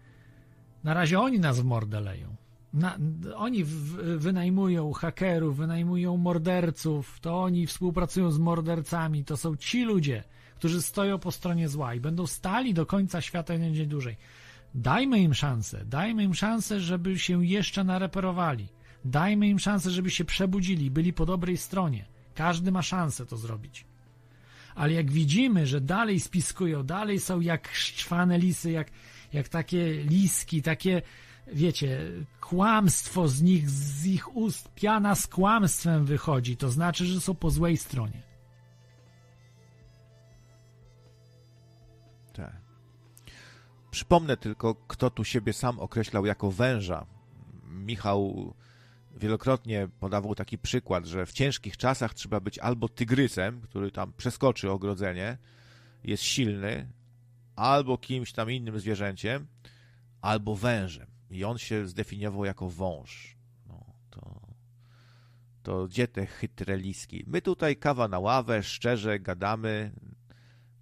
Na razie oni nas w mordę leją. Na, oni w, wynajmują hakerów, wynajmują morderców, to oni współpracują z mordercami, to są ci ludzie, którzy stoją po stronie zła i będą stali do końca świata jeden dzień dłużej. Dajmy im szansę, dajmy im szansę, żeby się jeszcze nareperowali. Dajmy im szansę, żeby się przebudzili, byli po dobrej stronie. Każdy ma szansę to zrobić. Ale jak widzimy, że dalej spiskują, dalej są jak szczwane lisy, jak, jak takie liski, takie wiecie, kłamstwo z nich, z ich ust, piana z kłamstwem wychodzi, to znaczy, że są po złej stronie. Tak. Przypomnę tylko, kto tu siebie sam określał jako węża. Michał wielokrotnie podawał taki przykład, że w ciężkich czasach trzeba być albo tygrysem, który tam przeskoczy ogrodzenie, jest silny, albo kimś tam innym zwierzęciem, albo wężem i on się zdefiniował jako wąż. No, to, to gdzie te chytre liski? My tutaj kawa na ławę, szczerze gadamy,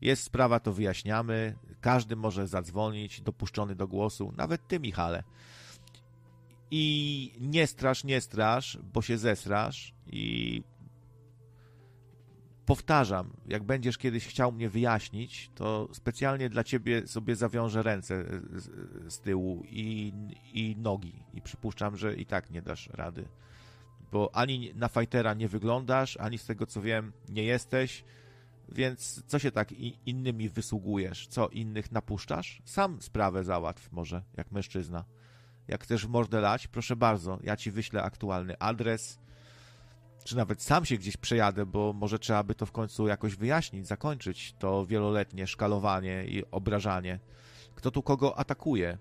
jest sprawa, to wyjaśniamy, każdy może zadzwonić, dopuszczony do głosu, nawet ty, Michale. I nie strasz, nie strasz, bo się zesrasz i powtarzam, jak będziesz kiedyś chciał mnie wyjaśnić, to specjalnie dla ciebie sobie zawiążę ręce z, z, tyłu i, i nogi. I przypuszczam, że i tak nie dasz rady. Bo ani na fajtera nie wyglądasz, ani z tego co wiem, nie jesteś. Więc co się tak innymi wysługujesz? Co innych napuszczasz? Sam sprawę załatw może, jak mężczyzna. Jak chcesz w mordę lać, proszę bardzo, ja ci wyślę aktualny adres, czy nawet sam się gdzieś przejadę, bo może trzeba by to w końcu jakoś wyjaśnić, zakończyć to wieloletnie szkalowanie i obrażanie. Kto tu kogo atakuje?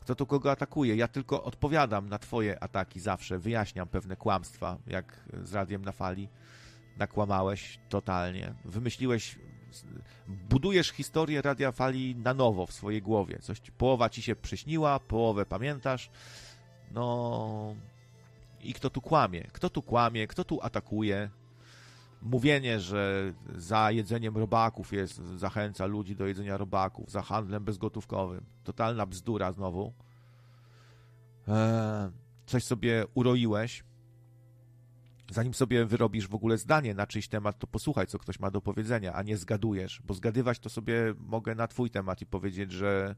Kto tu kogo atakuje? Ja tylko odpowiadam na twoje ataki zawsze, wyjaśniam pewne kłamstwa, jak z radiem na fali. Nakłamałeś totalnie. Wymyśliłeś, budujesz historię radia fali na nowo w swojej głowie. Coś, połowa ci się przyśniła, połowę pamiętasz. No, i kto tu kłamie, kto tu kłamie, kto tu atakuje. mówienie, że za jedzeniem robaków jest, zachęca ludzi do jedzenia robaków, za handlem bezgotówkowym. Totalna bzdura znowu. Eee, coś sobie uroiłeś. Zanim sobie wyrobisz w ogóle zdanie na czyjś temat, to posłuchaj, co ktoś ma do powiedzenia, a nie zgadujesz, bo zgadywać to sobie mogę na twój temat i powiedzieć, że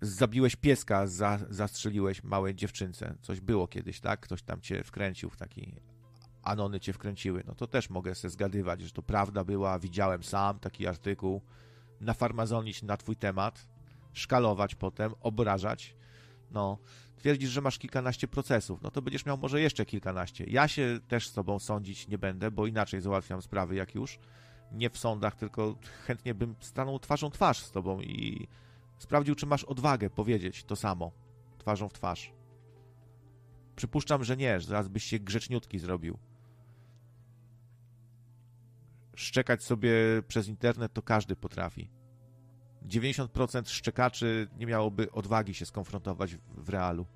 zabiłeś pieska, za, zastrzeliłeś małej dziewczynce. Coś było kiedyś, tak? Ktoś tam cię wkręcił w taki anony cię wkręciły, no to też mogę sobie zgadywać, że to prawda była, widziałem sam taki artykuł, nafarmazonić na twój temat, szkalować potem, obrażać, no, twierdzisz, że masz kilkanaście procesów, no to będziesz miał może jeszcze kilkanaście. Ja się też z tobą sądzić nie będę, bo inaczej załatwiam sprawy jak już, nie w sądach, tylko chętnie bym stanął twarzą twarz z tobą i sprawdził, czy masz odwagę powiedzieć to samo, twarzą w twarz. Przypuszczam, że nie, że zaraz byś się grzeczniutki zrobił szczekać sobie przez internet to każdy potrafi. 90% szczekaczy nie miałoby odwagi się skonfrontować w, realu.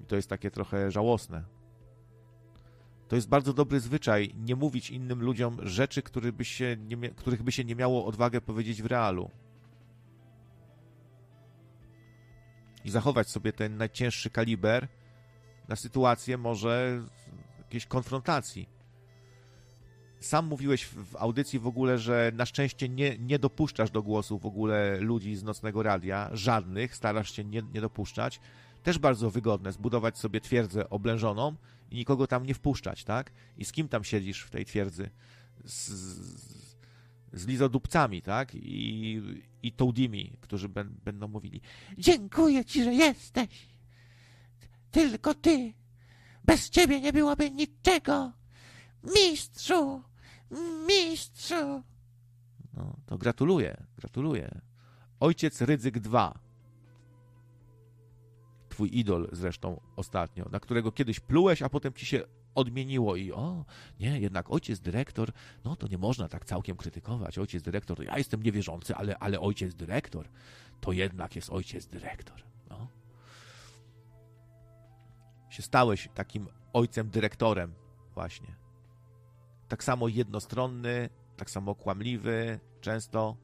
I to jest takie trochę żałosne. To jest bardzo dobry zwyczaj nie mówić innym ludziom rzeczy, których by się nie, których by się nie miało odwagę powiedzieć w realu. I zachować sobie ten najcięższy kaliber na sytuację może jakiejś konfrontacji. Sam mówiłeś w audycji w ogóle, że na szczęście nie, nie dopuszczasz do głosu w ogóle ludzi z nocnego radia, żadnych, starasz się nie, nie dopuszczać. Też bardzo wygodne zbudować sobie twierdzę oblężoną i nikogo tam nie wpuszczać, tak? I z kim tam siedzisz w tej twierdzy? Z, z, z lizodupcami, tak? I, i tołdimi, którzy ben, będą mówili Dziękuję ci, że jesteś! Tylko ty! Bez ciebie nie byłoby niczego! Mistrzu! Mistrzu! No, to gratuluję, gratuluję. Ojciec Rydzyk 2. Twój idol zresztą ostatnio, na którego kiedyś plułeś, a potem ci się odmieniło i o, nie, jednak ojciec dyrektor, no to nie można tak całkiem krytykować. Ojciec dyrektor, ja jestem niewierzący, ale, ale ojciec dyrektor, to jednak jest ojciec dyrektor. No. Się stałeś takim ojcem dyrektorem właśnie tak samo jednostronny, tak samo kłamliwy, często,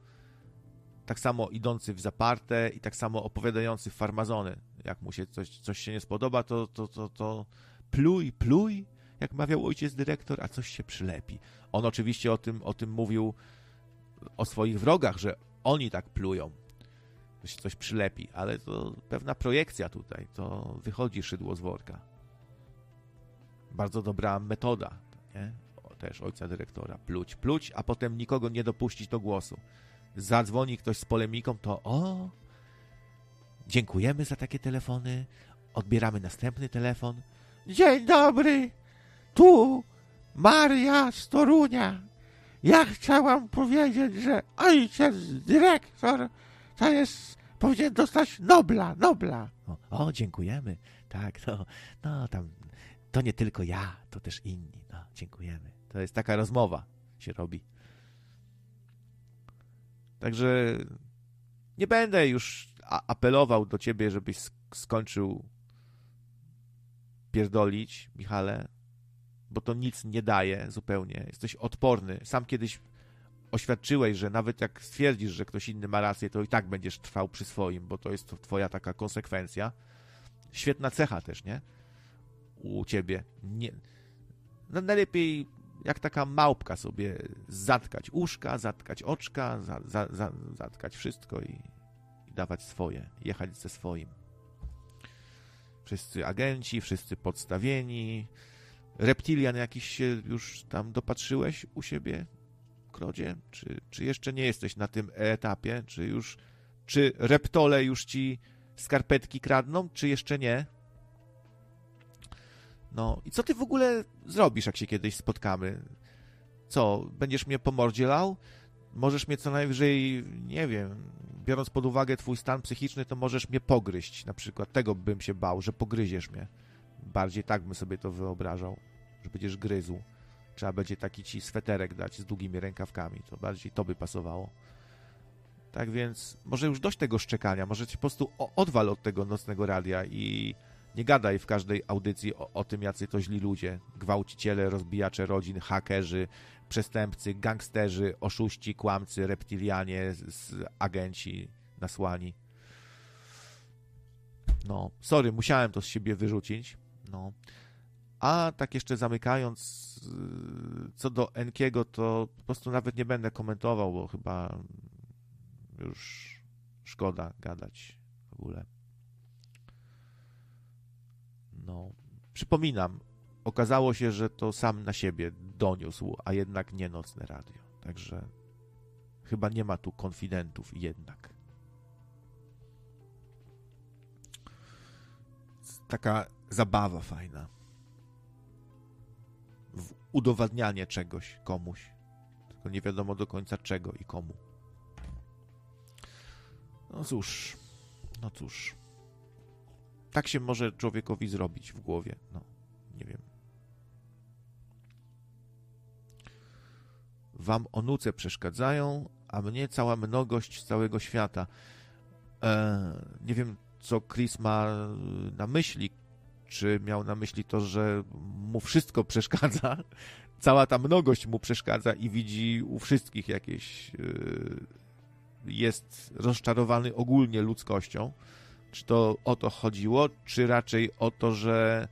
tak samo idący w zaparte i tak samo opowiadający farmazony. Jak mu się coś, coś się nie spodoba, to, to, to, to pluj, pluj, jak mawiał ojciec dyrektor, a coś się przylepi. On oczywiście o tym, o tym mówił o swoich wrogach, że oni tak plują, że się coś przylepi, ale to pewna projekcja tutaj, to wychodzi szydło z worka. Bardzo dobra metoda, nie? też ojca dyrektora. Pluć, pluć, a potem nikogo nie dopuścić do głosu. Zadzwoni ktoś z polemiką, to o, dziękujemy za takie telefony, odbieramy następny telefon. Dzień dobry, tu Maria z Torunia. Ja chciałam powiedzieć, że ojciec dyrektor to jest, powinien dostać Nobla, Nobla. O, o dziękujemy. Tak, to, no tam, to nie tylko ja, to też inni. No, dziękujemy. To jest taka rozmowa się robi. Także nie będę już apelował do ciebie, żebyś skończył pierdolić, Michale, bo to nic nie daje zupełnie. Jesteś odporny. Sam kiedyś oświadczyłeś, że nawet jak stwierdzisz, że ktoś inny ma rację, to i tak będziesz trwał przy swoim, bo to jest twoja taka konsekwencja. Świetna cecha też, nie? U ciebie. Nie. No najlepiej jak taka małpka sobie zatkać uszka, zatkać oczka, za, za, za, zatkać wszystko i, dawać swoje, jechać ze swoim. Wszyscy agenci, wszyscy podstawieni. Reptilian jakiś się już tam dopatrzyłeś u siebie, Krodzie? Czy, czy jeszcze nie jesteś na tym etapie? Czy już, czy reptole już ci skarpetki kradną, czy jeszcze nie? No i co ty w ogóle zrobisz, jak się kiedyś spotkamy? Co, będziesz mnie po mordzie lał? Możesz mnie co najwyżej, nie wiem, biorąc pod uwagę twój stan psychiczny, to możesz mnie pogryźć. Na przykład tego bym się bał, że pogryziesz mnie. Bardziej tak bym sobie to wyobrażał, że będziesz gryzł. Trzeba będzie taki ci sweterek dać z długimi rękawkami. To bardziej to by pasowało. Tak więc może już dość tego szczekania, może ci po prostu odwal od tego nocnego radia i Nie gadaj w każdej audycji o, o tym, jacy to źli ludzie. Gwałciciele, rozbijacze rodzin, hakerzy, przestępcy, gangsterzy, oszuści, kłamcy, reptilianie, z, agenci nasłani. No, sorry, musiałem to z siebie wyrzucić. No. A tak jeszcze zamykając, y, co do Enkiego, to po prostu nawet nie będę komentował, bo chyba już szkoda gadać w ogóle. No, przypominam, okazało się, że to sam na siebie doniósł, a jednak nie nocne radio. Także chyba nie ma tu konfidentów jednak. Taka zabawa fajna. W udowadnianie czegoś komuś. Tylko nie wiadomo do końca czego i komu. No cóż, no cóż. Tak się może człowiekowi zrobić w głowie. No, nie wiem. Wam onuce przeszkadzają, a mnie cała mnogość całego świata. Eee, nie wiem, co Chris ma na myśli. Czy miał na myśli to, że mu wszystko przeszkadza, [laughs] cała ta mnogość mu przeszkadza i widzi u wszystkich jakieś. Yy, jest rozczarowany ogólnie ludzkością. Czy to o to chodziło, czy raczej o to, że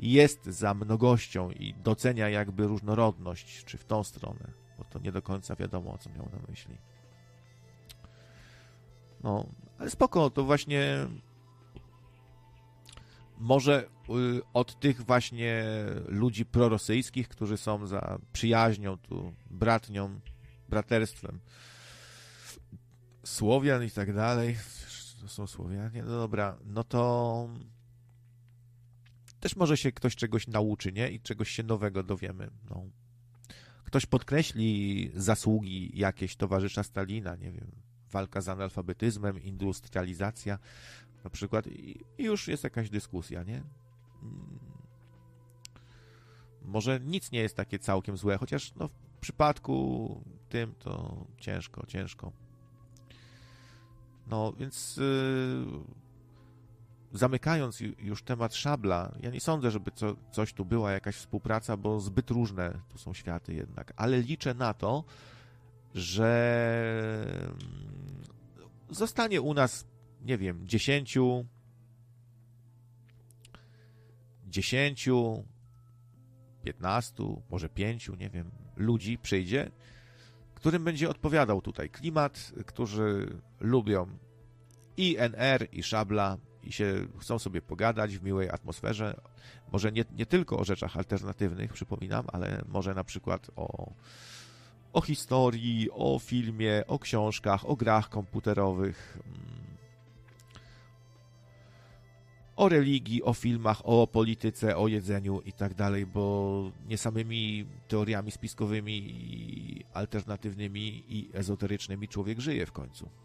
jest za mnogością i docenia jakby różnorodność, czy w tą stronę, to nie do końca wiadomo, o co miał na myśli. No, ale spoko, to właśnie może y, od tych właśnie ludzi prorosyjskich, którzy są za przyjaźnią, tu bratnią, braterstwem Słowian i tak dalej. To są Słowianie, no dobra, no to też może się ktoś czegoś nauczy, nie? I czegoś się nowego dowiemy. No. Ktoś podkreśli zasługi jakieś towarzysza Stalina, nie wiem, walka z analfabetyzmem, industrializacja na przykład i już jest jakaś dyskusja, nie? Mm. Może nic nie jest takie całkiem złe, chociaż no, w przypadku tym to ciężko, ciężko. No więc yy, zamykając już temat szabla, ja nie sądzę, żeby co, coś tu była jakaś współpraca, bo zbyt różne tu są światy jednak, ale liczę na to, że mm, zostanie u nas, nie wiem, dziesięciu, dziesięciu, piętnastu, może pięciu, nie wiem, ludzi przyjdzie, którym będzie odpowiadał tutaj klimat, którzy lubią i NR, i Szabla, i się chcą sobie pogadać w miłej atmosferze. Może nie, nie tylko o rzeczach alternatywnych, przypominam, ale może na przykład o, o historii, o filmie, o książkach, o grach komputerowych, mm, o religii, o filmach, o polityce, o jedzeniu i tak dalej, bo nie samymi teoriami spiskowymi i alternatywnymi i ezoterycznymi człowiek żyje w końcu.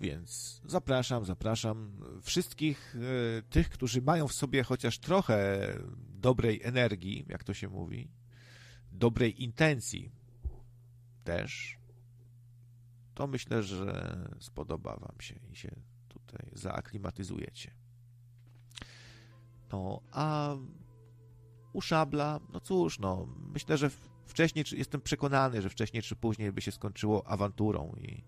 Więc zapraszam, zapraszam wszystkich e, tych, którzy mają w sobie chociaż trochę dobrej energii, jak to się mówi, dobrej intencji też, to myślę, że spodoba Wam się i się tutaj zaaklimatyzujecie. No, a u Szabla, no cóż, no, myślę, że wcześniej, jestem przekonany, że wcześniej czy później by się skończyło awanturą i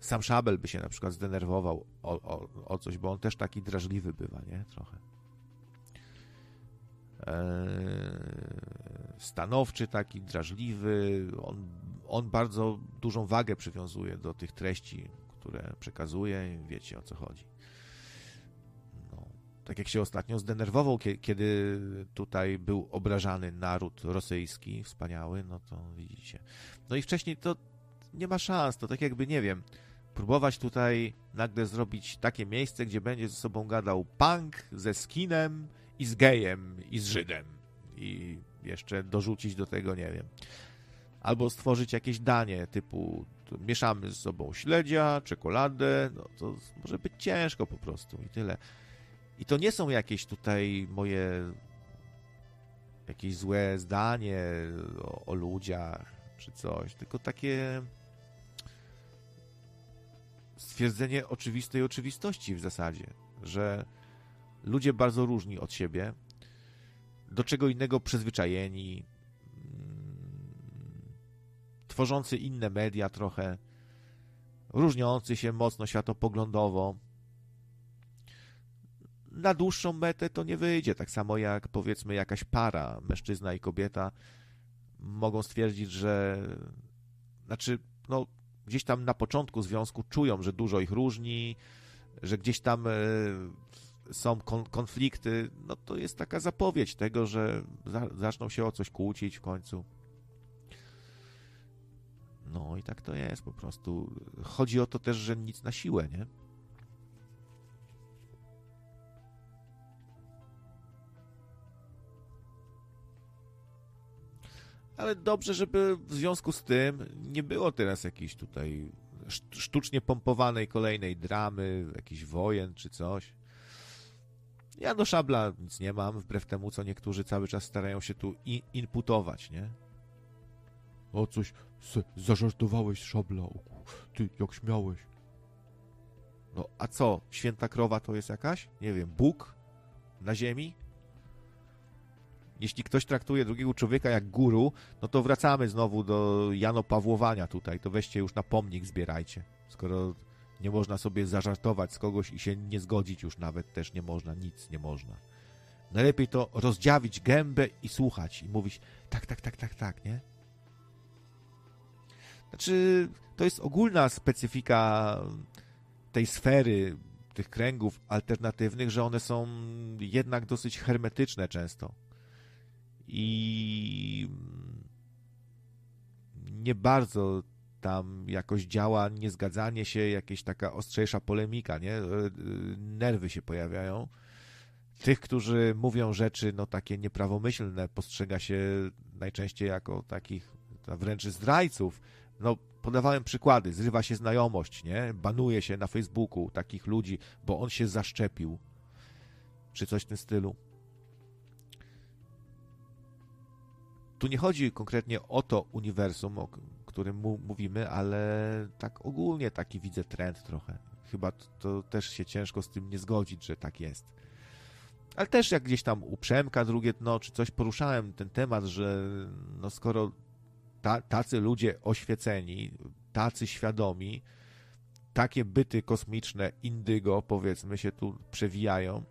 sam Szabel by się na przykład zdenerwował o, o, o coś, bo on też taki drażliwy bywa, nie? Trochę. Eee, stanowczy, taki drażliwy. On, on bardzo dużą wagę przywiązuje do tych treści, które przekazuje. Wiecie o co chodzi. No, tak jak się ostatnio zdenerwował, kiedy tutaj był obrażany naród rosyjski, wspaniały, no to widzicie. No i wcześniej to nie ma szans, to tak jakby, nie wiem, próbować tutaj nagle zrobić takie miejsce, gdzie będzie ze sobą gadał punk ze skinem i z gejem i z Żydem. I jeszcze dorzucić do tego, nie wiem. Albo stworzyć jakieś danie typu mieszamy z sobą śledzia, czekoladę, no to może być ciężko po prostu i tyle. I to nie są jakieś tutaj moje jakieś złe zdanie o, o ludziach czy coś, tylko takie stwierdzenie oczywistej oczywistości w zasadzie, że ludzie bardzo różni od siebie, do czego innego przyzwyczajeni, mm, tworzący inne media trochę, różniący się mocno światopoglądowo. Na dłuższą metę to nie wyjdzie, tak samo jak powiedzmy jakaś para, mężczyzna i kobieta, mogą stwierdzić, że znaczy, no, gdzieś tam na początku związku czują, że dużo ich różni, że gdzieś tam e, są kon konflikty, no to jest taka zapowiedź tego, że za zaczną się o coś kłócić w końcu. No i tak to jest po prostu. Chodzi o to też, że nic na siłę, nie? Ale dobrze, żeby w związku z tym nie było teraz jakiejś tutaj sztucznie pompowanej kolejnej dramy, jakichś wojen czy coś. Ja do szabla nic nie mam, wbrew temu, co niektórzy cały czas starają się tu inputować, nie? O coś, zażartowałeś szabla, ty, jak śmiałeś. No, a co, święta krowa to jest jakaś? Nie wiem, Bóg na ziemi? Jeśli ktoś traktuje drugiego człowieka jak guru, no to wracamy znowu do Jano Pawłowania tutaj. To weźcie już na pomnik zbierajcie. Skoro nie można sobie zażartować z kogoś i się nie zgodzić już nawet też nie można, nic nie można. Najlepiej to rozdziawić gębę i słuchać i mówić tak, tak, tak, tak, tak, nie? Znaczy, to jest ogólna specyfika tej sfery, tych kręgów alternatywnych, że one są jednak dosyć hermetyczne często i nie bardzo tam jakoś działa niezgadzanie się, jakaś taka ostrzejsza polemika, nie? Nerwy się pojawiają. Tych, którzy mówią rzeczy, no takie nieprawomyślne, postrzega się najczęściej jako takich wręcz zdrajców. No, podawałem przykłady, zrywa się znajomość, nie? Banuje się na Facebooku takich ludzi, bo on się zaszczepił. Czy coś w tym stylu. Tu nie chodzi konkretnie o to uniwersum, o którym mu mówimy, ale tak ogólnie taki widzę trend trochę. Chyba to, to, też się ciężko z tym nie zgodzić, że tak jest. Ale też jak gdzieś tam u Przemka drugie dno, czy coś poruszałem ten temat, że no skoro ta, tacy ludzie oświeceni, tacy świadomi, takie byty kosmiczne, indygo, powiedzmy, się tu przewijają,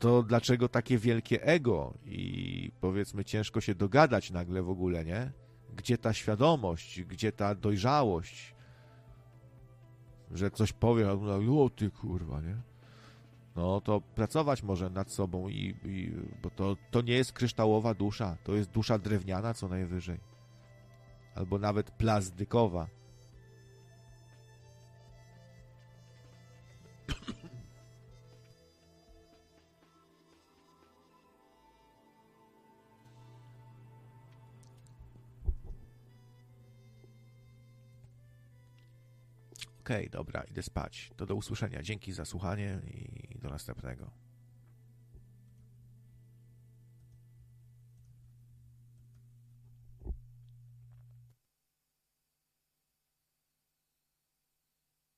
to dlaczego takie wielkie ego i powiedzmy ciężko się dogadać nagle w ogóle, nie? Gdzie ta świadomość, gdzie ta dojrzałość, że coś powie, no o ty kurwa, nie? No to pracować może nad sobą i, i bo to, to nie jest kryształowa dusza, to jest dusza drewniana co najwyżej. Albo nawet plazdykowa. Okej, okay, dobra, idę spać. To do usłyszenia. Dzięki za słuchanie i do następnego.